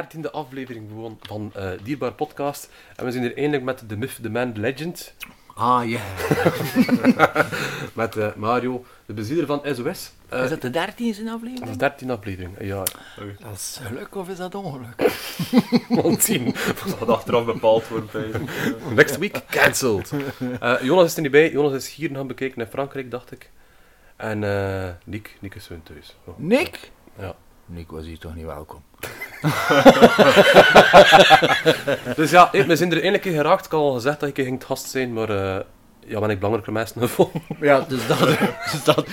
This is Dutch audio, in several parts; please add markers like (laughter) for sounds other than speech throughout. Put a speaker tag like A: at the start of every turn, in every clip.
A: dertiende aflevering gewoon van eh Dierbaar Podcast. En we zijn hier eindelijk met de Myth, the Man, the Legend.
B: Ah, ja. (laughs)
A: Met eh, Mario, de bezieler van SOS. Eh,
B: Is dat de dertiende
A: dat
B: aflevering?
A: is dertiende aflevering, een jaar.
B: Dat is geluk of is dat ongeluk? (laughs)
A: Want zien. (laughs)
C: Dat gaat achteraf bepaald worden.
A: Next week, cancelled. Eh, Jonas is er niet bij. Jonas is hier gaan bekeken in Frankrijk, dacht ik. En eh Nick, Nick is gewoon thuis. Oh.
B: Nick?
A: Ja.
B: Nick was hier toch niet welkom. (laughs)
A: Dus ja, we zijn er eindelijk in geraakt. Ik had al gezegd dat ik ging gast zijn, maar eh, ja, ben ik belangrijker mensen gevonden.
B: Ja, dus dat... (laughs) Dus dat (laughs)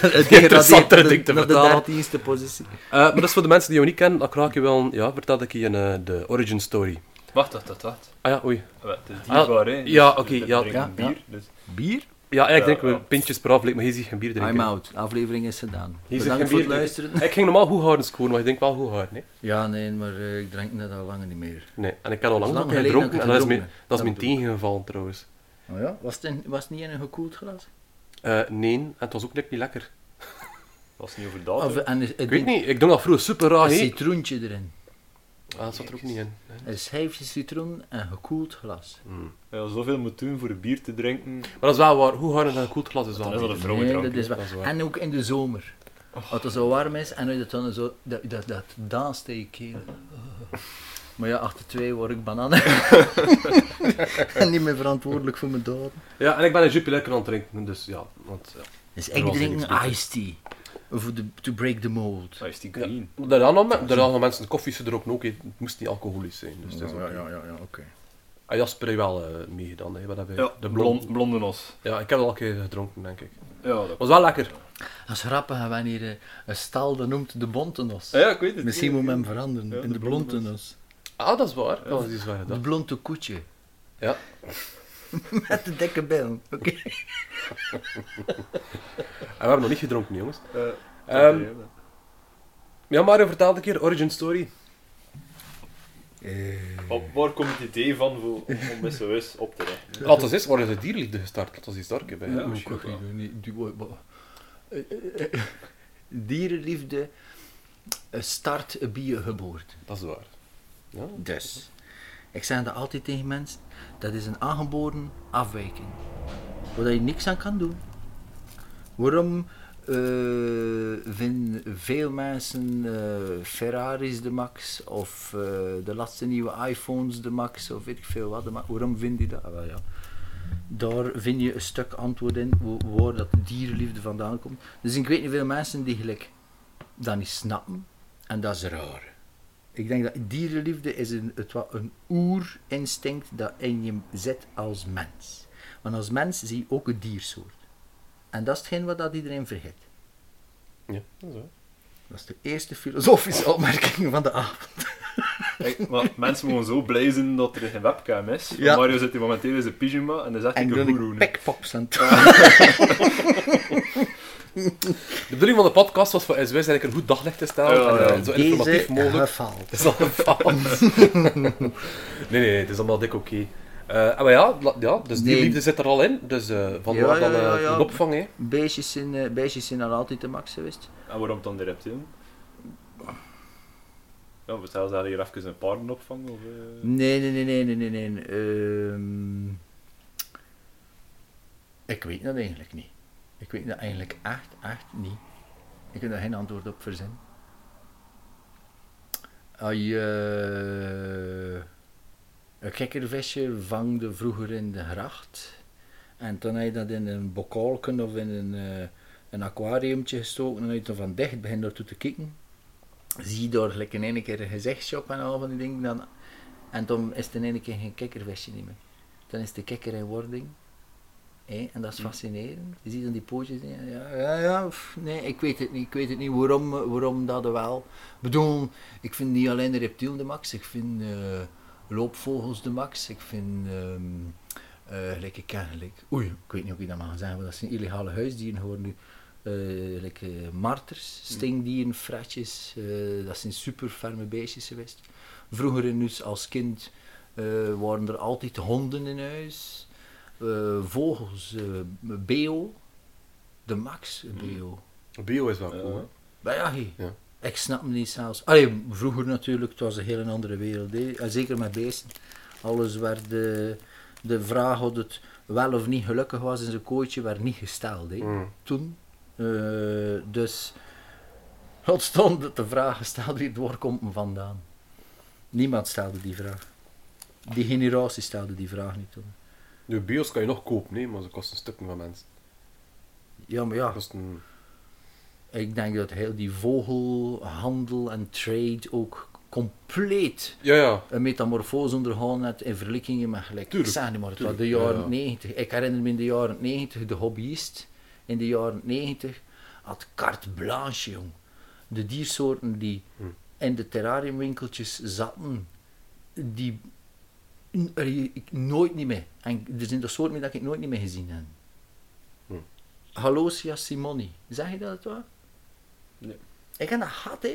B: het
A: Interessantere ding te
B: naar de
A: vertalen.
B: dertiende positie.
A: Eh, maar dat is voor de mensen die jou niet kennen, dan kraak je wel, ja, vertel ik je een, eh, de origin story.
C: Wacht, wacht, wacht, wacht.
A: Ah ja, oei.
C: Het is dierbaar, hè?
A: ja,
C: Dus
A: oké, ja.
C: drinken
B: Ja,
C: bier,
B: ja.
C: dus...
B: Bier?
A: Ja, eigenlijk
C: Ja,
A: drinken we
C: ja.
A: pintjes per aflevering, maar hier zie je geen bier drinken.
B: I'm out. De aflevering is gedaan.
A: Hier
B: Bedankt voor het luisteren.
A: Ik ging normaal goed houden scoren, maar ik denk wel goed houden, nee?
B: Ja, nee, maar eh, ik drink net al lang niet meer.
A: Nee, en ik heb al lang
B: geleden
A: gedronken
B: dat
A: en
B: ik
A: dat is mijn, dat is mijn
B: ik.
A: tegengevallen trouwens.
B: Oh ja? Was het, in- was het niet in een gekoeld glas?
A: Eh, nee, en het was ook net niet lekker. (laughs)
C: Was niet over
B: Of,
C: datum.
B: en is,
A: Ik weet niet, ik dronk dat vroeger super raar,
B: Een citroentje erin.
A: Ah, dat zat er ook niet in. Nee.
B: Een schijfje citroen en gekoeld glas.
A: Hmm.
C: Ja, zoveel moet doen voor bier te drinken.
A: Maar dat is wel waar, hoe hard een koeld glas is wel
C: Dat is wel een vrouwendrank.
B: Nee, dat is
A: hè.
B: waar.
A: Dat is waar.
B: En ook in de zomer. Als het zo warm is en dat dan zo, dat, dat, dat danst in je keel. (laughs) Maar ja, achter twee word ik bananen. (laughs) en niet meer verantwoordelijk voor mijn daden.
A: Ja, en ik ben een Jupiler lekker aan het drinken, dus ja. Want, ja.
B: Dus ik drink een iced tea. Voor de, to break the mold.
C: Dat is die
A: Ja.
C: green.
A: Er zijn nog, er zijn nog mensen, koffie ze er ook het moest niet alcoholisch zijn. Dus het is oké.
B: ja, ja, oké.
A: Ah, Jasper heeft wel eh, meegedaan, hè. wat hebben we?
C: Ja,
A: de blond.
C: blond, blonde nos.
A: Ja, ik heb al een keer gedronken, denk ik.
C: Ja, dat...
A: Was wel lekker.
B: Dat is grappig, wanneer eh, een stal dat noemt de bontenos.
C: Ja, ik weet het.
B: Misschien moet men hem veranderen
C: Ja,
B: in
C: de
B: de
C: blonde.
A: Ah, dat is waar. Dat is waar
B: De blonde koetje.
A: Ja. (laughs)
B: Met de dikke bil. Oké.
A: We hebben nog niet gedronken, jongens.
C: Eh,
A: Ehm,
C: oké,
A: Ja, Mario, vertel een keer, origin story.
C: Op waar komt het idee van voor, om SOS op te richten? (laughs)
A: Laat ons eens, is de dierliefde gestart? Laat ons eens daar bij.
C: Ja, wel.
B: Eh, Dierenliefde start bij je geboorte.
A: Dat is waar. Ja.
B: Dus, ik zeg dat altijd tegen mensen, dat is een aangeboren afwijking. Waar je niks aan kan doen. Waarom eh, vinden veel mensen eh, Ferraris de max of eh, de laatste nieuwe iPhones de max of weet ik veel wat? Waarom vind je dat? Ah, ja. Daar vind je een stuk antwoord in waar dat dierenliefde vandaan komt. Dus ik weet niet veel mensen die gelijk dat niet snappen en dat is raar. Ik denk dat dierenliefde is een, het, een oerinstinct dat in je zit als mens. Want als mens zie je ook een diersoort. En dat is hetgeen wat dat iedereen vergeet.
A: Ja, dat is waar.
B: Dat is de eerste filosofische (laughs) opmerking van de avond.
C: Kijk, maar mensen mogen zo blij zijn dat er geen webcam is.
B: Ja.
C: Mario zit hier momenteel in zijn pyjama en dan zegt
B: En dan
C: een
B: ik
C: goeroe.
B: pekpops aan het
A: De bedoeling van de podcast was voor SWS eigenlijk een goed daglicht te stellen.
C: Ja,
A: en, eh, zo informatief mogelijk. Het (laughs) is al gefaald. nee, nee, nee, het is allemaal dik oké. Eh, maar ja, la- ja, dus die
B: Nee.
A: liefde zit er al in. Dus eh van
B: Ja,
A: dan
B: ja, ja, ja.
A: een opvang, hè.
B: Beestjes zijn, eh, beestjes zijn al altijd de max geweest.
C: En waarom dan de reptielen? Ja, we zelfs daar hier even een paardenopvang of... eh,
B: Nee, nee, nee, nee, nee, nee. nee. Ehm, ik weet dat eigenlijk niet. Ik weet dat eigenlijk echt, echt niet. Ik heb daar geen antwoord op verzinnen. Als je eh, een kikkervisje vangde vroeger in de gracht en dan heb je dat in een bokalken of in een, eh, een aquariumtje gestoken en dan van dicht begint daartoe te kijken, zie je daar gelijk in één keer een gezichtje op en al van die dingen, dan en dan is het in één keer geen kikkervisje meer. Dan is de kikker in wording. En dat is fascinerend. Je ziet dan die pootjes. Ja, ja, ja pff, nee, ik weet het niet. Ik weet het niet waarom, waarom dat er wel. Ik bedoel, ik vind niet alleen de reptielen de max. Ik vind eh, loopvogels de max. Ik vind. ehm eh, gelijk, ik ken. Oei, ik weet niet of ik dat mag zeggen, maar dat zijn illegale huisdieren geworden nu. Eh, gelijk, eh, marters, stingdieren, fratjes. dat zijn super ferme beestjes geweest. Vroeger in huis als kind waren er altijd honden in huis. Eh, vogels, eh, beo. De max beo.
A: Bio is wel
C: Ja.
A: cool, hè.
B: Maar ja, hey,
A: Ja.
B: Ik snap me niet zelfs. Allee, vroeger natuurlijk, het was een hele andere wereld. hè. Zeker met beesten. Alles werd de, de vraag of het wel of niet gelukkig was in zijn kooitje, werd niet gesteld. Hè.
A: Mm.
B: Toen. Eh, dus wat stond de vraag gesteld wie waar komt men vandaan? Niemand stelde die vraag. Die generatie stelde die vraag niet toen.
A: De bios kan je nog kopen, nee, maar ze kosten stukken van mensen.
B: Ja, maar ja,
A: Kosten...
B: ik denk dat heel die vogelhandel en trade ook compleet
A: Ja, ja.
B: een metamorfose ondergaan heeft in vergelijkingen met gelijk.
A: Tuurlijk,
B: Ik zeg niet maar, het was de jaren
A: ja.
B: 90. Ik herinner me in de jaren 90, de hobbyist in de jaren 90 had carte blanche, jong. De diersoorten die
A: Hm.
B: in de terrariumwinkeltjes zaten, die ik nooit niet meer. En er zijn de soorten meer dat ik nooit niet meer gezien heb.
A: Hm.
B: Halosia simoni, zeg je dat het waar?
C: Nee.
B: Ik heb dat gehad, hè.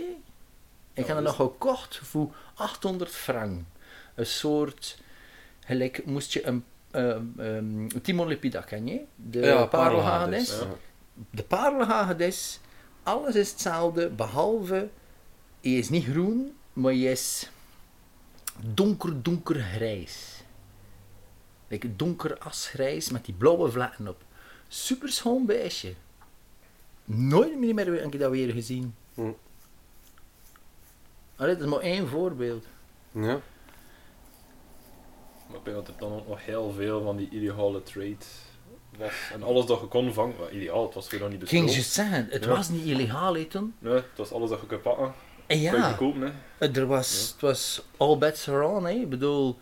B: Ik heb dat
C: dus-
B: nog gekocht voor 800 frank. Een soort, gelijk moest je een um, um, Timon Lepida, ken je? De
A: Ja,
B: parelhagedis,
A: ja.
B: De parelhagedis, alles is hetzelfde, behalve, hij is niet groen, maar hij is donker, donker grijs. Like donker asgrijs met die blauwe vlekken op. Super schoon beestje. Nooit meer heb ik dat weer gezien.
A: Hm.
B: Allee, dat is maar één voorbeeld.
A: Ja.
C: Maar ik denk dat er dan ook nog heel veel van die illegale trade was. En alles dat je kon vangen, ideaal, het was weer nog niet
B: ging
C: besproken.
B: juist zeggen, het
C: Ja.
B: was niet illegaal hè, toen.
C: Nee, het was alles dat je kon pakken. Je
B: ja,
C: kopen, hè.
B: er was, het was all bets are on. Hè. Ik bedoel,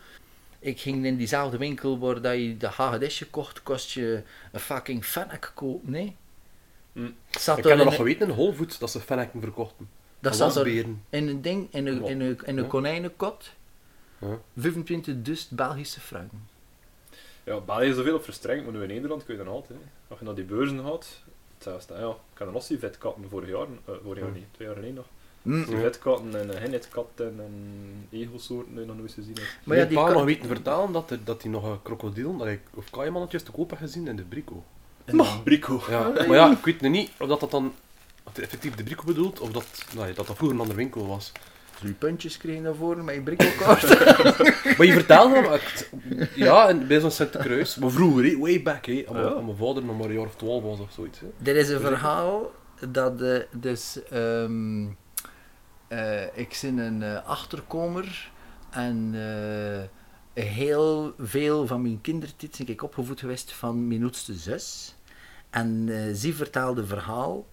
B: ik ging in diezelfde winkel waar dat je de hagedisje kocht, kost je een fucking fennec kopen. Hè.
C: Hm.
B: Het Zat
A: Ik heb nog
B: een-
A: geweten in Whole Foods dat ze fennekken verkochten.
B: dat zat er in een ding, in een, in een, in een
A: Ja.
B: konijnenkot,
A: Ja.
B: 25 dus Belgische franken.
C: Ja, België is zoveel op verstrengd, maar nu in Nederland kun je dan altijd. Hè. Als je naar die beurzen gaat, hetzelfde. Ja, ik heb nog die vetkatten vorig jaar, eh, vorig jaar
A: Ja.
C: niet, twee jaar geleden nog.
B: Hm.
C: Die
A: Ja.
C: vetkatten en hennetkatten en egelsoorten die je nog nooit gezien hebt.
B: Maar ja,
A: Mijn
B: die
A: pa
B: kat-
A: nog weten vertellen dat hij dat die nog een krokodil of kaaiemannetjes te koop heeft gezien in de Brico.
B: En-
C: Brico.
A: Ja, maar ja, ik weet nu niet of dat, dat dan effectief de Brico bedoelt of dat, nou, dat dat vroeger een andere winkel was.
B: Drie puntjes kregen daarvoor met je brikkelkaart. (laughs) (laughs)
A: Maar je vertelde hem, ja, en bij zo'n Sint Kruis, maar vroeger, way back, hè, als mijn-
C: Ja.
A: als mijn vader nog maar een jaar of twaalf was of zoiets. Hè.
B: Er is een verhaal dat eh, dus ehm, eh, ik zin een eh, achterkomer en eh, heel veel van mijn kindertijd ben ik opgevoed geweest van mijn oudste zus. En zij vertaalde verhaal.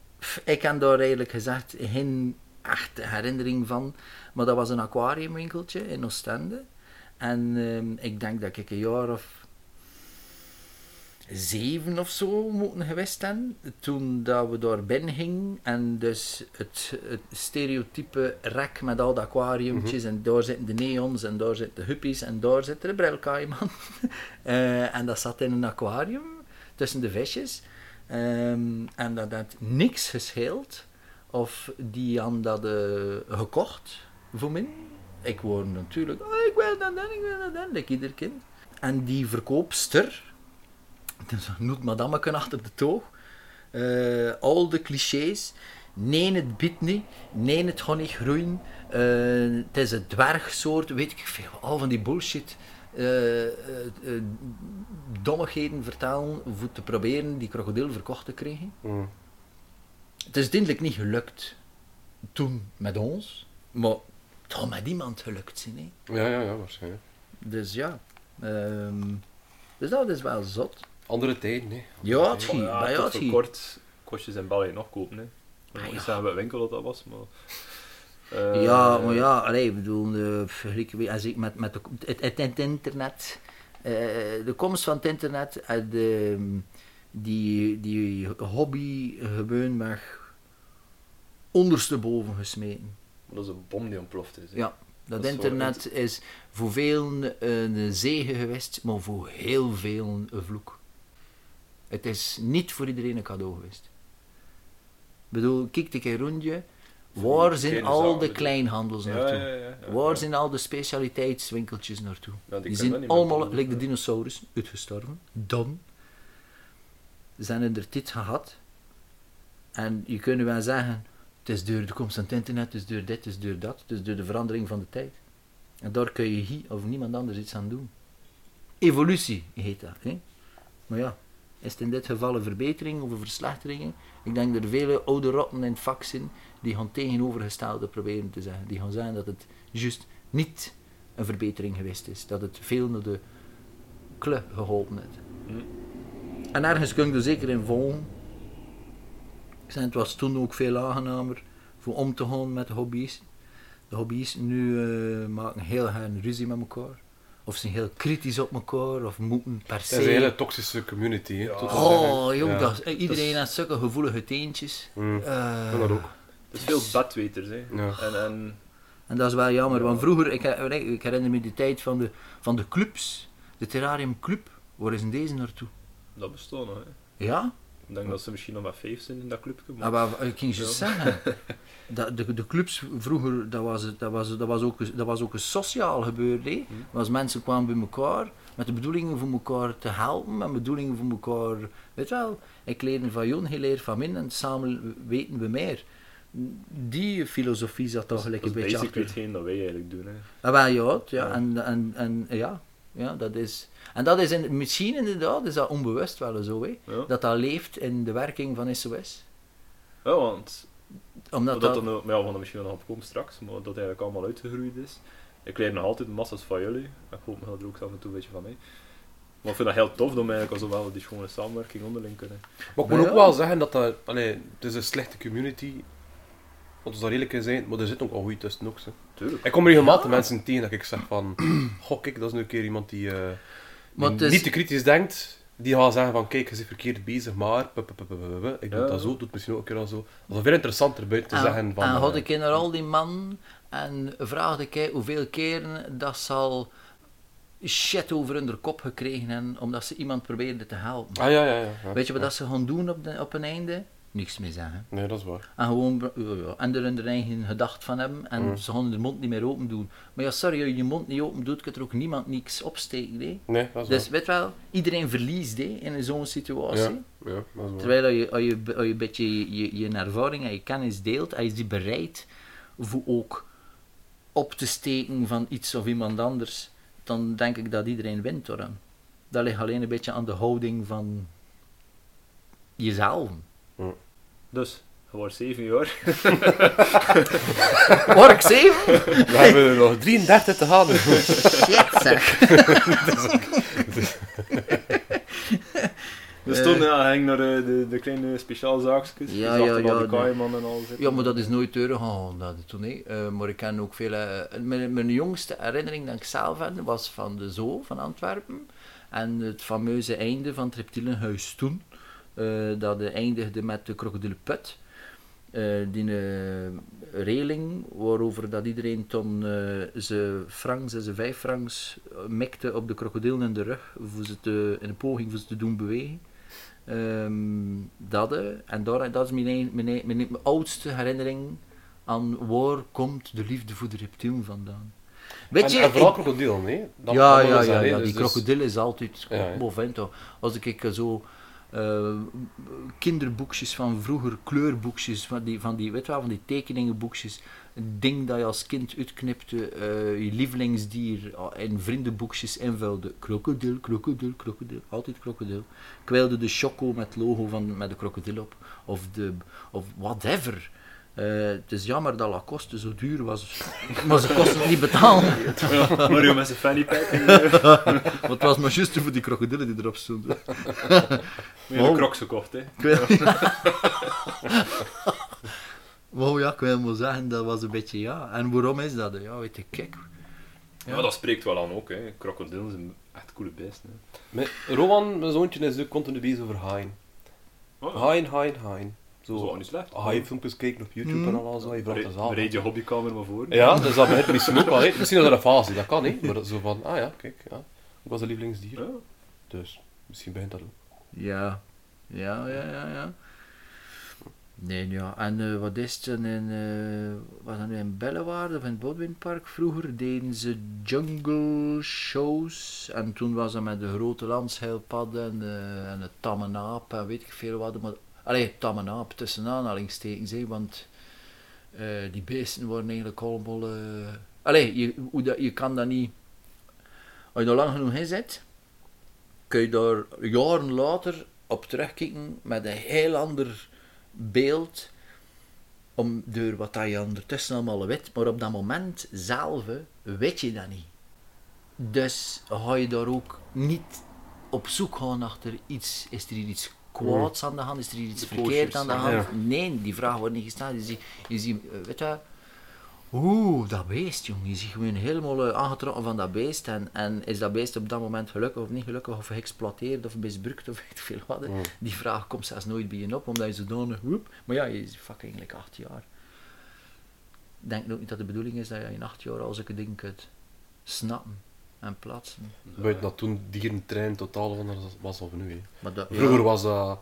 B: Ik heb daar eigenlijk gezegd geen echte herinnering van, maar dat was een aquariumwinkeltje in Oostende. En ehm, ik denk dat ik een jaar of zeven of zo moeten geweest zijn. Toen dat we daar binnen gingen en dus het, het stereotype rek met al die aquariumtjes en daar zitten de neons en daar zitten de huppies en daar zit de brilkaaiman. (laughs) Eh, en dat zat in een aquarium tussen de visjes. Ehm, en dat had niks gescheeld of die hadden dat gekocht voor mij. Ik word natuurlijk, oh, ik wil dat en ik wil dat en, like ieder kind. En die verkoopster, dus noemt madameke achter de toog. Eh, al de clichés. Nee, het biedt niet. Nee, het gaat niet groeien. Eh, het is een dwergsoort. Weet ik veel. Al van die bullshit. eh, dommigheden vertalen voor te proberen die krokodil verkocht te krijgen.
A: Hm.
B: Het is uiteindelijk niet gelukt toen met ons, maar het zal met iemand gelukt zijn. Hè.
A: Ja, ja, ja, waarschijnlijk.
B: Dus ja, ehm, dus dat is wel zot.
A: Andere tijden, hè.
B: Ja, het ging.
C: ja,
B: maar ja,
C: tot
B: het
C: voor
B: ging.
C: kort kost je zijn België nog kopen. Hè. Ik
B: Ah,
C: zeggen welke winkel dat, dat was, maar... eh,
B: Ja, maar ja, allee, ik bedoel, eh, vergelijken we- als ik met, met de, het, het, het internet, eh, de komst van het internet en de, die, die hobby gewoon mag ondersteboven gesmeten.
C: Dat is een bom die ontploft is. hè.
B: Ja, dat, internet is voor velen een zegen geweest, maar voor heel velen een vloek. Het is niet voor iedereen een cadeau geweest. Ik bedoel, kijk een keer rond je. Waar zijn al de kleinhandels naartoe?
C: ja, ja, ja,
B: Waar zijn al de specialiteitswinkeltjes naartoe?
C: Die
B: zijn allemaal, gelijk de dinosaurus, uitgestorven. Dan. Ze zijn er dit gehad. En je kunt wel zeggen, Het is door de komst van het internet, het is door dit, het is door dat, het is door de verandering van de tijd. En daar kun je hier of niemand anders iets aan doen. Evolutie heet dat. Hè? Maar ja, is het in dit geval een verbetering of een verslechtering? Ik denk dat er vele oude rotten in het vak zijn die gaan tegenovergestelde proberen te zeggen. Die gaan zeggen dat het juist niet een verbetering geweest is. Dat het veel naar de kle geholpen heeft.
C: Hm.
B: En ergens kun je er zeker in volgen. Ik zei, het was toen ook veel aangenamer voor om te gaan met de hobby's. De hobby's nu eh, maken heel graag ruzie met elkaar. Of zijn heel kritisch op elkaar, of moeten per
A: Het is een hele
B: se...
A: toxische community. Hè,
C: Ja.
B: Oh, jong,
A: Ja.
B: dat, is- iedereen
C: Dat
B: heeft zulke gevoelige teentjes.
A: Mm,
B: Eh,
A: dat ook.
C: Het is veel bedweters, hè.
A: Ja.
C: En, en
B: En dat is wel jammer,
C: Ja.
B: want vroeger, ik, her- ik herinner me die tijd van de, van de clubs. De Terrarium Club, waar is deze naartoe?
C: dat bestaat nog, hè.
B: Ja?
C: Ik denk dat ze misschien nog maar vijf zijn in dat clubje.
B: Ah,
C: Maar...
B: maar, ik ging je
C: Ja.
B: zeggen, (laughs) dat, de, de clubs vroeger, dat was, dat, was, dat, was ook, een- dat was ook een sociaal gebeuren. hè.
C: Hm.
B: Als mensen kwamen bij elkaar met de bedoelingen voor elkaar te helpen, met bedoelingen voor elkaar, weet je wel, ik leer van Jon, hij leert van min en samen weten we meer. Die filosofie zat toch gelijk
C: dat
B: een
C: is
B: beetje achter.
C: hetgeen dat wij eigenlijk doen, hè.
B: Ah, wel, ja, ja,
C: Ja.
B: En, en, en ja, ja, dat is... En dat is in, misschien inderdaad, is dat onbewust wel zo, hè,
C: Ja,
B: dat dat leeft in de werking van SOS.
C: ja want
B: Omdat
C: dat,
B: dat...
C: dan, ja, we gaan er misschien nog op komen straks, maar dat eigenlijk allemaal uitgegroeid is. Ik leer nog altijd massa's van jullie. Ik hoop dat er ook af en toe een beetje van mij. Maar ik vind dat heel tof dat we eigenlijk al zowel die schone samenwerking onderling kunnen.
A: Maar ik moet
B: Ja.
A: ook wel zeggen dat dat... Allee, het is een slechte community. Want we daar eerlijk in zijn, maar er zit ook al goed tussen ook. Zo.
C: Tuurlijk.
A: Ik kom regelmatig
B: Ja.
A: mensen tegen dat ik zeg van... (clears throat) Goh, kijk, dat is nu een keer iemand die, eh, die
B: is-
A: niet te kritisch denkt. Die gaat zeggen van, kijk, je zit verkeerd bezig, maar... Ik doe
C: Ja.
A: dat zo, doe het misschien ook een keer al zo. Dat is veel interessanter buiten te
B: en,
A: zeggen van...
B: en had ik naar al die man en vraagde ik hoeveel keren dat ze al shit over hun kop gekregen hebben, omdat ze iemand probeerden te helpen.
A: Ah ja, ja, ja. ja.
B: Weet je wat dat ze gaan doen op, de, op een einde? Niks meer zeggen.
A: Nee, dat is waar.
B: En gewoon ja, en er hun eigen gedacht van hebben en
A: Mm.
B: ze gaan de mond niet meer open doen. Maar ja, sorry, als je je mond niet open doet, kan er ook niemand niks opsteken. Hè?
A: Nee, dat is
B: Dus weet wel, iedereen verliest hè, in zo'n situatie.
A: Ja, ja, dat is waar.
B: Terwijl als je, als je, als je een beetje je, je, ervaring en je kennis deelt, en je die bereid voor ook op te steken van iets of iemand anders, dan denk ik dat iedereen wint hoor. Dat ligt alleen een beetje aan de houding van jezelf.
C: Dus, je wordt zeven jaar.
B: Hoor ik zeven?
A: We hebben er nog 33 te gaan.
B: Shit zeg. (laughs)
C: Dus toen ja, ging naar de, de, de kleine speciaalzaakjes.
B: Ja,
C: Ja,
B: ja,
C: ja,
B: nee.
C: kaaiman en al zitten.
B: Ja, maar dat is nooit teruggegaan, dat toen niet. Eh, maar ik ken ook veel... eh, mijn, mijn jongste herinnering dat ik zelf had, was van de Zoo van Antwerpen. En het fameuze einde van het reptielenhuis toen. Eh, dat eindigde met de krokodillenput. Eh die eh, reling waarover dat iedereen toen ze francs en ze vijf francs mikte op de krokodil in de rug voor ze te, in een poging voor ze te doen bewegen. Ehm, dat, en daar, dat is mijn, mijn, mijn, mijn oudste herinnering aan waar komt de liefde voor de reptiel vandaan. Weet
A: en,
B: je,
A: en vooral
B: ik-
A: krokodil, nee? Dat-
B: ja, ja, ja, ja,
A: Dus-
B: die
A: dus-
B: krokodil is altijd
A: Ja.
B: Als ik ik zo eh, kinderboekjes van vroeger, kleurboekjes, van die, van die, weet je wel, van die tekeningenboekjes, een ding dat je als kind uitknipte, eh, je lievelingsdier ah, in vriendenboekjes invulde. Krokodil, krokodil, krokodil, altijd krokodil. Ik wilde de choco met het logo van, met de krokodil op, of, de, of whatever. Eh, het is jammer dat Lacoste zo duur was, (laughs) maar ze kosten het niet betalen.
C: Ja, Mario met zijn fanny pack. en, (laughs)
B: Want het was maar juist voor die krokodillen die erop stonden.
C: Weer een crocs gekocht, hè.
B: Ik wil... (laughs) Wow, ja, ik wil maar zeggen, dat was een beetje ja. En waarom is dat? Ja, weet ik, kijk.
C: Ja, dat spreekt wel aan ook, hè. Krokodillen zijn echt coole beesten, hè.
A: Mijn- Rowan, mijn zoontje, is ook continu bezig over haaien.
C: Oh,
A: Haaien, haaien, haaien.
C: Wel
A: Zo
C: niet slecht.
A: haaienfilmpjes kijken op YouTube
B: Mm.
A: en al zo. Je vraagt dat.
C: Bereid je hobbykamer maar voor.
A: Ja, dus dat begint misschien ook wel. hè. Misschien is dat een fase, dat kan niet. Maar dat is zo van, ah ja, kijk, ja. Ik was een lievelingsdier.
C: Ja.
A: Dus misschien begint dat ook.
B: Ja, ja, ja, ja, ja. Nee, ja. En eh, wat is het? In, eh, was dat nu in Bellewaarde of in het Bodwinpark? Vroeger deden ze jungle shows. En toen was dat met de grote landsheilpadden en, de- en het tamme naap en weet ik veel wat. Maar, allee, tamme naap tussen aanhalingstekens, hè, want Eh, die beesten worden eigenlijk allemaal... Allee, je, hoe dat, je kan dat niet... Als je er lang genoeg in zit, kun je daar jaren later op terugkijken met een heel ander beeld om door wat je ondertussen allemaal weet. Maar op dat moment zelf weet je dat niet. Dus ga je daar ook niet op zoek gaan achter iets. Is er hier iets kwaads aan de hand? Is er hier iets verkeerd aan de hand? Nee, die vraag wordt niet gesteld. Je ziet, je ziet eh, weet je, Oeh, dat beest, jong. Je ziet gewoon helemaal aangetrokken van dat beest. En, en is dat beest op dat moment gelukkig of niet gelukkig, of geëxploiteerd of misbruikt of weet ik veel wat.
A: Mm.
B: Die vraag komt zelfs nooit bij je op, omdat je zodanig... Woep, maar ja, je is fucking eigenlijk acht jaar. Ik denk ook niet dat de bedoeling is dat je in acht jaar al zulke dingen kunt snappen en plaatsen.
A: Buiten dat toen dierentrein totaal anders was of nu. hè.
B: Maar dat,
A: Vroeger
B: ja,
A: was dat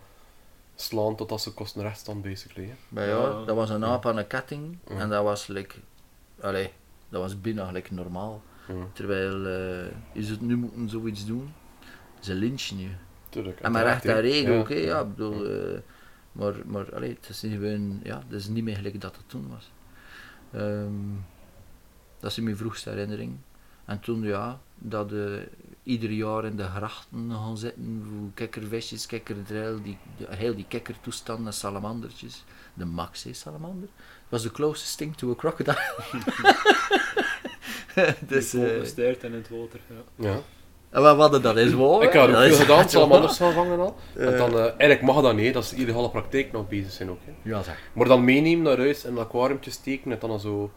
A: slaan totdat ze kosten rechtstand, basically. Hè.
B: maar ja,
C: Ja.
B: dat was een aap aan een ketting.
A: Ja.
B: En dat was like... Allee, dat was bijna gelijk normaal.
A: Mm.
B: Terwijl, eh je zult nu moeten zoiets doen. Ze lynchen je.
A: Tuurlijk.
B: En maar recht en
A: uiteraard, hè.
B: reden
A: Ja.
B: ook, hè. Ja, ik bedoel... eh, maar, maar allee, het is niet gewoon... Ja, het is niet meer gelijk dat het toen was. Ehm, dat is mijn vroegste herinnering. En toen, ja, dat eh ieder jaar in de grachten gaan zitten, voor kikkervisjes, kikkerdril, die, die, heel die kikkertoestanden, salamandertjes. De Max, hè, salamander. was the closest thing to a crocodile. (laughs) dus, eh,
C: uh, in het water. Ja.
A: Ja.
B: en wat hadden dat is waar.
A: Ik had ook veel gedaan, (laughs) salamanders gaan vangen al.
B: Eh.
A: En dan, eh, eigenlijk mag dat niet, dat is de illegale praktijk nog bezig zijn ook. Hè.
B: Ja, zeg.
A: Maar dan meenemen naar huis en een aquariumtje steken en dan zo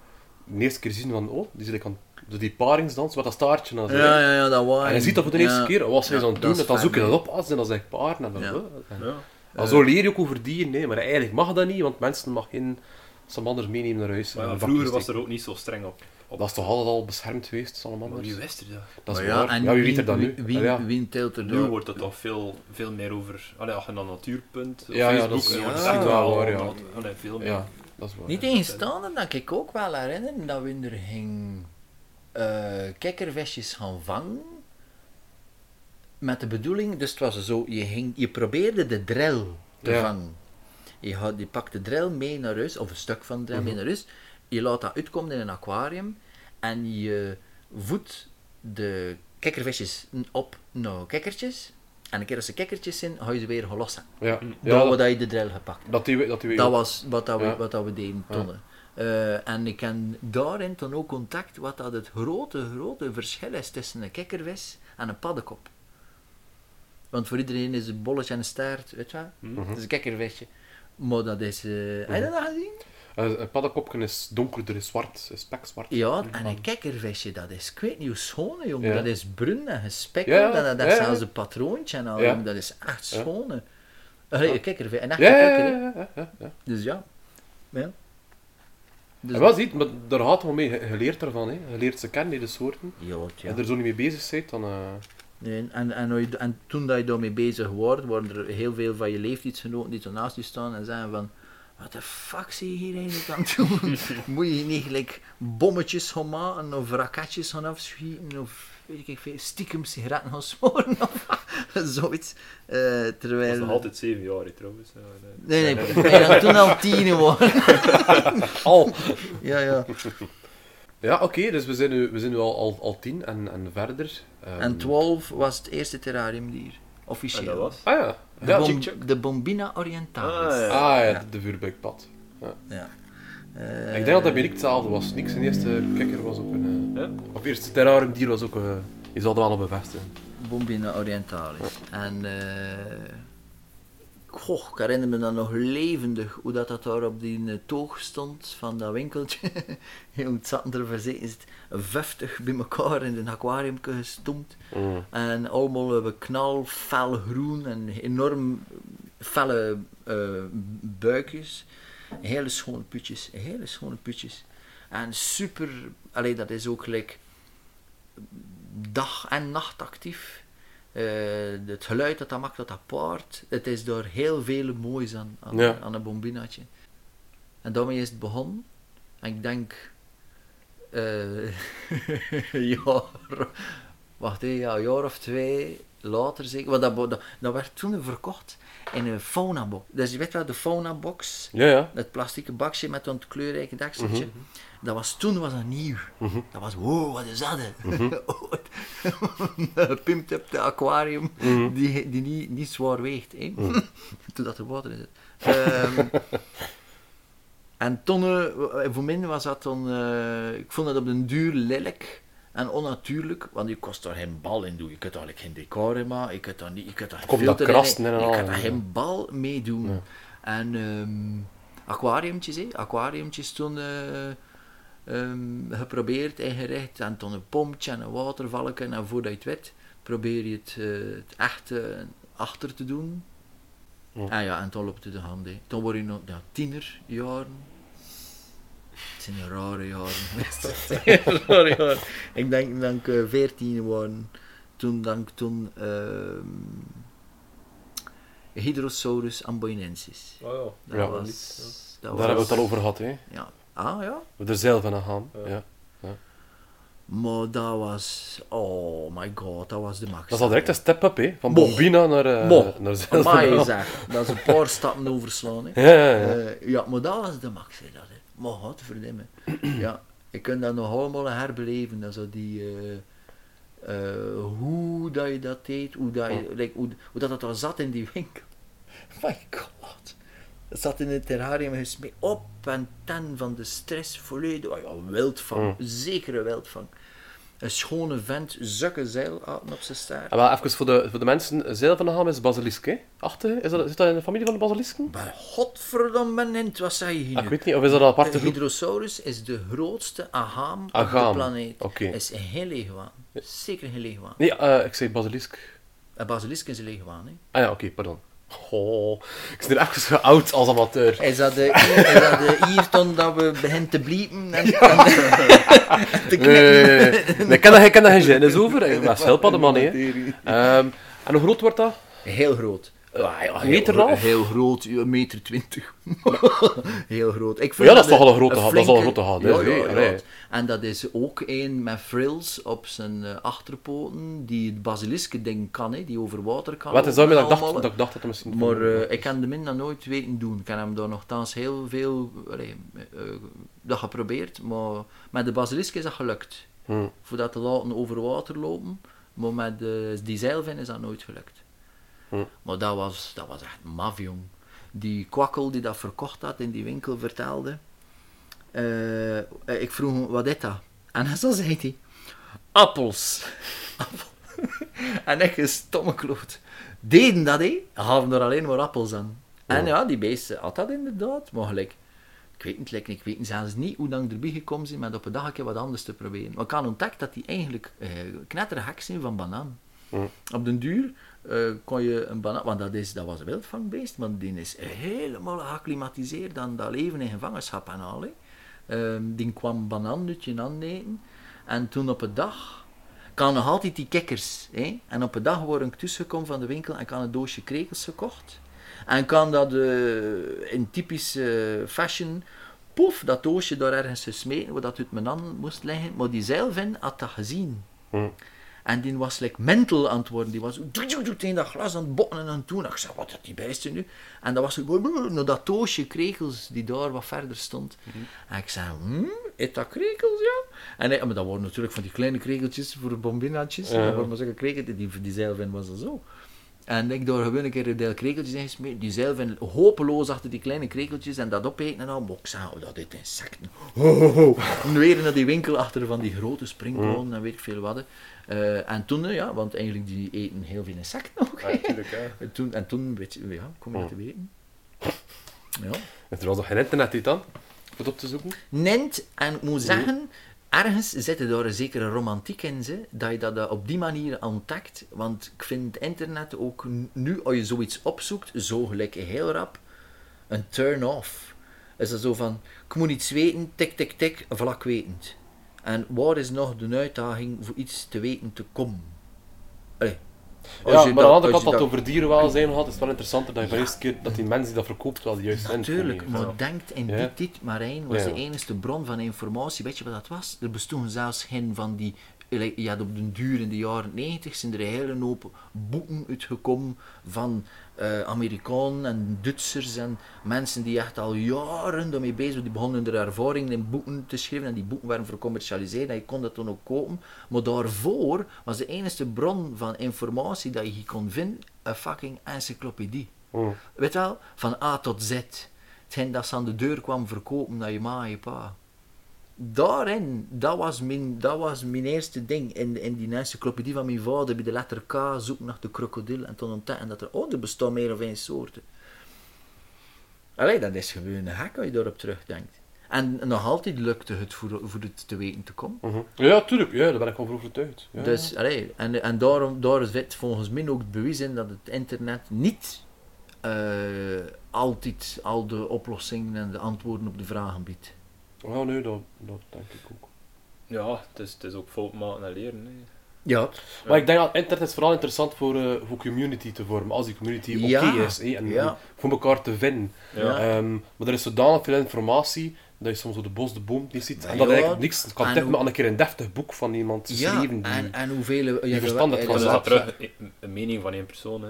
A: de eerste keer zien van, oh, die zit aan die paringsdans met dat staartje en zo.
B: Ja, ja, ja, dat was.
A: En je ziet dat voor de eerste
B: Ja.
A: keer, wat zijn ze
B: Ja,
A: aan het doen,
B: dat
A: en dan zoek je dat op, als en dan zeg ik paarden en dan,
B: Ja.
A: en-. En zo leer je ook over dieren, nee, maar eigenlijk mag dat niet, want mensen mag geen salamanders meenemen naar huis.
C: Maar vroeger was er ook niet zo streng op. op.
A: Dat is toch altijd al beschermd geweest,
C: Maar
A: salamanders?
C: wie wist er dat?
A: Dat is
B: Maar
A: waar.
B: en
A: Ja, wie
B: wie
A: weet er dat nu?
B: Wie, wie,
A: Ah, ja.
B: wie telt er
C: Nu
B: door?
C: wordt het toch veel, veel meer over. Allee, als je naar Natuurpunt,
A: Ja, ja,
C: Facebook,
A: dat is-
C: eh, wordt het wel
A: waar, ja.
C: allee, veel meer.
A: Ja, dat is waar.
B: Niet tegenstaande dat ik ook wel herinner dat we er ging eh kikkervisjes gaan vangen. Met de bedoeling, dus het was zo, je, je probeerde de drill te
A: Ja.
B: vangen. Je, had, je pakt de drill mee naar huis, of een stuk van de drill mee
A: Mhm.
B: naar huis. Je laat dat uitkomen in een aquarium en je voedt de kikkervisjes op naar kikkertjes. En een keer als ze kikkertjes zijn, ga je ze weer gaan lossen.
A: Ja,
B: Dan
A: ja
B: dat, dat je de drill gepakt.
A: dat die, dat die
B: Dat was wat, dat we,
A: Ja.
B: wat dat we deden
A: Ja.
B: Eh, en ik heb daarin dan ook contact wat dat het grote, grote verschil is tussen een kikkervis en een paddenkop. Want voor iedereen is een bolletje en een staart, weet je wel?
C: Hm?
A: Mhm.
B: Dat is een kikkervisje. Maar dat is... eh Heb je dat gezien?
A: Eh, Een paddenkopje is donkerder, is zwart, is spekzwart.
B: Ja, en een kikkervisje, dat is, ik weet niet hoe schoon, jongen.
A: Ja.
B: Dat is bruin en gespekeld,
A: Ja,
B: en dat, is
A: ja.
B: zelfs een patroontje en al,
A: Ja.
B: jongen. Dat is echt schoon. een kikkervis, een echte
A: Ja, ja,
B: kikker,
A: ja,
B: hè.
A: ja, ja, ja, ja.
B: Dus ja. Ja. Dus,
A: En wel ziet, maar daar gaat het wel mee, je leert ervan, hè. je leert ze kennen, die de soorten.
B: ja.
A: Als je er zo niet mee bezig bent, dan... eh,
B: Nee, en, en, en toen dat je daarmee bezig wordt, worden er heel veel van je leeftijdsgenoten die ernaast je staan en zeggen van wat de fuck zie je hier eigenlijk aan het doen? (laughs) Moet je niet gelijk bommetjes gaan maken of raketjes gaan afschieten of weet ik veel, stiekem sigaretten gaan smoren of (laughs) zoiets. Eh,
C: Dat is
B: terwijl...
C: nog altijd 7 jaar hè, trouwens. Ja,
B: Nee, nee, ben dan toen al tien geworden. (laughs)
A: Al!
B: ja, ja.
A: Ja, oké, dus we zijn nu, we zijn nu al, al, al tien en, en verder. Ehm,
B: En 12 was het eerste terrariumdier,
C: En
B: officieel.
C: dat was?
A: Ah ja.
B: De,
A: Ja,
B: bom-
C: Chick Chuck.
B: de Bombina Orientalis.
C: Ah, ja.
A: Ah ja,
B: Ja.
A: de, de vuurbuikpad.
B: Ja.
A: ik denk dat dat bij Nick hetzelfde was. Nick zijn eerste kikker was ook een... eh,
C: Ja?
A: of eerste terrariumdier was ook... eh je zal dat wel op bevestigen.
B: Bombina Orientalis. En eh goh, ik herinner me dan nog levendig hoe dat, dat daar op die eh, toog stond van dat winkeltje. (laughs) Het zaten er verzekerd, 50 bij elkaar in een aquarium gestompt.
A: Mm.
B: En allemaal hebben knal, fel groen en enorm felle eh, buikjes. Hele schone putjes, hele schone putjes. En super, allee, dat is ook gelijk dag en nacht actief. Eh, het geluid dat dat maakt, dat dat paard, het is daar heel veel moois aan, aan,
A: Ja.
B: aan een bombinaatje. En daarmee is het begonnen. En ik denk, eh (laughs) ja, wacht even, ja, een jaar of twee later zeker. Want dat, dat, dat werd toen verkocht in een fauna-box. Dus je weet wel, de fauna-box,
A: Ja, ja.
B: dat plastieke bakje met dat kleurrijke dekseltje.
A: Mhm.
B: Dat was toen was dat nieuw.
A: Mhm.
B: Dat was, wow, wat is dat? hè? Een Pimpt up de aquarium
A: Mhm.
B: die, die niet, niet zwaar weegt. Hè? (laughs) toen dat er water in zit. Ehm, (laughs) en toen, eh, voor mij was dat dan, eh, ik vond dat op den duur lelijk en onnatuurlijk, want je kost daar geen bal in doen. Je kunt like geen decor in maken, je kunt daar, niet, je kunt daar geen
A: dat
B: filter in- Je
A: al,
B: kunt daar geen bal mee doen.
A: Ja.
B: En ehm aquariumtjes, hè? aquariumtjes toen eh, ehm, geprobeerd, ingericht, en toen een pompje en een watervalken, en voordat je het weet, probeer je het, eh, het echt eh, achter te doen.
A: Ja.
B: En ja, en toen loopt het de hand. Toen word je nog ja, tienerjaren. Het zijn rare jaren geweest. (laughs) Het zijn rare jaren. Ik denk dat ik eh, 14 was. Toen, dat ik toen ehm Hydrosaurus amboinensis.
C: Oh ja.
B: Dat
A: Ja.
B: was... Dat
A: Daar hebben we het al over gehad, hè.
B: Ja. Ah ja.
A: We er zelf aan gaan.
C: Ja.
A: Ja.
B: Maar dat was... Oh my god, dat was de max.
A: Dat is al direct een step-up, hè. Van
B: Boh.
A: Bombina naar, eh
B: Boh.
A: naar (laughs)
B: zeg. Dat is een paar stappen overslaan. Hè.
A: Ja, ja, ja.
B: Eh, ja, maar dat was de max. Hè, dat, hè. Maar godverdomme. (clears throat) ja, ik kan dat nog allemaal herbeleven. Dat zo die... eh, eh, hoe dat je dat deed, hoe dat, je, like, hoe, hoe dat, dat al zat in die winkel. (laughs) My god. Het zat in het terrarium gesmeed op en ten van de stress volledig. Oh ja, wildvang,
A: Mm.
B: zekere wildvang. Een schone vent, zukke zeil op zijn staart.
A: En wel even voor de, voor de mensen, zelf aan de gaan is basilisk, hè. Achter, is dat, zit dat in de familie van de basilisken?
B: Maar godverdomme, Nint, wat zei je hier
A: Ah, ik weet niet, of is dat een aparte
B: De? Hydrosaurus is de grootste agaam, op de planeet.
A: oké.
B: Is een heel leegwaan. Zeker een leegwaan.
A: Nee, eh, ik zei basilisk.
B: Een basilisk is een leegwaan. Hè.
A: Ah ja, oké, pardon. Oh, ik ben er even oud als amateur.
B: Is dat de, is dat de Ierton dat we beginnen te bliepen (laughs) en, en, (laughs) (laughs) te
A: Nee, nee, ik ken daar geen gêne over. Ik ben schildpadden, man, hè.
B: knippen?
A: Ehm, en hoe groot wordt dat?
B: Heel groot. Ah, ja,
A: Een meter en een half?
B: Heel groot, een meter twintig. (laughs) heel groot. Ik
A: Ja, dat is toch al een grote gat, dat is al een grote gat,
B: Ja,
A: hè.
B: ja. En dat is ook een met frills op zijn eh, achterpoten, die het basiliske ding kan, hè, die over water kan.
A: Wat is daarmee dat ik dacht dat, ik dacht dat het misschien...
B: Maar eh, ik kan de min dat nooit weten doen. Ik heb hem daar nogthans heel veel allee, eh, dat geprobeerd, maar met de basilisk is dat gelukt.
A: Hm.
B: Voor dat te laten over water lopen, maar met de, die zeilvin is dat nooit gelukt.
A: Hm.
B: Maar dat was, dat was echt maf, jong. Die kwakkel die dat verkocht had in die winkel vertelde. eh, ik vroeg hem, wat is dat? En (laughs) zo zei hij, appels. (laughs) Appel. (laughs) en ik een stomme kloot. Deden dat, hé? Hadden er alleen maar appels aan. En
A: Ja.
B: ja, die beest had dat inderdaad, maar gelijk. Ik weet niet, like, ik weet zelfs niet hoe lang erbij gekomen zijn met op een dag een keer wat anders te proberen. Maar ik had ontdekt dat die eigenlijk eh, knettergek zijn van banaan.
A: Hm.
B: Op den duur eh, kon je een banaan, want dat, is, dat was een wildvangbeest, maar die is helemaal geacclimatiseerd aan dat leven in gevangenschap en al. Ehm, die kwam banaannutje aaneten en toen op een dag kan nog altijd die kikkers. Hè? En op een dag word ik tussengekomen van de winkel en kan een doosje krekels gekocht. En kan dat eh, in typische fashion, poef, dat doosje daar ergens gesmeten, waar dat uit mijn hand moest liggen. Maar die zeilvin had dat gezien.
A: Hm.
B: En die was like mental aan het worden. Die was tegen dat glas aan het botten en aan het doen. En ik zei, wat is die bijste nu? En dat was naar dat doosje krekels die daar wat verder stond. En ik zei, hm, is dat krekels, ja? En hij, maar dat waren natuurlijk van die kleine krekeltjes voor bombinaatjes.
A: Ja.
B: Dat waren maar zulke krekeltjes, die, die zeilvin was er zo. En ik daar gewoon een keer een deel krekeltjes. Die zeilvin hopeloos achter die kleine krekeltjes en dat opeten en al. Maar ik zei, oh, dat is insecten. Ho, ho, ho. En weer naar die winkel achter van die grote springkolen en weet ik veel wat. Eh, en toen, ja, want eigenlijk die eten heel veel insecten ook.
C: Ja, natuurlijk, hè. (laughs)
B: En toen, en toen weet je, ja, kom je te weten. Ja.
A: Er was nog geen internet dit dan? Om het op te zoeken?
B: Nent, en ik moet zeggen, ergens zit er daar een zekere romantiek in, ze, dat je dat op die manier ontdekt. Want ik vind het internet ook nu, als je zoiets opzoekt, zo gelijk heel rap, een turn-off. Is dat zo van, ik moet iets weten, tik, tik, tik, vlak wetend. En waar is nog de uitdaging voor iets te weten te komen? Allee. Als
A: Ja,
B: je
A: maar aan de andere kant dat het over dierenwelzijn gaat, is het wel interessanter dat je eerste keer dat die mensen die dat verkoopt wel de juiste
B: Natuurlijk, maar
A: heeft.
B: denkt in
A: Ja.
B: die tijd, Marijn was
A: Ja.
B: de enige bron van informatie. Weet je wat dat was? Er bestonden zelfs geen van die je had op den duur in de jaren 90 zijn er een hele hoop boeken uitgekomen van eh Amerikanen en Duitsers en mensen die echt al jaren daarmee bezig waren. Die begonnen hun ervaringen in boeken te schrijven en die boeken werden vercommercialiseerd en je kon dat dan ook kopen. Maar daarvoor was de enige bron van informatie dat je hier kon vinden een fucking encyclopedie.
A: Mm.
B: Weet je wel, van A tot Z. Hetgeen dat ze aan de deur kwam verkopen naar je ma en je pa. Daarin, dat was mijn, dat was mijn eerste ding. In, in die encyclopedie van mijn vader, bij de letter K, zoek naar de krokodil. En toen ontdekken dat er, oh, er bestaan meer of één soorten. Allee, dat is gewoon een hek als je daarop terugdenkt. En nog altijd lukte het voor, voor het te weten te komen.
A: Mhm. Ja, tuurlijk. Ja, daar ben ik voor overtuigd. Ja.
B: Dus, allee, en, en daarom, daar zit volgens mij ook het bewijs in dat het internet niet eh, altijd al de oplossingen en de antwoorden op de vragen biedt.
A: Ja, nee, dat, dat denk ik ook.
C: Ja, het is, het is ook fout maken en leren. hè.
B: Ja.
A: Maar ik denk dat internet is vooral interessant voor, eh, voor community te vormen. Als die community oké
B: Ja,
A: is. hè, en
B: ja.
A: voor elkaar te vinden.
C: Ja.
A: Ehm, maar er is zodanig veel informatie dat je soms op de bos de boom niet ziet.
B: Ja,
A: En dat eigenlijk niks kan
B: En
A: tippen
B: hoe-
A: aan een keer een deftig boek van iemand die...
B: en, en hoeveel... Ja,
A: die verstand het
B: ja,
A: van
C: Dan is
A: Ja.
C: dat terug een, een mening van één persoon. Hè.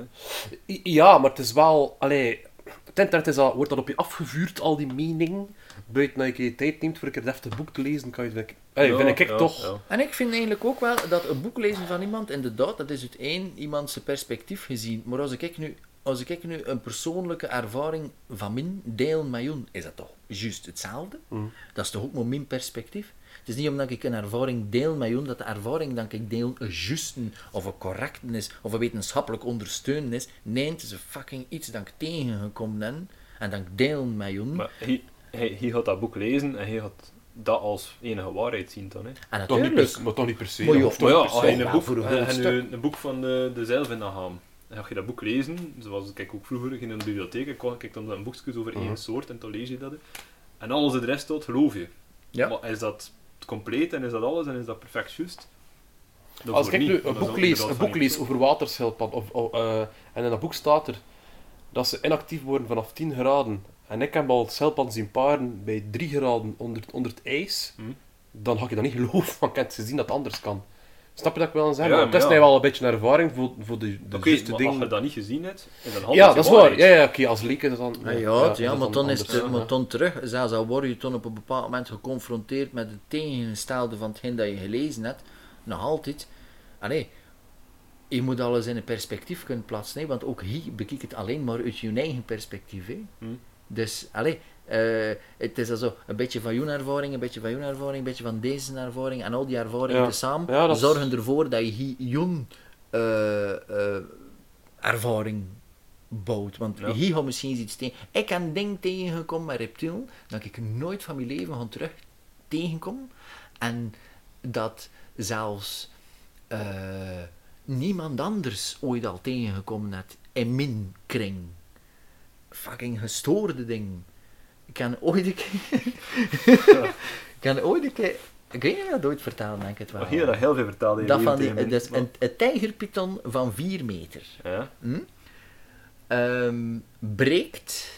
A: Ja, maar het is wel... Allee, het internet is al, wordt dat op je afgevuurd, al die mening. Buiten dat je je tijd neemt voor een keer een deftig boek te lezen, kan je het... Allee,
C: Ja,
A: vind ik
C: ja,
A: toch...
C: ja.
B: En ik vind eigenlijk ook wel dat een boek lezen van iemand, inderdaad, dat is uit één iemand zijn perspectief gezien. Maar als ik nu, als ik nu een persoonlijke ervaring van min deel met jou, is dat toch juist hetzelfde?
A: Mhm.
B: Dat is toch ook maar mijn perspectief? Het is niet omdat ik een ervaring deel met jou, dat de ervaring dat ik deel een juiste of een correcte is, of een wetenschappelijk ondersteunen is. Nee, het is een fucking iets dat ik tegengekomen ben, en dat ik deel met jou.
C: Maar hij, hij, hij gaat dat boek lezen en hij gaat dat als enige waarheid zien dan. Hè.
B: En
A: Toch niet
B: natuurlijk,
A: per, maar toch niet per se.
B: Maar joh,
C: ja, als je een boek,
B: voor een
C: en boek van de, de Zelvin gaan, dan ga je dat boek lezen, zoals ik ook vroeger ging in de bibliotheek, ik kwam- kijk dan een boekje over
A: Mhm.
C: één soort en dan lees je dat. En alles het rest staat, geloof je.
B: Ja.
C: Maar is dat compleet en is dat alles en is dat perfect juist? Dat
A: Als ik
C: niet,
A: nu een boek lees, een boek lees over waterschildpad, of, of, eh, en in dat boek staat er dat ze inactief worden vanaf 10 graden, en ik heb al schildpadden zien paren bij 3 graden onder, onder het ijs,
C: Hm.
A: dan ga je dat niet geloven, (laughs) want ik heb gezien dat het anders kan. Snap je dat ik wil zeggen?
C: Ja,
A: Want het is nu wel een beetje een ervaring voor, voor de, de juiste
C: maar als
A: dingen.
C: je dat niet gezien hebt, is dat
A: Ja, dat is waar. Ja, ja oké, als leek is dat dan...
B: Ah, ja, ja,
A: dat
B: maar dan is het maar dan terug. Zelfs al word je dan op een bepaald moment geconfronteerd met het tegengestelde van hetgeen dat je gelezen hebt, nog altijd. Allee, je moet alles in een perspectief kunnen plaatsen, hè, want ook hier bekijk het alleen maar uit je eigen perspectief. Hè.
C: Hm.
B: Dus, allee, eh, het is also een beetje van jouw ervaring, een beetje van jouw ervaring, een beetje van deze ervaring, en al die ervaringen
A: Ja. Ja, is-
B: zorgen ervoor dat je hier jong eh, ervaring bouwt. Want
C: Ja.
B: hier gaat misschien iets tegen. Ik heb een ding tegengekomen met reptiel dat ik nooit van mijn leven gaan terug tegenkom. En dat zelfs niemand anders ooit al tegengekomen heeft in mijn kring. Fucking gestoorde ding. Ik kan ooit een keer... (laughs) ik kan ooit een keer... Ik weet niet of ik dat ooit vertellen, denk ik het wel.
C: Maar hier dat heel veel vertelde in
B: Dat
C: je
B: van die, dus een, een tijgerpython van 4 meter
C: Ja.
B: hm, ehm, breekt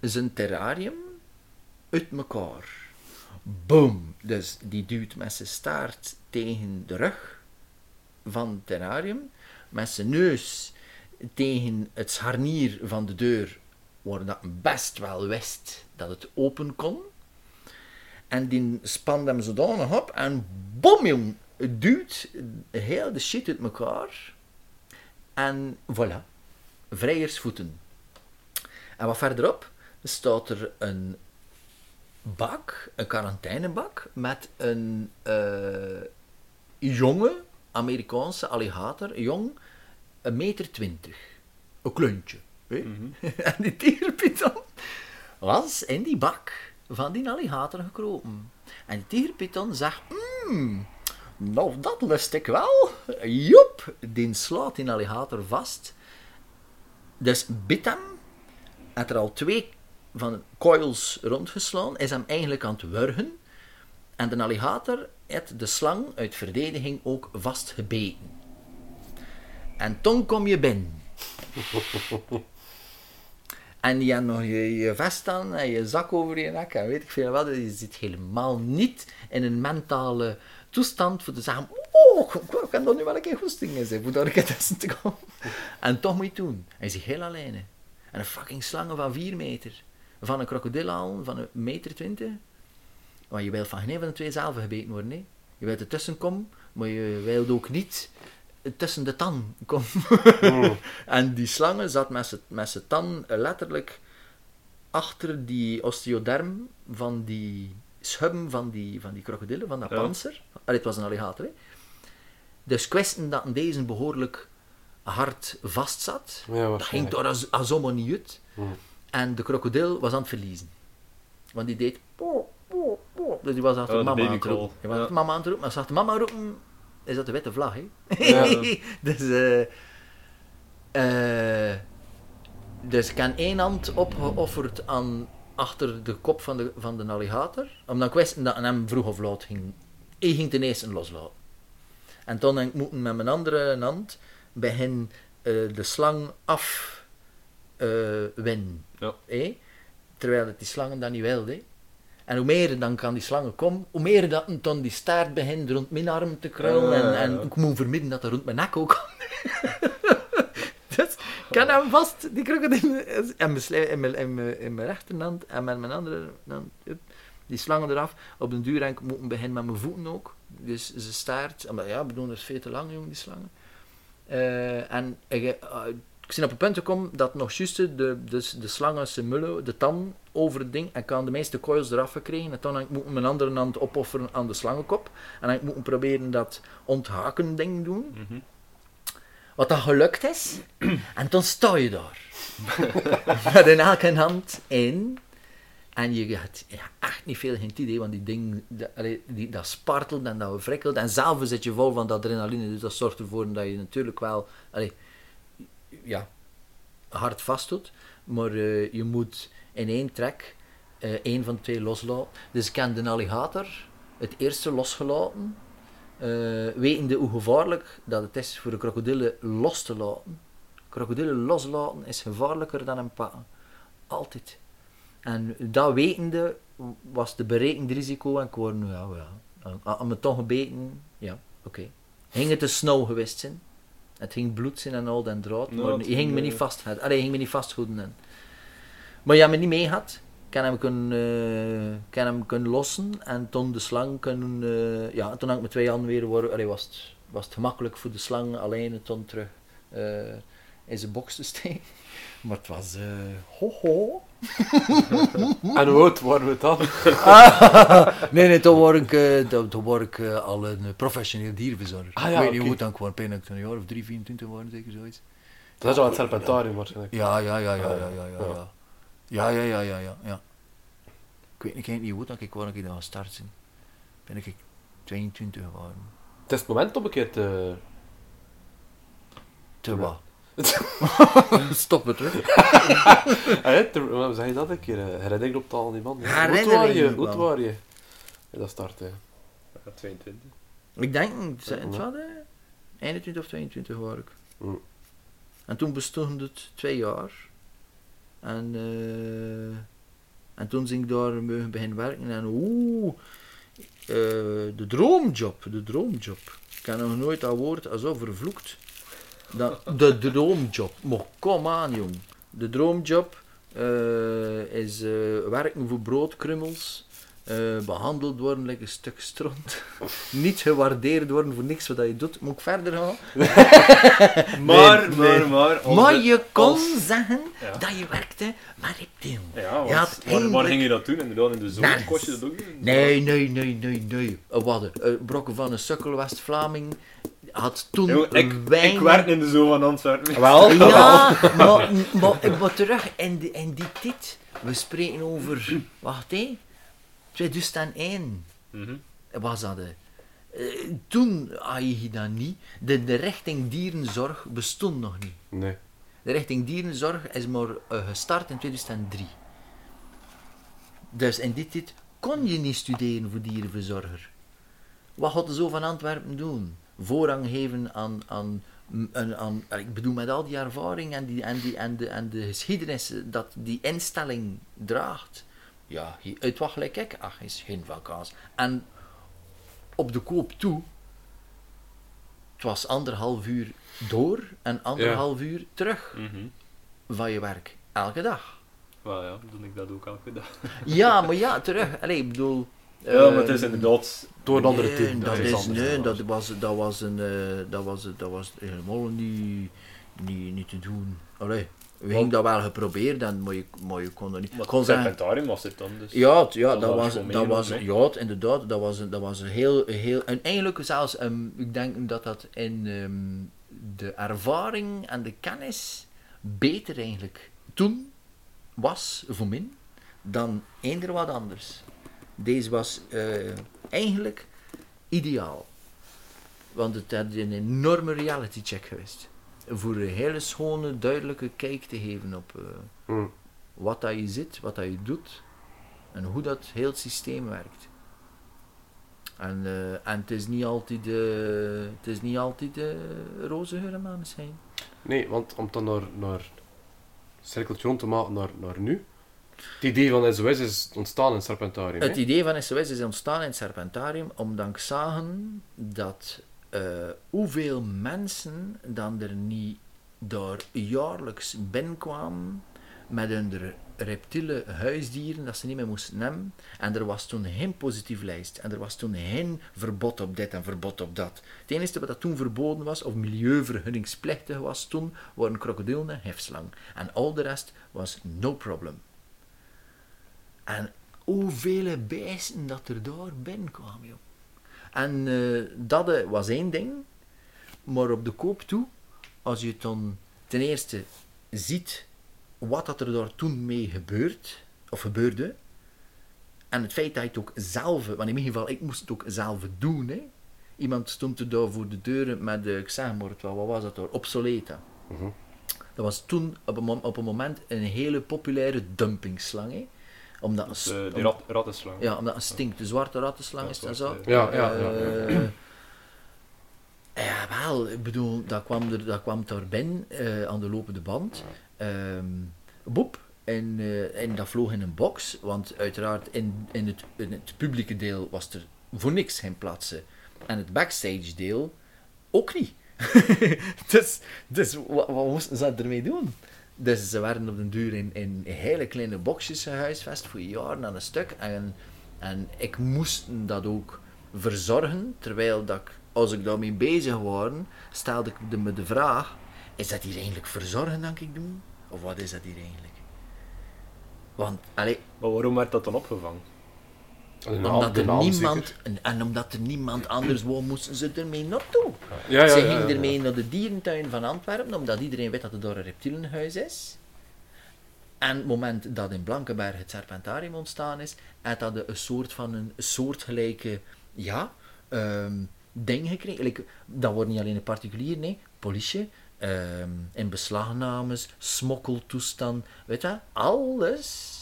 B: zijn terrarium uit elkaar. Boom! Dus die duwt met zijn staart tegen de rug van het terrarium, met zijn neus tegen het scharnier van de deur, waar dat best wel wist dat het open kon. En die spande hem zodanig op en bom, jong! Het duwt heel de shit uit elkaar. En voilà, vrijersvoeten. En wat verderop staat er een bak, een quarantainebak, met een eh, jonge Amerikaanse alligator, jong, een meter twintig. Een kleuntje.
C: Mhm. (laughs)
B: en die tierenpython was in die bak van die alligator gekropen. En die tierenpython zegt, mmm, nou dat lust ik wel. Joep, die slaat die alligator vast. Dus bit hem, had er al twee van coils rondgeslaan, is hem eigenlijk aan het wurgen. En de alligator heeft de slang uit verdediging ook vastgebeten. En toen kom je binnen. (laughs) En je hebt nog je, je vest aan en je zak over je nek en weet ik veel wat. Je zit helemaal niet in een mentale toestand voor te zeggen, oh, ik kan dat nu wel een keer goesting in zijn, daar een keer tussen te komen. En toch moet je het doen. Hij is heel alleen. En een fucking slangen van 4 meter. Van een krokodil al, van een meter 20. Maar je wilt van geen een van de twee zelf gebeten worden. Hè. Je wilt ertussen komen, maar je wilt ook niet tussen de tan komen.
A: Mm. (laughs)
B: En die slangen zat met zijn- met zijn tan letterlijk achter die osteoderm van die schubben van die, van die krokodillen, van dat
C: Ja.
B: panzer. Allee, het was een alligator, hè. Dus wist dat deze behoorlijk hard vast zat.
A: Ja,
B: Dat ging door als, als niet uit.
A: Mm.
B: En de krokodil was aan het verliezen. Want die deed... po, po, po. Dus die was achter
C: Oh,
B: mama aan het roepen. Die was
C: Ja.
B: mama aan het roepen. Maar achter mama roepen, is dat de witte vlag, hè.
A: Ja. (laughs)
B: dus... eh eh, dus ik heb één hand opgeofferd aan achter de kop van de, van de alligator. Omdat ik wist dat hem vroeg of laat ging... Hij ging ten eerste loslaten. En toen ik moeten met mijn andere hand begin eh, de slang af eh winnen.
C: Ja.
B: Terwijl het die slangen dat niet wilde. En hoe meer dan kan die slangen komen, hoe meer dat dan die staart begint rond mijn arm te krullen. En,
C: ja,
B: en ik moet vermidden dat er rond mijn nek ook kan. (laughs) dus ik kan hem vast, die krokodil, in mijn, in mijn, in mijn, in mijn rechterhand en met mijn andere hand, die slangen eraf. Op den duur ik moeten beginnen met mijn voeten ook. Dus ze staart, maar ja, bedoel, dat is veel te lang, jong, die slangen. Eh, en ik, eh, ik zie op het punt gekomen dat nog juist de, dus de slangen zijn mullen, de tan over het ding, en ik had de meeste coils eraf gekregen. En toen heb ik moeten mijn andere hand opofferen aan de slangenkop. En ik moeten proberen dat onthaken ding doen.
C: Mhm.
B: Wat dat gelukt is. en dan sta je daar. (laughs) Met in elke hand in. En je hebt ja, echt niet veel geen idee, want die ding, dat, die, dat spartelt en dat wrikkelt. En zelf zit je vol van dat adrenaline, dus dat zorgt ervoor dat je natuurlijk wel allee, ja, hard vastdoet. Maar eh, je moet in één trek eh één van twee loslaten. Dus ik heb de alligator het eerste losgelaten. eh, wetende hoe gevaarlijk dat het is voor de krokodillen los te laten. Krokodillen loslaten is gevaarlijker dan een pakken. Altijd. En dat wetende was de berekend risico en ik word, nou ja, ja. Aan me toch gebeten, ja, oké. Ging het te snel geweest zijn? Het ging bloed zijn en al den draad,
C: Nou,
B: maar je ging me niet
C: eh,
B: vast, allee, je ging me niet vasthouden. En. Maar je hebt me niet mee gehad. Ik heb hem kunnen, eh, heb hem kunnen lossen en toen de slang kunnen, eh, ja, toen had ik met twee handen weer, worden, allee, was, het, was het gemakkelijk voor de slang alleen en toen terug in zijn box te steken. (laughs) Maar het was, eh ho ho. (laughs)
A: En hoe oud waren we dan? (laughs)
B: nee, nee, toen word ik, eh, toen, word ik eh, al een professioneel dierverzorger.
A: Ah, ja,
B: ik weet niet hoe het dan kwam, ik denk dat ik toen een jaar of 3, 24 worden, zeker zoiets.
A: Dat is al het Serpentarium waarschijnlijk.
B: Ja, ja, ja, ja, ja, ja, ja.
A: Ja.
B: Ja, ja, ja, ja, ja, ja. Ik weet niet, ik weet niet hoe dat ik wanneer ik dan gestart zijn. Ben ik 22 geworden.
A: Het is het moment om een keer te...
B: Te wat? (laughs) Stop het,
A: te... Hoe zeg je dat een keer? eh, Herinnering op taal die man. Hoe oud waren je? Hoe dat start, hè.
C: Ja, 22.
B: Ik denk, het hè? 21 of 22 was ik.
A: Mm.
B: En toen bestond het twee jaar. En, eh, en toen ben ik daar mogen beginnen werken. En oeh, eh, de droomjob, de droomjob. Ik heb nog nooit dat woord zo vervloekt. Dat, de droomjob. Maar kom aan, jong. De droomjob eh, is eh, werken voor broodkrummels. eh, behandeld worden like een stuk stront. (laughs) Niet gewaardeerd worden voor niks wat je doet. Moet ik verder gaan? (laughs)
C: Maar,
B: nee.
C: maar, maar.
B: maar je kon
C: als-
B: zeggen
C: Ja.
B: dat je werkte met reptiel.
C: Ja, want
B: Ja,
C: waar,
B: eindelijk-
C: waar ging je dat doen? Inderdaad, in de kost je dat ook?
B: Nee, nee, nee, nee, nee. Uh, wat? Uh, Brokken van een sukkel West-Vlaming had toen
C: Yo, ik,
B: weinig...
C: ik werk in de zoo van Antwerpen. (laughs)
A: Wel?
B: Ja, (laughs) maar, maar, maar terug in, die in die tijd. We spreken over... Wacht, hé. 2001
C: Mhm.
B: was dat. Eh, toen had je dat niet. De, de richting dierenzorg bestond nog niet.
A: Nee.
B: De richting dierenzorg is maar eh, gestart in 2003. Dus in die tijd kon je niet studeren voor dierenverzorger. Wat had de zo van Antwerpen doen? Voorrang geven aan, aan, aan, aan ik bedoel met al die ervaring en, die, en, die, en, de, en de geschiedenis dat die instelling draagt. Ja, uit wat gelijk ik, ach, is geen vakantie. En op de koop toe, het was anderhalf uur door en anderhalf uur terug
C: Mhm.
B: van je werk. Elke dag.
C: Wel ja, doe ik dat ook elke dag.
B: Ja, maar ja, terug. Allee, ik bedoel...
C: Ja, maar het
B: ehm,
C: is inderdaad...
A: Door een andere
B: nee,
A: team.
B: Dat
A: is
B: nee, dat was, dat was, een, eh, dat was, dat was helemaal niet, niet, niet te doen. Allee, we gingen dat wel geprobeerd, en, maar, je, maar je kon er niet.
C: Maar
B: kon
C: het
B: zeggen,
C: serpentarium was het dan dus.
B: ja, het- ja
C: dat
B: dat
C: was
B: dat was, ja, het- inderdaad, dat was, een- dat was een heel, heel, en eigenlijk zelfs, ehm, ik denk dat dat in ehm, de ervaring en de kennis beter eigenlijk toen was, voor min, dan eender wat anders. Deze was eh, eigenlijk ideaal. Want het had een enorme reality check geweest. Voor een hele schone, duidelijke kijk te geven op eh,
A: Mm.
B: wat dat je zit, wat dat je doet en hoe dat heel het systeem werkt. En, eh, en het is niet altijd, eh het is niet altijd eh roze geur maneschijn.
A: Nee, want om dan naar, naar cirkeltje rond te maken naar, naar nu. Het idee van SOS is ontstaan in Serpentarium.
B: Het
A: hè?
B: idee van SOS is ontstaan in het Serpentarium omdat ik zagen dat eh, hoeveel mensen dan er niet daar jaarlijks binnenkwamen met hun reptiele huisdieren dat ze niet meer moesten nemen. En er was toen geen positief lijst. En er was toen geen verbod op dit en verbod op dat. Het enige wat dat toen verboden was, of milieuvergunningsplichtig was toen, waren krokodillen en hefslang. En al de rest was no problem. En hoeveel beesten dat er daar binnenkwamen, joh. En eh, dat eh, was één ding. Maar op de koop toe, als je dan ten eerste ziet wat dat er daar toen mee gebeurt, of gebeurde, en het feit dat je het ook zelf, want in mijn geval, ik moest het ook zelf doen, hè. Iemand stond er daar voor de deuren met, de, ik zeg maar, het wel, wat was dat daar, obsoleta.
A: Mhm.
B: Dat was toen op een, op een moment een hele populaire dumpingslang, hè. Omdat een
C: Dus,
B: st-
C: eh, rat, rattenslang.
B: ja, omdat een stink, de zwarte rattenslang
C: Ja,
B: is en zo.
A: Ja, ja, ja, ja.
B: Eh, ja, wel, ik bedoel, dat kwam, er, dat kwam daar binnen eh, aan de lopende band. Ehm boep. En, eh, en dat vloog in een box, want uiteraard in, in, het, in het publieke deel was er voor niks geen plaatsen. En het backstage deel ook niet. (laughs) dus dus wat, wat moesten ze ermee doen? Dus ze werden op den duur in, in hele kleine boxjes gehuisvest voor jaren aan een stuk. En, en ik moest dat ook verzorgen, terwijl dat als ik daarmee bezig was, stelde ik me de vraag, is dat hier eigenlijk verzorgen dat ik doe? Of wat is dat hier eigenlijk? Want,
C: Maar waarom werd dat dan opgevangen?
A: Naam-
B: omdat er niemand, en, en omdat er niemand anders wou, moesten ze ermee naartoe.
A: Ja, ja,
B: ze gingen ermee naar de dierentuin van Antwerpen, omdat iedereen weet dat er daar een reptielenhuis is. En het moment dat in Blankenberg het Serpentarium ontstaan is, had dat een soort van een soortgelijke, ja, ehm, ding gekregen. Like, dat wordt niet alleen een particulier, nee, politie, ehm in beslagnames, smokkeltoestand, weet je, alles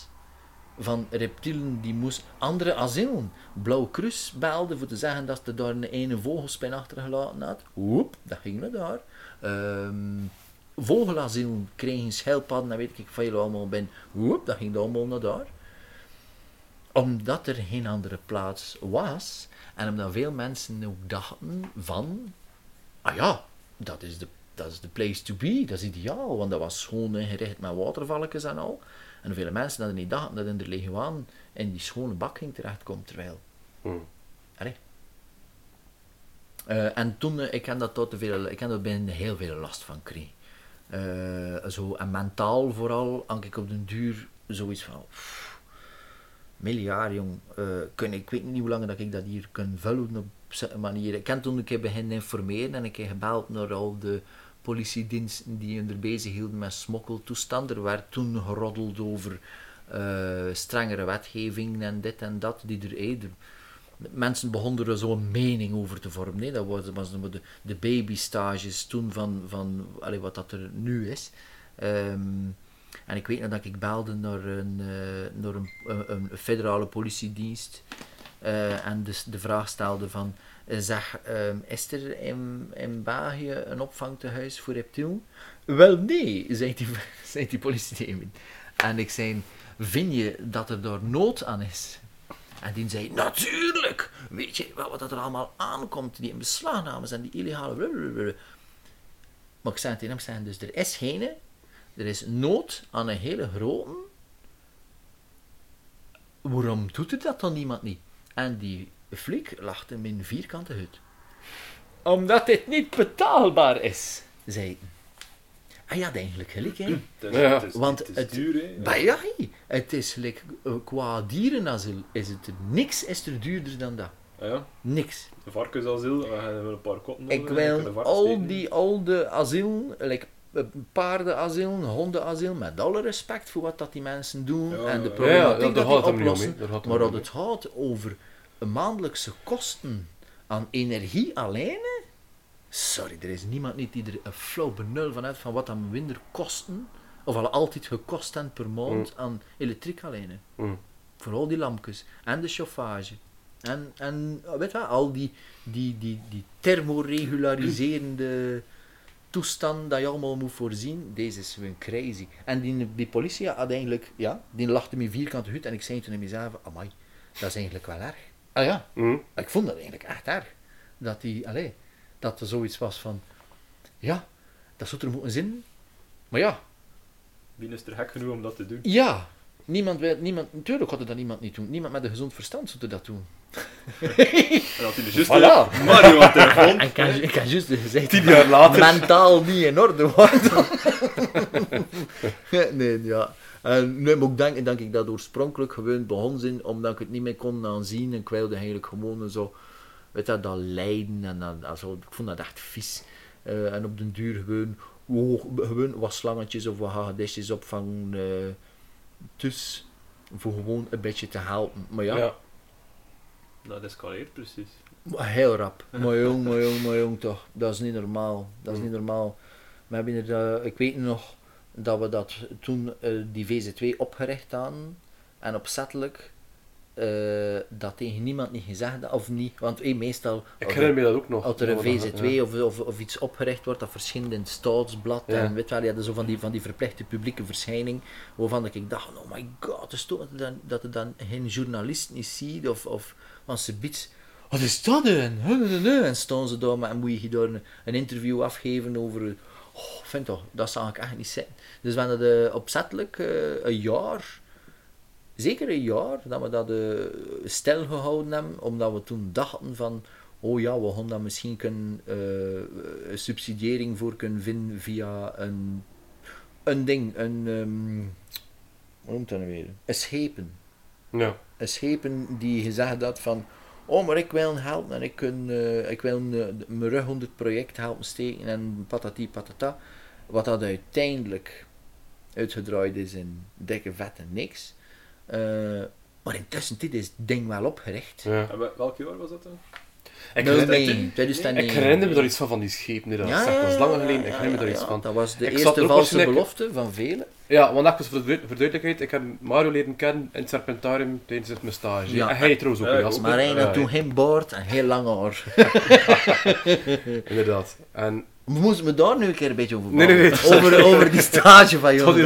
B: van reptielen die moest andere asielen. Blauw Kruis belde voor te zeggen dat ze daar een ene vogelspin achtergelaten had. Oep, dat ging naar daar. Ehm vogelasielen kregen schildpadden, dat weet ik veel allemaal ben. Oep, dat ging allemaal naar daar. Omdat er geen andere plaats was en omdat veel mensen ook dachten van, ah ja, dat is de, dat is de place to be, dat is ideaal, want dat was schoon ingericht met watervalletjes en al. En vele mensen hadden niet dachten dat in de leguaan in die schone bak ging terechtkomen, terwijl... Allee. Eh, en toen, eh, ik heb dat tot te veel, ik heb daar binnen heel veel last van gekregen. Eh, zo, en mentaal vooral, had ik op den duur zoiets van... pff, miljard, jong. Kun, ik weet niet hoe lang dat ik dat hier kan vullen op zo'n manier. Ik heb toen een keer beginnen informeren en ik heb gebeld naar al de politiediensten die hun er bezig hielden met smokkeltoestanden. Er werd toen geroddeld over eh, strengere wetgeving en dit en dat. Die er, de, mensen begonnen er zo'n mening over te vormen. Dat was, was de, de, babystages toen van, van wat dat er nu is. Ehm, en ik weet nog dat ik belde naar een, eh, naar een, een, federale politiedienst. eh, en dus de vraag stelde van, zeg, ehm, is er in, in België een opvangtehuis voor reptielen? Wel nee, zei die, (laughs) zei die. En ik zei, vind je dat er daar nood aan is? En die zei, natuurlijk! Weet je wel wat dat er allemaal aankomt? Die beslagnames en die illegale... blablabla." Maar ik zei tegen hem, zei, dus er is geen... Er is nood aan een hele grote. Waarom doet er dat dan niemand niet? En die flik lachte hem in een vierkante hut. Omdat dit niet betaalbaar is, zei hij. Ah ja, eigenlijk gelijk, hè.
C: Het is,
A: Ja.
C: het is,
B: Want
C: het is
B: het-
C: duur, hè.
B: Maar ja, het is like, eh, qua dierenasiel is het niks is er duurder dan dat.
C: Ah, ja.
B: Niks.
C: Een varkensasiel, we gaan wel een paar koppen
B: Ik wil al die oude asielen, like, eh, paardenasiel, hondenasiel, met alle respect voor wat dat die mensen doen
C: Ja,
B: en de
C: ja, ja.
B: problematiek
A: Ja,
B: dat die
A: om,
B: oplossen. Maar dat het gaat over maandelijkse kosten aan energie alleen, sorry, er is niemand niet die er een flauw benul van heeft van wat dan minder kosten, of al altijd gekost hebben per maand aan elektriek alleen.
A: Mm.
B: Voor al die lampjes en de chauffage. En, en weet je, al die, die, die, die thermoregulariserende toestand dat je allemaal moet voorzien, deze is gewoon crazy. En die, die politie had eigenlijk, ja, die lachte me vierkante hut en ik zei toen in mezelf, amai, dat is eigenlijk wel erg. Ah ja,
A: Mm.
B: ik vond dat eigenlijk echt erg. Dat die, allee, dat er zoiets was van, ja, dat zou er moeten zin. Maar ja,
C: Wie is er gek genoeg om dat te doen?
B: ja, niemand wil, niemand, natuurlijk had er dat niemand niet doen. Niemand met een gezond verstand zou dat doen.
C: En (laughs) dat hij dus juist
B: Voilà.
C: Mario aan de telefoon.
B: En ik had juist gezegd
A: Tien jaar later.
B: mentaal niet in orde was. (laughs) (laughs) nee, ja. En nu moet ik denken dat ik dat oorspronkelijk gewoon begon zijn, omdat ik het niet meer kon aanzien. En ik wilde eigenlijk gewoon zo, weet je, dat lijden en dat, dat zo, ik vond dat echt vies. Eh, en op den duur gewoon, oh, gewoon wat slangetjes of wat hagedisjes opvangen. eh dus, voor gewoon een beetje te helpen. Maar ja,
A: Ja.
C: Dat escaleert precies.
B: Heel rap. Maar jong, maar jong, maar jong toch. Dat is niet normaal. Dat is niet normaal. We hebben er, ik weet nog dat we dat toen eh, die VZ2 opgericht hadden. En opzettelijk eh, dat tegen niemand niet gezegd had, of niet. Want meestal,
A: Ik herinner
B: er,
A: me dat ook nog.
B: als er een
A: Dat we dat-
B: VZ2
A: ja.
B: of, of, of iets opgericht wordt, dat verschijnt in het staatsblad.
A: Ja.
B: En weet wel, had zo van die, van die verplichte publieke verschijning. Waarvan ik dacht, oh my god, is toch dat er dan, geen journalist niet ziet. Of, of want ze biedt, wat is dat dan? En staan ze daar, maar en moet je daar een, een interview afgeven over. Oh, vind toch, dat zou ik echt niet zijn. Dus we hadden de opzettelijk eh, een jaar, zeker een jaar, dat we dat eh, stil gehouden hebben, omdat we toen dachten van, oh ja, we gaan daar misschien kunnen, eh, een subsidiëring voor kunnen vinden via een, een ding, een, ehm hoe noemt dat nu weer? Een schepen
A: Ja.
B: een schepen die gezegd had van oh maar ik wil helpen en ik, kun, ik wil mijn rug onder het project helpen steken en patati patata wat dat uiteindelijk uitgedraaid is in dikke vette niks Eh, maar intussen dit is het ding wel opgericht
A: Ja.
C: En wel- welk jaar was dat dan?
A: Ik,
B: Nou,
A: herinner,
B: nee, 2009.
A: ik herinner me daar iets van, van die schepen. dat
B: Ja.
A: Dat is lang geleden. Ik
B: ja,
A: herinner me daar
B: ja,
A: iets
B: ja.
A: van.
B: Dat was de
A: Ik zat
B: eerste
A: er
B: valse belofte van velen.
A: Ja, want even voor de voor de duidelijkheid. Ik heb Mario leren kennen in het Serpentarium tijdens het mijn stage.
B: Ja.
A: En hij trouwens ook.
C: Ja, ook.
B: Maar hij had toen geen baard en heel lang haar. (laughs) (laughs)
A: Inderdaad. En
B: We moesten me daar nu een keer een beetje over
A: Nee, nee, nee,
B: babbelen. over, (laughs) over die stage van jou.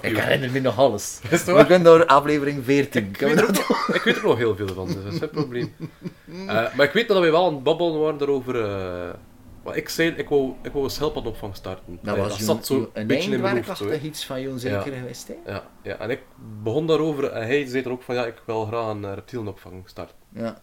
B: Ik herinner me nog alles. We kunnen door aflevering 14.
A: Ik weet,
B: we
A: er nog, ik weet er nog heel veel van, dus dat is geen probleem. (laughs) Eh, maar ik weet dat we wel aan het babbelen waren daarover. maar ik zei, ik wou, ik wou een schelpadopvang starten.
B: Dat was
A: dat zat zo
B: een
A: beetje in mijn hoofd.
B: Iets van jou zeker geweest, hè?
A: ja, ja, en ik begon daarover en hij zei er ook van ja, ik wil graag een eh, reptielenopvang starten.
B: Ja.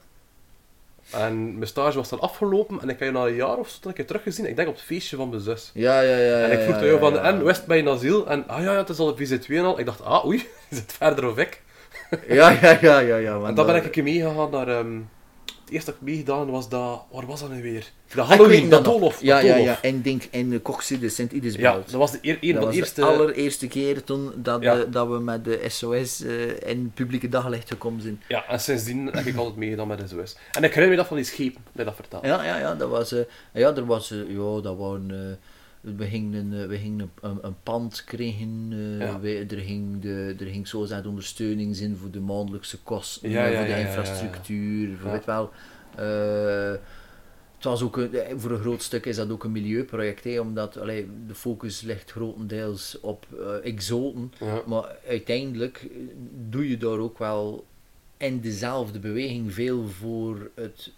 A: En mijn stage was dan afgelopen en ik heb je na een jaar of zo een keer teruggezien. Ik denk op het feestje van mijn zus.
B: Ja, ja, ja.
A: En ik vroeg
B: ja,
A: jou van, en West bij een asiel? En ah ja, ja, het is al op VZ2 en al. Ik dacht, ah oei, (laughs) is het verder of ik?
B: Ja, ja, ja, ja. ja (laughs)
A: En dan ben ik een keer meegegaan naar... ehm, het eerste dat ik meegedaan was dat... Waar was dat nu weer? De
B: Ah,
A: Halloween,
B: dat
A: dat. Doolhof.
B: Ja,
A: dat
B: ja, ja. En denk in de Koksie, de
A: Ja,
B: Sint-Idesbelt.
A: dat was de eer,
B: dat was
A: de eerste...
B: de allereerste keer toen dat,
A: Ja.
B: we, dat we met de SOS eh, in het publieke daglicht gekomen zijn.
A: Ja, en sindsdien heb ik altijd meegedaan met SOS. En ik herinner me dat van die schepen, dat dat vertelde.
B: Ja, ja, ja, dat was, eh, ja, er was, eh, ja, dat waren, eh, we gingen, een, eh, we gingen een, een, een pand krijgen, eh,
A: Ja.
B: we- er ging, de, er ging zo zijn ondersteuning in voor de maandelijkse kosten,
A: Ja,
B: eh,
A: ja,
B: voor de infrastructuur, voor weet wel. het was ook een, voor een groot stuk is dat ook een milieuproject, hè, omdat allee, de focus ligt grotendeels op exoten.
A: Ja.
B: Maar uiteindelijk doe je daar ook wel in dezelfde beweging veel voor het,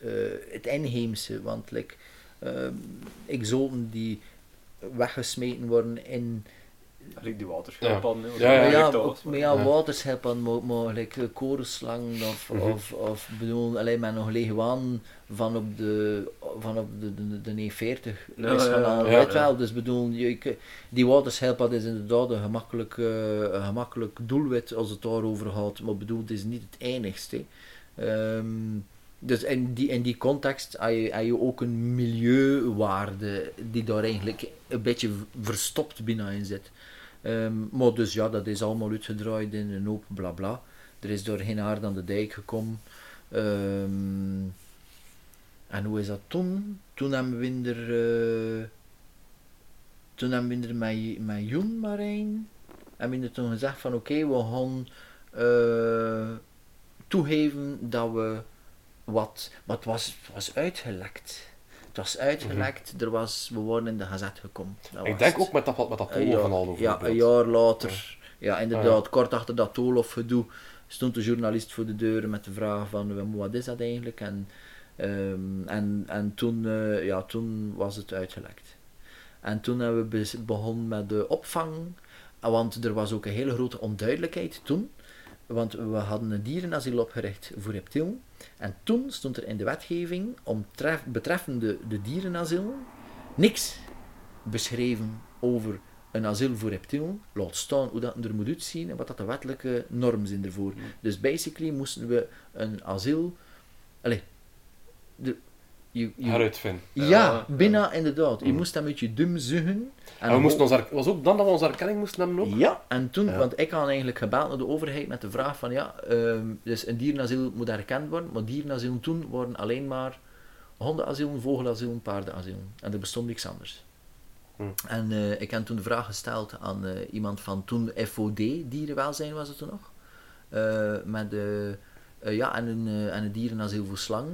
B: het inheemse. Want like, ehm, exoten die weggesmeten worden in
C: Like die waterschildpadden. hè,
A: Ja, ja,
B: maar
A: ja,
B: maar ja,
A: Ja.
B: waterschildpadden, mo- mogelijk eh, korenslang of,
A: Mhm.
B: of, of bedoel, alleen maar nog leguaan van op de, van op de, de, de E40.
C: Ja,
B: is van
C: ja,
B: al,
A: ja.
B: weet wel, dus bedoel, je, ik- die waterschildpad is inderdaad een gemakkelijk, eh, een gemakkelijk doelwit als het daarover gaat, maar bedoel, het is niet het enigste. Ehm, dus in die, in die context heb je, ook een milieuwaarde die daar eigenlijk een beetje verstopt binnen zit. Ehm, maar dus ja, dat is allemaal uitgedraaid in een hoop bla bla. Er is door geen aard aan de dijk gekomen. Ehm, en hoe is dat toen? Toen hebben we er, eh, toen hebben we er met, Marijn, hebben we toen gezegd van oké, we gaan eh, toegeven dat we wat, wat was, het was uitgelekt. Het was uitgelekt, er was, we waren in de gazet gekomen. Dat
A: Mhm. Ik denk
B: het.
A: ook met dat, met dat van al
B: Ja,
A: bijvoorbeeld.
B: een jaar later. Ja, inderdaad.
A: Ah,
B: Kort achter dat Tolof gedoe stond de journalist voor de deur met de vraag van "Wel, wat is dat eigenlijk? En, ehm, en, en toen, eh, ja, toen was het uitgelekt. En toen hebben we begonnen met de opvang. Want er was ook een hele grote onduidelijkheid toen. Want we hadden een dierenasiel opgericht voor reptielen. En toen stond er in de wetgeving omtref, betreffende de dierenasiel niks beschreven over een asiel voor reptielen. Laat staan hoe dat er moet uitzien en wat dat de wettelijke normen zijn ervoor. Dus basically moesten we een asiel... Allee, de, je, je-
A: Heruitvinden.
B: ja,
C: Ja,
B: bijna inderdaad. Je moest dat met je dum zugen.
A: En we moesten ons, her- was ook dan dat we onze erkenning moesten hebben ook?
B: Ja, en toen,
A: Ja.
B: want ik had eigenlijk gebeld naar de overheid met de vraag van ja, ehm, dus een dierenasiel moet erkend worden, maar dierenasielen toen waren alleen maar hondenasielen, vogelasielen, paardenasielen. En er bestond niks anders.
A: Hm.
B: En eh, ik heb toen de vraag gesteld aan eh, iemand van toen FOD, dierenwelzijn was het toen nog, eh, met ja, en, een, eh, en een dierenasiel voor slang.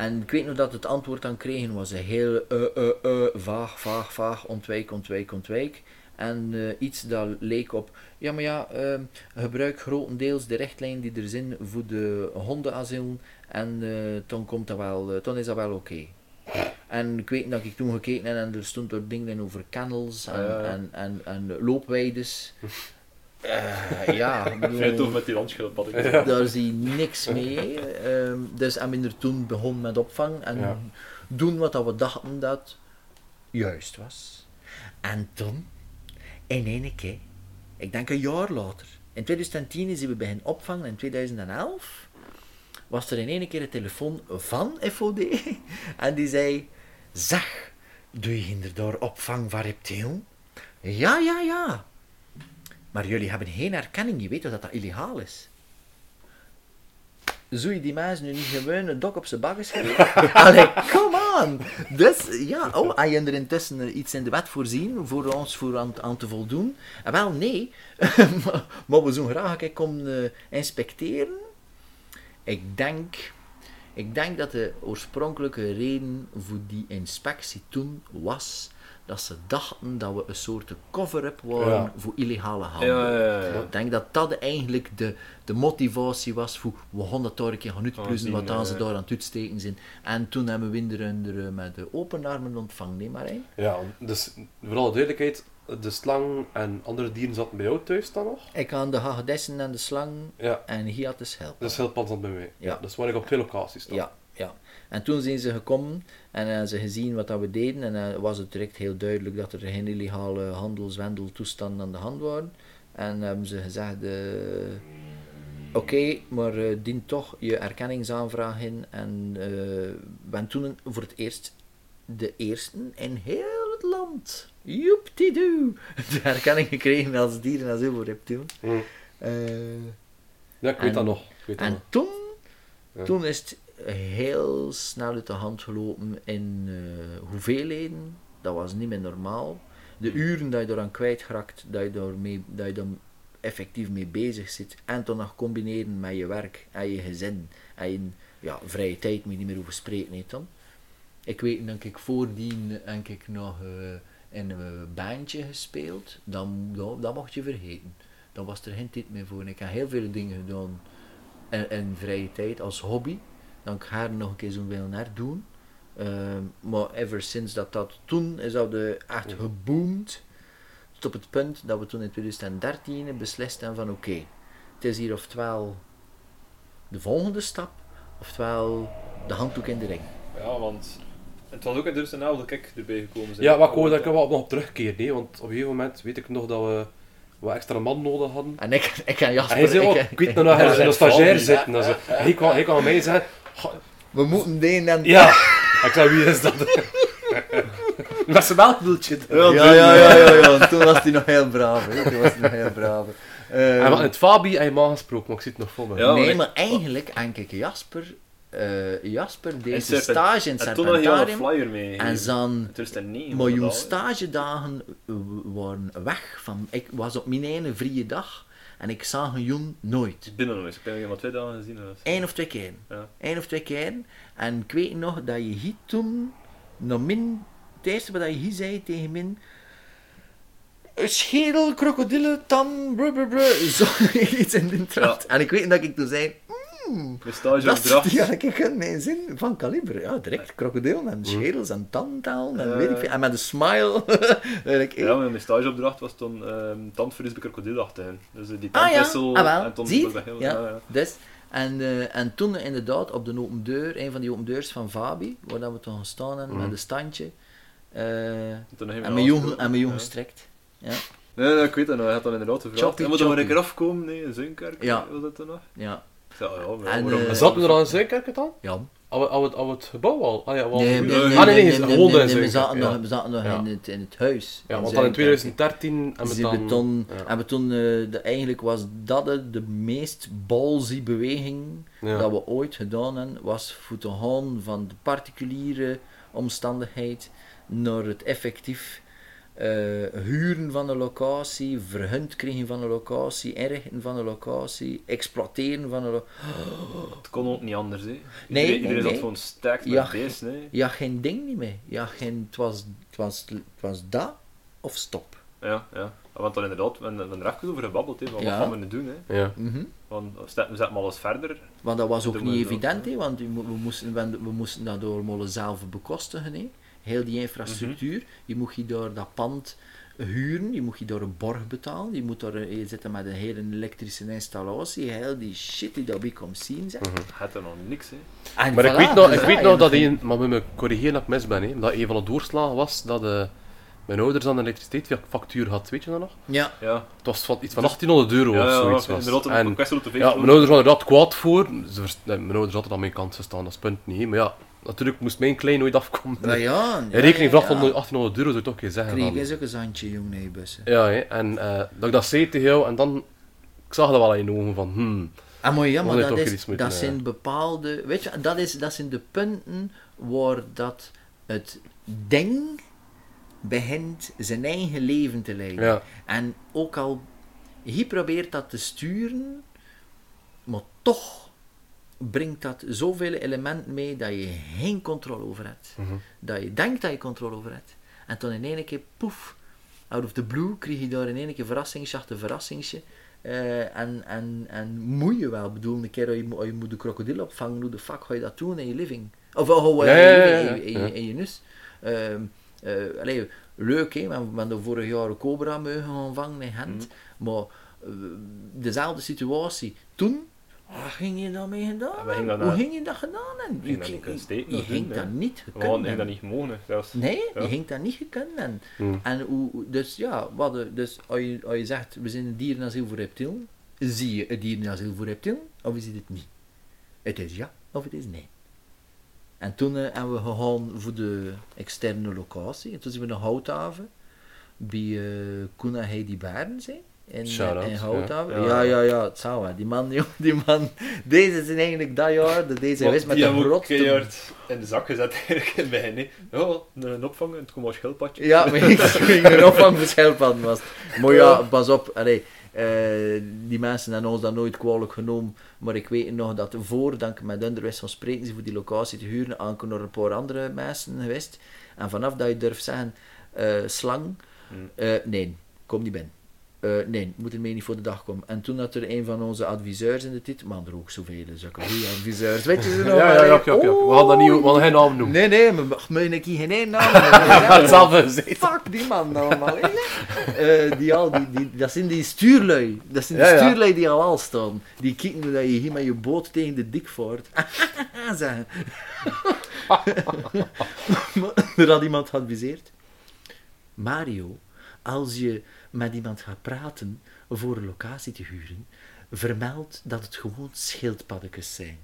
B: En ik weet nog dat het antwoord aan kregen was een heel eh, eh, eh, vaag, vaag, vaag, ontwijk, ontwijk, ontwijk. En iets dat leek op, ja maar ja, ehm, gebruik grotendeels de richtlijn die er zijn voor de hondenasielen en dan, komt dat wel, dan is dat wel oké. En ik weet dat ik toen gekeken heb en er stond er dingen in over kennels en, en, en, en loopweides. (laughs) Eh, ja, bedoel,
C: tof met die landschildpadden.
B: daar zie je niks mee. Ehm, dus hebben we er toen begonnen met opvang en
A: Ja.
B: doen wat dat we dachten dat juist was. En toen, in één keer, ik denk een jaar later, in 2010 zijn we beginnen opvangen, in 2011 was er in één keer een telefoon van FOD (laughs) en die zei, zeg, doe je inderdaad opvang van reptielen? Ja, ja, ja. Maar jullie hebben geen erkenning, je weet dat dat illegaal is? Zou je die mensen nu niet gewoon een dok op zijn baggen schrijven? (laughs) Allee, come on! Dus, ja, oh, heb je er intussen eh, iets in de wet voorzien voor ons voor aan, aan te voldoen? En wel, nee. (laughs) maar, maar we zouden graag keer komen eh, inspecteren. Ik denk, ik denk dat de oorspronkelijke reden voor die inspectie toen was dat ze dachten dat we een soort cover-up waren
A: Ja.
B: voor illegale handel.
C: Ja, ja, ja.
B: Ik denk dat dat eigenlijk de, de motivatie was voor we gaan dat daar een keer gaan uitpluizen
C: zien,
B: wat aan ze daar aan het uitsteken zijn. En toen hebben we er een, eh, met de open armen ontvangen, nee maar hè?
A: Ja, dus voor alle duidelijkheid, de slang en andere dieren zaten bij jou thuis dan nog?
B: Ik aan de hagedissen en de slang
A: Ja,
B: en hier had de schelp.
A: de schildpad zat bij mij.
B: Ja.
A: Dus waar ik op twee locaties.
B: Ja, ja. En toen zijn ze gekomen en hebben ze gezien wat dat we deden. En dan was het direct heel duidelijk dat er geen illegale handel, zwendel, toestanden aan de hand waren. En hebben ze gezegd, eh, oké, maar eh, dien toch je erkenningsaanvraag in. En eh hebben toen voor het eerst de eerste in heel het land, joeptiedoe, (laughs) de erkenning gekregen als dierenasiel voor reptielen.
A: Hm.
B: Eh,
A: Ja, ik weet
B: En-
A: dat nog. Weet dat
B: en
A: nog.
B: toen,
A: Ja.
B: toen is het heel snel uit de hand gelopen in eh, hoeveelheden. Dat was niet meer normaal. De uren dat je eraan kwijtgeraakt, dat je, daarmee, dat je dan effectief mee bezig zit. En dan nog combineren met je werk en je gezin. En je ja, vrije tijd moet je niet meer over spreken. Dan. Ik weet dat ik voordien heb ik nog eh, in een bandje gespeeld. Dan, dan, dat mocht je vergeten. Dan was er geen tijd meer voor. Ik heb heel veel dingen gedaan in, in vrije tijd als hobby. Dan ik haar nog een keer zo'n willen naar doen. Ehm, maar ever sinds dat dat toen is dat de echt geboomd. Tot op het punt dat we toen in 2013 beslist hebben van oké, het is hier oftewel de volgende stap, oftewel de handdoek in de ring.
C: Ja, want het was ook in de dat ik erbij gekomen zijn.
A: Ja, wat ik hoor dat ik er wel nog op terugkeer, nee, want op een gegeven moment weet ik nog dat we wat extra man nodig hadden.
B: En ik, ik en Jasper,
A: En hij zei, oh,
B: ik-
A: ik weet nog dat hij in een
B: dat
A: stagiair zitten. en zo. Hij kwam, hij kwam aan mij zeggen, "Ga-
B: we moeten die en
A: ja. (laughs) Ik zei, wie is dat? (laughs) Met zijn melkdoeltje.
B: Ja, ja, ja, ja, ja, ja. Toen was hij nog heel braaf. Hè. Toen was hij nog heel braaf. Eh,
A: En wat, het Fabi en je man gesproken, maar ik zie het nog voor me.
C: Ja.
B: nee,
C: maar-
B: maar eigenlijk, en kijk, Jasper, eh, Jasper deed zijn stage in
C: En een
B: Serpentarium.
C: flyer mee.
B: En zijn
C: 2009.
B: miljoen
C: was
B: stagedagen waren weg. Van, ik was op mijn ene vrije dag en ik zag een joen nooit.
C: Binnen nog eens. Ik heb hem maar twee dagen gezien.
B: Eén of twee keer.
C: Ja.
B: Eén of twee keer. En ik weet nog dat je hier toen, nog min, het eerste wat je hier zei tegen min, schedel, krokodillen, tan, brr, brr, brr, zo iets in de trant. En ik weet dat ik toen zei,
C: Mijn
B: dat
C: stageopdracht.
B: is ja, ik in mijn zin van kaliber. Ja, direct krokodillen en schedels en tandtalen en
C: Ja.
B: weet ik veel. En met een smile. (laughs)
C: Ja, mijn stageopdracht was toen ehm tandverlies bij krokodilachtigen. Dus eh, die
B: Ah ja,
C: tandwissel
B: ah,
C: en toen
B: je?
C: dat heel-
B: Ja.
C: ja, ja.
B: Dus, en, eh, en toen inderdaad op de open deur, een van die open deurs van Fabi, waar dat we toen gestaan hebben met
A: Mhm.
B: een standje. eh,
C: je
B: en mijn jongen, en mijn jongen
C: Ja.
B: gestrekt. Ja,
C: Nee, nee, ik weet het nog. Hij had dan inderdaad gevraagd. En moet er maar een keer afkomen? Nee, in Zuinkerk.
B: Ja.
C: Was dat toen nog?
B: ja.
C: Ja,
B: En,
C: waarom?
B: eh,
A: Zat we er al in Zuidkerk dan?
B: ja.
A: Al, al, het, al het gebouw al? Ah ja, wel.
B: Nee, nee, nee,
C: Ah,
B: nee,
A: nee, nee,
B: nee, we zaten
A: ja.
B: nog, we zaten nog
A: Ja.
B: in, het, in het huis.
A: Ja, want dan in
B: Zuidkerk.
A: 2013 en we dan... ja.
B: en toen eh, de, eigenlijk was dat de, de meest ballsy beweging
A: Ja.
B: dat we ooit gedaan hebben, was voor te gaan van de particuliere omstandigheid naar het effectief huren van een locatie, verhund krijgen van een locatie, inrichten van een locatie, exploiteren van een locatie. (gasps)
C: Het kon ook niet anders, hè.
B: Nee,
C: Iedereen,
B: nee,
C: iedereen
B: nee.
C: gewoon sterk met
B: Ja.
C: deze, nee.
B: Ja, geen ding niet meer. Ja, geen, het, was, het, was, het was dat of stop.
C: Ja, ja. Want dan inderdaad, we hebben er even over gebabbeld, hè. Van,
B: Ja.
C: Wat gaan we nu doen, hè.
A: Ja.
B: Mhm.
C: Want we zetten we zetten maar alles verder.
B: Want dat was ook niet
C: dat,
B: evident, hè, want we, mo- we, moesten, we, moesten dat allemaal zelf bekostigen. Hè. Heel die infrastructuur. Je moet je door dat pand huren, je moet je door een borg betalen, je moet er je zitten met een hele elektrische installatie, heel die shit die dat we komt zien. Zeg.
C: Het er nog niks, hè.
B: En
A: Maar ik weet nog,
B: dus
A: ik
B: ja,
A: weet nog dat een, maar moet me corrigeren dat ik mis ben, hè, dat een van de doorslagen was dat eh, mijn ouders dan een elektriciteitsfactuur had, weet je dat nog?
B: Ja,
C: Ja.
A: Het was van, iets van 1800 euro
C: Ja,
A: of zoiets.
C: ja,
A: was. En,
C: de
A: ja, mijn ouders waren er dat kwaad voor. Ze vers- nee, mijn ouders hadden aan mijn kant gestaan, dat is het punt niet. Maar ja, natuurlijk moest mijn klein nooit afkomen.
B: ja, ja.
A: Een rekening van
B: ja,
A: 1800 1800 euro zou ik toch zeggen.
B: Kreeg is ook een zandje, jong, nee, bussen.
A: Ja, hè, en eh, dat ik dat zei tegen jou en dan... Ik zag dat wel in je ogen van, hmm.
B: Ah, maar ja, maar dat, is,
A: moeten,
B: dat
A: eh.
B: zijn bepaalde... Weet je, dat, is, dat zijn de punten waar dat het ding begint zijn eigen leven te leiden.
A: Ja.
B: En ook al... Je probeert dat te sturen, maar toch brengt dat zoveel elementen mee dat je geen controle over hebt.
A: Mhm.
B: Dat je denkt dat je controle over hebt. En dan in één keer, poef, out of the blue, krijg je daar in één keer verrassingsje achter verrassingsje. Eh, en, en, en moet je wel, bedoel, een keer als je, als je moet de krokodil opvangen, hoe de fuck ga je dat doen in je living? Of oh, in,
A: ja,
B: je in, je- nus. Ehm, eh, allee, leuk, hè, we hebben- vorig jaar een cobra mogen vangen in Gent.
C: Mhm.
B: Maar eh, dezelfde situatie. Toen, wat ging je daarmee gedaan?
C: Ja,
B: Hoe ging je dat gedaan?
C: ging
B: Je
C: dat niet
B: Je ging dat niet gekund
C: hadden dat niet mogen, zelfs.
B: Nee,
C: Ja.
B: je ging dat niet gekund hebben.
A: Hmm.
B: En hoe, dus ja, wat, dus als je, als je zegt, we zijn een dierenasiel voor reptielen, zie je een dierenasiel voor reptielen, of is het niet? Het is ja, of het is nee. En toen eh, hebben we gegaan voor de externe locatie. En toen zijn we naar Houthaven, bij uh, Koen en Heidi Barens. In, in Houthaven.
C: ja.
B: Ja, ja, ja, het zou wel. Die man, (laughs) joh, die man. Deze is eigenlijk dat jaar, dat deze
C: Want
B: wist met de grootste
C: keihard in de zak gezet (laughs) eigenlijk in het begin. hè. Ja, een opvangen, het komt als schildpadje.
B: Ja, maar ik (laughs) ging erop van mijn schildpadden was. Maar ja, pas op, allee, eh, die mensen hebben ons dat nooit kwalijk genomen. Maar ik weet nog dat voordat ik met hun wist van spreken ze voor die locatie te huren, aankom nog een paar andere mensen geweest. En vanaf dat je durft zeggen, eh, slang,
C: Hmm.
B: eh, nee, kom niet binnen. Eh, nee, moet ermee niet voor de dag komen. En toen had er een van onze adviseurs in de titel, maar er ook zoveel, zulke goede adviseurs. Weet je ze nog?
A: ja, ja, ja, ja. We dat niet, we gaan geen naam noemen.
B: Nee, nee, maar mag me een keer geen naam (laughs)
A: gezegd.
B: Fuck die man allemaal. Eh, die al, die, die, dat zijn die stuurlui. Dat zijn
A: Ja, ja.
B: stuurlui die al al staan. Die kijken dat je hier met je boot tegen de dik voort. (laughs) Zeggen. (laughs) Er had iemand geadviseerd. Mario, als je met iemand gaat praten voor een locatie te huren, vermeld dat het gewoon schildpaddetjes zijn.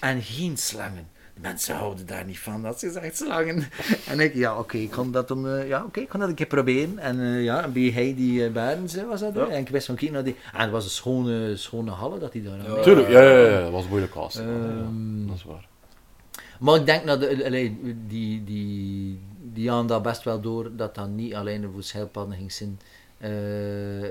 B: En geen slangen. De mensen houden daar niet van als je zegt slangen. (laughs) En ik, ja, oké, ik kon dat dan, eh, ja, oké, ik kon dat een keer proberen. En eh, ja, en bij hij die uh, Barends eh, was dat.
C: Ja.
B: En ik wist van, kijk naar die. En het was een schone, schone halle dat hij daar had.
C: Ja.
A: Tuurlijk, ja, ja, ja, dat was een moeilijk kast.
B: Ehm,
A: dat is waar.
B: Maar ik denk dat de, allee, die, die, die hadden dat best wel door dat dat niet alleen voor schildpadden ging zijn. Eh,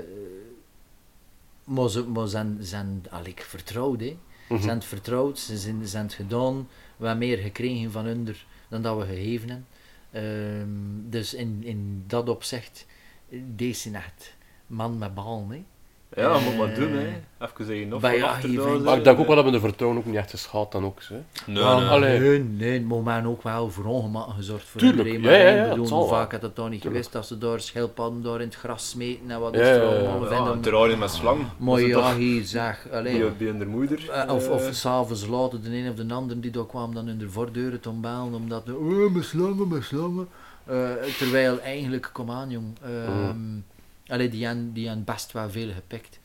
B: maar ze, maar zijn, zijn al ik vertrouwd, hè. Ze
A: Mhm.
B: zijn het vertrouwd, ze zijn, zijn het gedaan. We hebben meer gekregen van hun dan dat we gegeven hebben. Ehm, dus in, in dat opzicht, deze zijn echt man met bal, hè.
C: Ja, moet maar doen, hè. Even zeggen, nog
B: maar ja.
A: Maar ik denk ook wel dat we de vertrouwen ook niet echt geschaad dan ook. Hè.
C: Nee, nee.
A: allee.
B: Nee, nee, moet men ook wel voor ongemakken gezorgd voor
A: Tuurlijk,
B: iedereen. Maar
A: ja, ja,
B: bedoel,
A: het zal
B: hoe
A: wel.
B: vaak had het toch niet
A: Tuurlijk.
B: geweest dat ze daar schildpadden door in het gras smeten en wat
A: Ja,
B: is er allemaal
C: Ja, terrarium met slang.
B: Maar
C: het
B: ja, hier zeg, alleen.
C: Bij, hun moeder.
B: Eh, of, of
C: eh,
B: s'avonds later de een of de ander die daar kwam dan in de voordeuren te bellen omdat de, oh, mijn slangen, mijn slangen. Eh, terwijl eigenlijk, kom aan jong, ehm allee, die hebben die hebben best wel veel gepikt.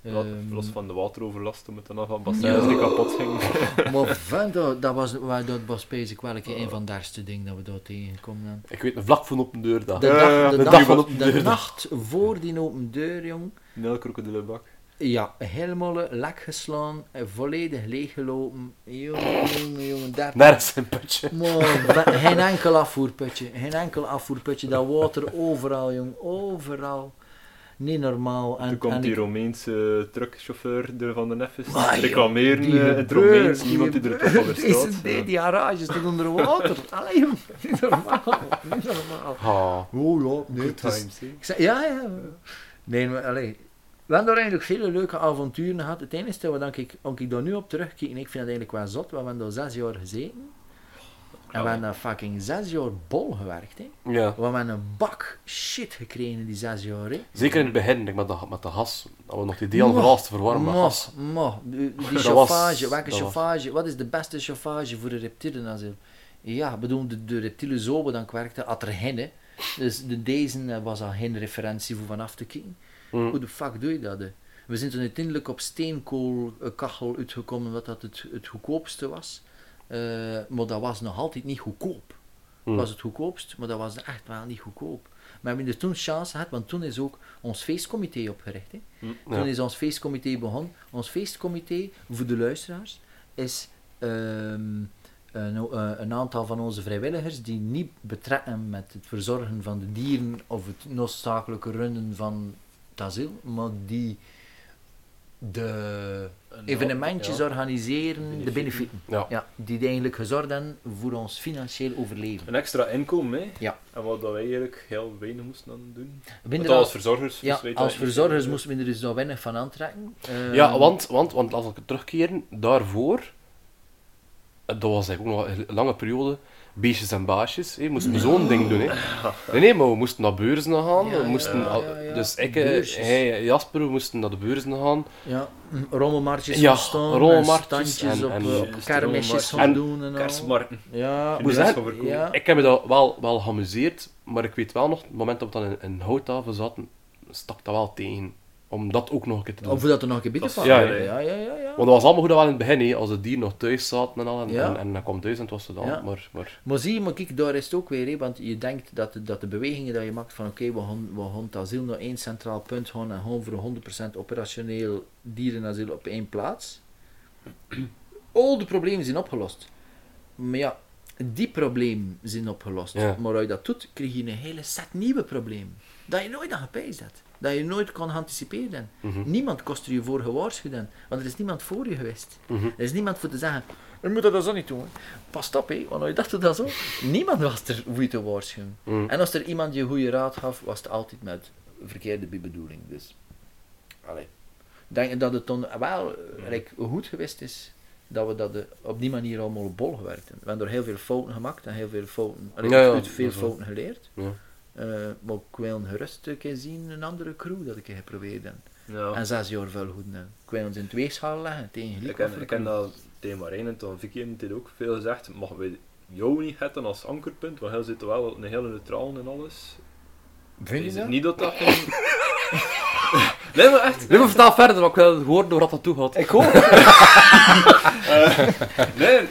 C: ja,
B: Ehm,
C: los van de wateroverlast, om het dan af van bassins die kapot ging. (laughs)
B: maar (laughs) vent, dat, dat was, waar- dat was bezig wel een keer een van de eerste dingen dat we daar tegenkomen. hebben.
A: Ik weet een vlak van op een deur dat.
B: De, dag,
C: ja,
B: de,
A: de
B: dag
A: dag van
B: van-
A: op de deur.
B: nacht voor die open deur, jong.
C: Nel krokodillenbak.
B: Ja, helemaal lek geslaan, volledig leeggelopen. Jongen, jongen, jongen, dat...
A: Nergens een putje.
B: Maar geen enkel afvoerputje, geen enkel afvoerputje. Dat water overal, jong, overal. Niet normaal. En,
C: Toen komt
B: en
C: die
B: ik-
C: Romeinse truckchauffeur de van de Neffes reclameren
B: die
C: eh, in het Romeins. Niemand die er toch over
B: Deze,
C: staat.
B: die,
C: Ja.
B: die garage staat onder water. (laughs) Allee, niet normaal. Niet normaal.
A: Ah.
B: Oh ja, nee. Is-
C: times, hè.
B: Ik zei, ja, ja. Nee, maar allee. We hebben daar eigenlijk vele leuke avonturen gehad. Het enige wat ik, ik daar nu op terugkijk, en ik vind het eigenlijk wel zot, we hebben daar zes jaar gezeten. En we hebben daar fucking zes jaar bol gewerkt. Hè.
A: Ja.
B: We hebben een bak shit gekregen in die zes jaar. Hè.
A: Zeker in het begin, denk met de, met de gas. Dat we nog die deel verlaat te verwarmen
B: mwah. Die, die (laughs)
A: Dat
B: chauffage,
A: was-
B: welke
A: dat was-
B: chauffage? Wat is de beste chauffage voor een reptielenasiel? Ja, ik bedoel, de, de reptielen zo dan werkte, had er geen. Hè. Dus de, deze eh, was al geen referentie voor vanaf te kijken.
A: Mm.
B: Hoe de fuck doe je dat? Hè? We zijn toen uiteindelijk op steenkoolkachel uitgekomen, omdat dat het, het goedkoopste was. Eh, maar dat was nog altijd niet goedkoop.
A: Mm.
B: was het goedkoopst, maar dat was echt wel niet goedkoop. Maar we hebben toen chance gehad, want toen is ook ons feestcomité opgericht. Hè? Toen
A: Ja.
B: is ons feestcomité begonnen. Ons feestcomité, voor de luisteraars, is ehm, een, eh, een aantal van onze vrijwilligers die niet betrekken met het verzorgen van de dieren of het noodzakelijke runnen van het asiel, maar die de evenementjes
C: Ja.
B: organiseren, de
C: Benefieten.
A: Ja.
B: Ja, die eigenlijk gezorgd hebben voor ons financieel overleven.
C: Een extra inkomen, hè.
B: Ja.
C: En wat dat wij eigenlijk heel weinig moesten dan doen. Want als verzorgers...
B: ja,
C: dus
B: als verzorgers moesten we er dus nog weinig van aantrekken. Eh,
A: Ja, want, want, want als ik het terugkeren, daarvoor, eh, dat was eigenlijk ook nog een lange periode, beestjes en baasjes, hè, moesten we zo'n ding doen. Hè. Nee, nee, maar we moesten naar beurzen gaan,
B: Ja,
A: we moesten,
B: ja,
A: al-
B: ja, ja.
A: dus ik, eh, hij, Jasper, we moesten naar de beurzen gaan.
B: Ja, mm, rommelmarktjes
A: Ja,
B: staan,
A: rommelmarktjes
B: standjes
A: en-
B: op,
A: en-
B: eh, op
C: Juist,
B: kermisjes gaan
A: En-
B: doen en.
C: Kerstmarkten.
B: Ja,
A: zeggen. Ik heb me dat wel, wel geamuseerd, maar ik weet wel nog, het moment dat we dan in, in Houthaven zaten, stak dat wel tegen. Om dat ook nog een keer te doen.
B: Of dat er nog een
C: Dat
B: van.
A: ja,
B: ja,
C: ja.
B: ja.
A: Want dat was allemaal goed wel in het begin, hè, als de dieren nog thuis zaten en al, en,
B: Ja.
A: en, en dan kwam thuis en het was het dan.
B: Ja.
A: Maar, maar
B: Maar zie je, maar kijk, daar is het ook weer, hè, want je denkt dat de, dat de bewegingen die je maakt van oké, we gaan, we gaan het asiel naar één centraal punt gaan en gewoon voor 100% operationeel dierenasiel op één plaats. Al de problemen zijn opgelost. Maar ja, die problemen zijn opgelost.
A: Ja.
B: Maar als je dat doet, krijg je een hele set nieuwe problemen. Dat je nooit aan gepijst hebt. Dat je nooit kan anticiperen.
A: Mhm.
B: Niemand kost er je voor gewaarschuwd. Want er is niemand voor je geweest.
A: Mhm.
B: Er is niemand voor te zeggen, je moet dat zo niet doen. hè." Pas op, hè, want je dacht dat zo, niemand was er voor je te waarschuwen.
A: Mhm.
B: En als er iemand je goede raad gaf, was het altijd met verkeerde bedoeling. Dus allee, ik denk dat het dan wel eh, like, goed geweest is dat we dat eh, op die manier allemaal bol gewerkt hebben. We hebben er heel veel fouten gemaakt en heel veel fouten, allee,
A: Ja, ja,
B: uit veel fouten geleerd. Eh, maar ik wil gerust een keer zien een andere crew dat ik heb geprobeerd heb.
C: Ja.
B: En zes jaar veel goed hebben. Ik wil ons in het weegschaal leggen tegen
C: Ik
B: gelijk voor
C: ik ken
B: crew.
C: dat tegen Marijn en toen Vicky heeft dit ook veel gezegd. Mag we jou niet hebben als ankerpunt? Want hij zit wel een hele neutraal en alles.
B: Vind je
C: Is het
B: dat?
C: niet dat dat geen... (laughs) nee, maar echt.
A: Nee, maar vertel verder, want ik wil het horen door wat dat toe gaat.
B: Ik hoop (laughs)
C: Nee,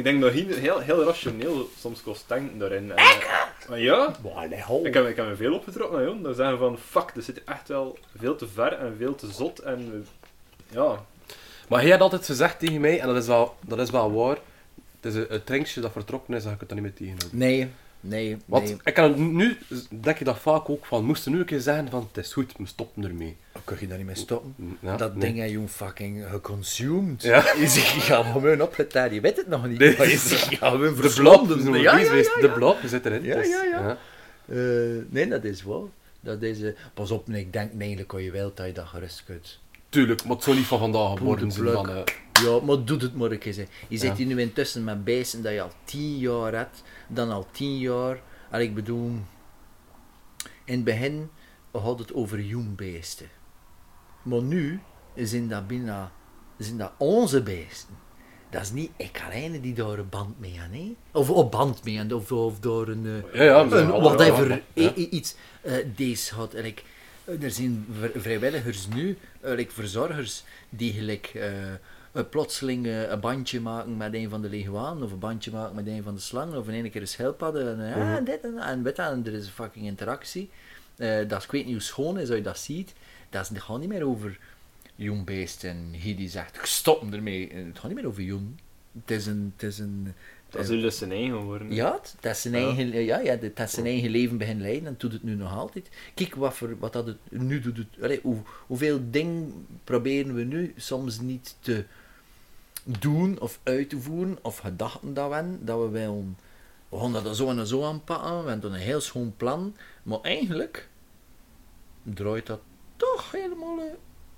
C: ik denk dat hij heel, heel rationeel soms kost denken daarin. En, maar ja, ik heb, ik heb me veel opgetrokken. Dat zeggen van, fuck, dit zit echt wel veel te ver en veel te zot. En ja,
A: Maar hij had altijd gezegd tegen mij, en dat is wel, dat is wel waar, het is een, een drinkje dat vertrokken is, dat ik het dan niet meer tegenhouden.
B: Nee, nee,
A: Want
B: nee.
A: ik kan het nu, denk je dat vaak ook van, moesten nu een keer zeggen van, het is goed, we stoppen ermee.
B: Kun je daar niet mee stoppen.
A: Ja,
B: dat
A: nee.
B: ding heb je fucking geconsumed.
A: Ja.
B: Je zegt, je gaat gewoon opgeteld, je weet het nog niet.
A: Nee.
B: Maar je zegt, je gaat gewoon verslonden.
A: ja,
B: Ja,
A: de blop zit erin.
B: Ja, ja, ja. Eh, nee, dat is wel. Dat is, eh, pas op, nee, ik denk eigenlijk als je wilt dat je dat gerust kunt.
A: Tuurlijk, maar het zou niet van vandaag geworden zijn van... eh,
B: Ja, maar doe het maar een keer. hè. Je zit hier nu intussen met beesten dat je al tien jaar hebt, dan al tien jaar. En ik bedoel, in het begin had het over jongbeesten. Maar nu zijn dat bijna zijn dat onze beesten. Dat is niet ik alleen die daar een band mee aan, hè? Of op band mee aan, of, of door een, eh,
A: Ja, ja,
B: een whatever,
A: ja,
B: i- iets. eh, deze had, like, eh, er zijn vr- vrijwilligers nu, eh, like verzorgers, die gelijk eh, eh, plotseling eh, een bandje maken met een van de leguanen, of een bandje maken met een van de slangen, of in één keer een schildpadden, en ja,
A: Mhm.
B: dit en dat, en weet en er is een fucking interactie. Eh, dat is, ik weet niet hoe schoon is als je dat ziet, dat, is, het gaat niet meer over jong beest en hij die zegt, stop ermee. Eh, Het gaat niet meer over jong. Het is een, het is een
C: dat is dus zijn eigen worden.
B: ja, het- dat is zijn
C: Ja.
B: eigen, ja, ja, dat dat zijn eigen leven begin leiden en doet het nu nog altijd. Kijk wat, voor, wat dat het nu doet. Het, hoe, hoeveel dingen proberen we nu soms niet te doen of uit te voeren of gedachten dat we hebben, dat we wel we gaan dat zo en zo aanpakken, we hebben een heel schoon plan, maar eigenlijk draait dat toch helemaal eh,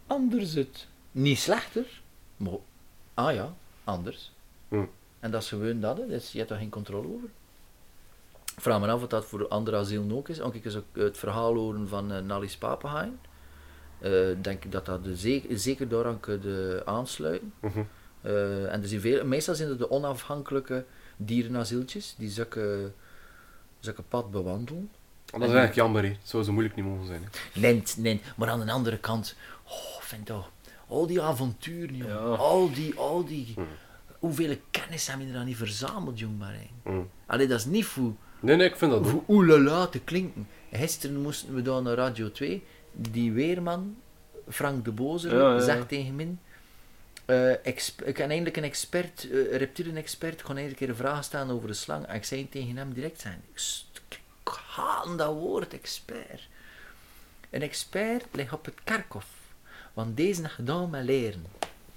B: anders uit. Niet slechter, maar ah ja, anders.
A: Hm.
B: En dat is gewoon dat, hè. dus je hebt daar geen controle over. Ik vraag me af of dat voor andere asielen ook is. Als ik eens ook het verhaal horen van uh, Nallis Papenhain, eh, denk ik dat dat de zeker, zeker daaraan kunnen aansluiten.
A: Mhm.
B: Eh, en er zijn veel, meestal zijn het de onafhankelijke dierenasieltjes die zulke, zulke pad bewandelen.
A: Dat is eigenlijk jammer, het zou zo moeilijk niet mogen zijn. hè.
B: Nee, nee, maar aan de andere kant, oh, vind toch, al die avonturen.
C: Ja.
B: Al die, al die, hoeveel kennis hebben we er dan niet verzameld, jong Marijn.
A: Mm.
B: Allee, dat is niet voor,
A: Nee, nee, ik vind dat
B: voor oelala te klinken. Gisteren moesten we daar naar Radio 2, die weerman, Frank de Boze,
C: Ja, ja, ja.
B: zegt tegen mij, eh, ik kan eindelijk een expert, eh, reptielenexpert, kon eigenlijk een keer een vraag stellen over de slang. En ik zei tegen hem direct, zijn, haat dat woord, expert. Een expert ligt op het kerkhof, want deze heeft gedaan met leren.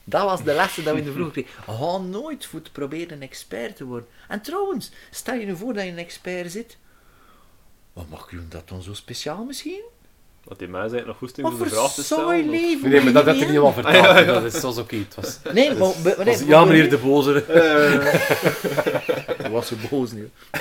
B: Dat was de les dat we in de vroeg kregen. Ga nooit voor te proberen een expert te worden. En trouwens, stel je nu voor dat je een expert zit. Wat mag je dat dan zo speciaal misschien?
C: Dat die mij zijn nog goed in
B: Wat
C: om de
B: voor
C: vraag te stellen.
B: leven.
A: Nee, maar dat heb
B: heb
A: ik niet helemaal verteld. (laughs) Dat is zoals oké. Het was,
B: Nee, maar... maar- maar-
A: was ja,
B: maar-
A: meneer de Boze.
B: Dat (laughs) was zo boos nu. (laughs)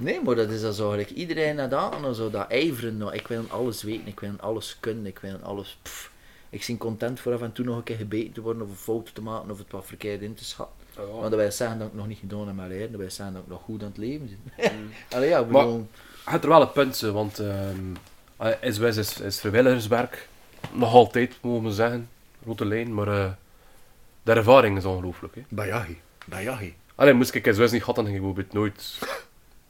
B: Nee, maar dat is dan zo eigenlijk. Iedereen naar dat en zo dat ijveren. Nou, ik wil alles weten, ik wil alles kunnen, ik wil alles. pff. Ik ben content voor af en toe nog een keer gebeten te worden of een foto te maken of het wat verkeerd in te schatten.
C: Ja.
B: Maar dat wil zeggen dat ik nog niet gedaan heb met leren, dat wil zeggen dat ik nog goed aan het leven zit.
C: Mm. (laughs)
B: Allee, ja, ik
A: Maar-
B: bedoel...
A: Het heeft er wel een punt, want ehm SWS is, is vrijwilligerswerk. Nog altijd, mogen we zeggen. Grote lijn, maar eh, de ervaring is ongelooflijk. hè.
B: Bayahi, Bayahi.
A: Allee, moest ik SWS niet gehad, dan ging ik bijvoorbeeld nooit...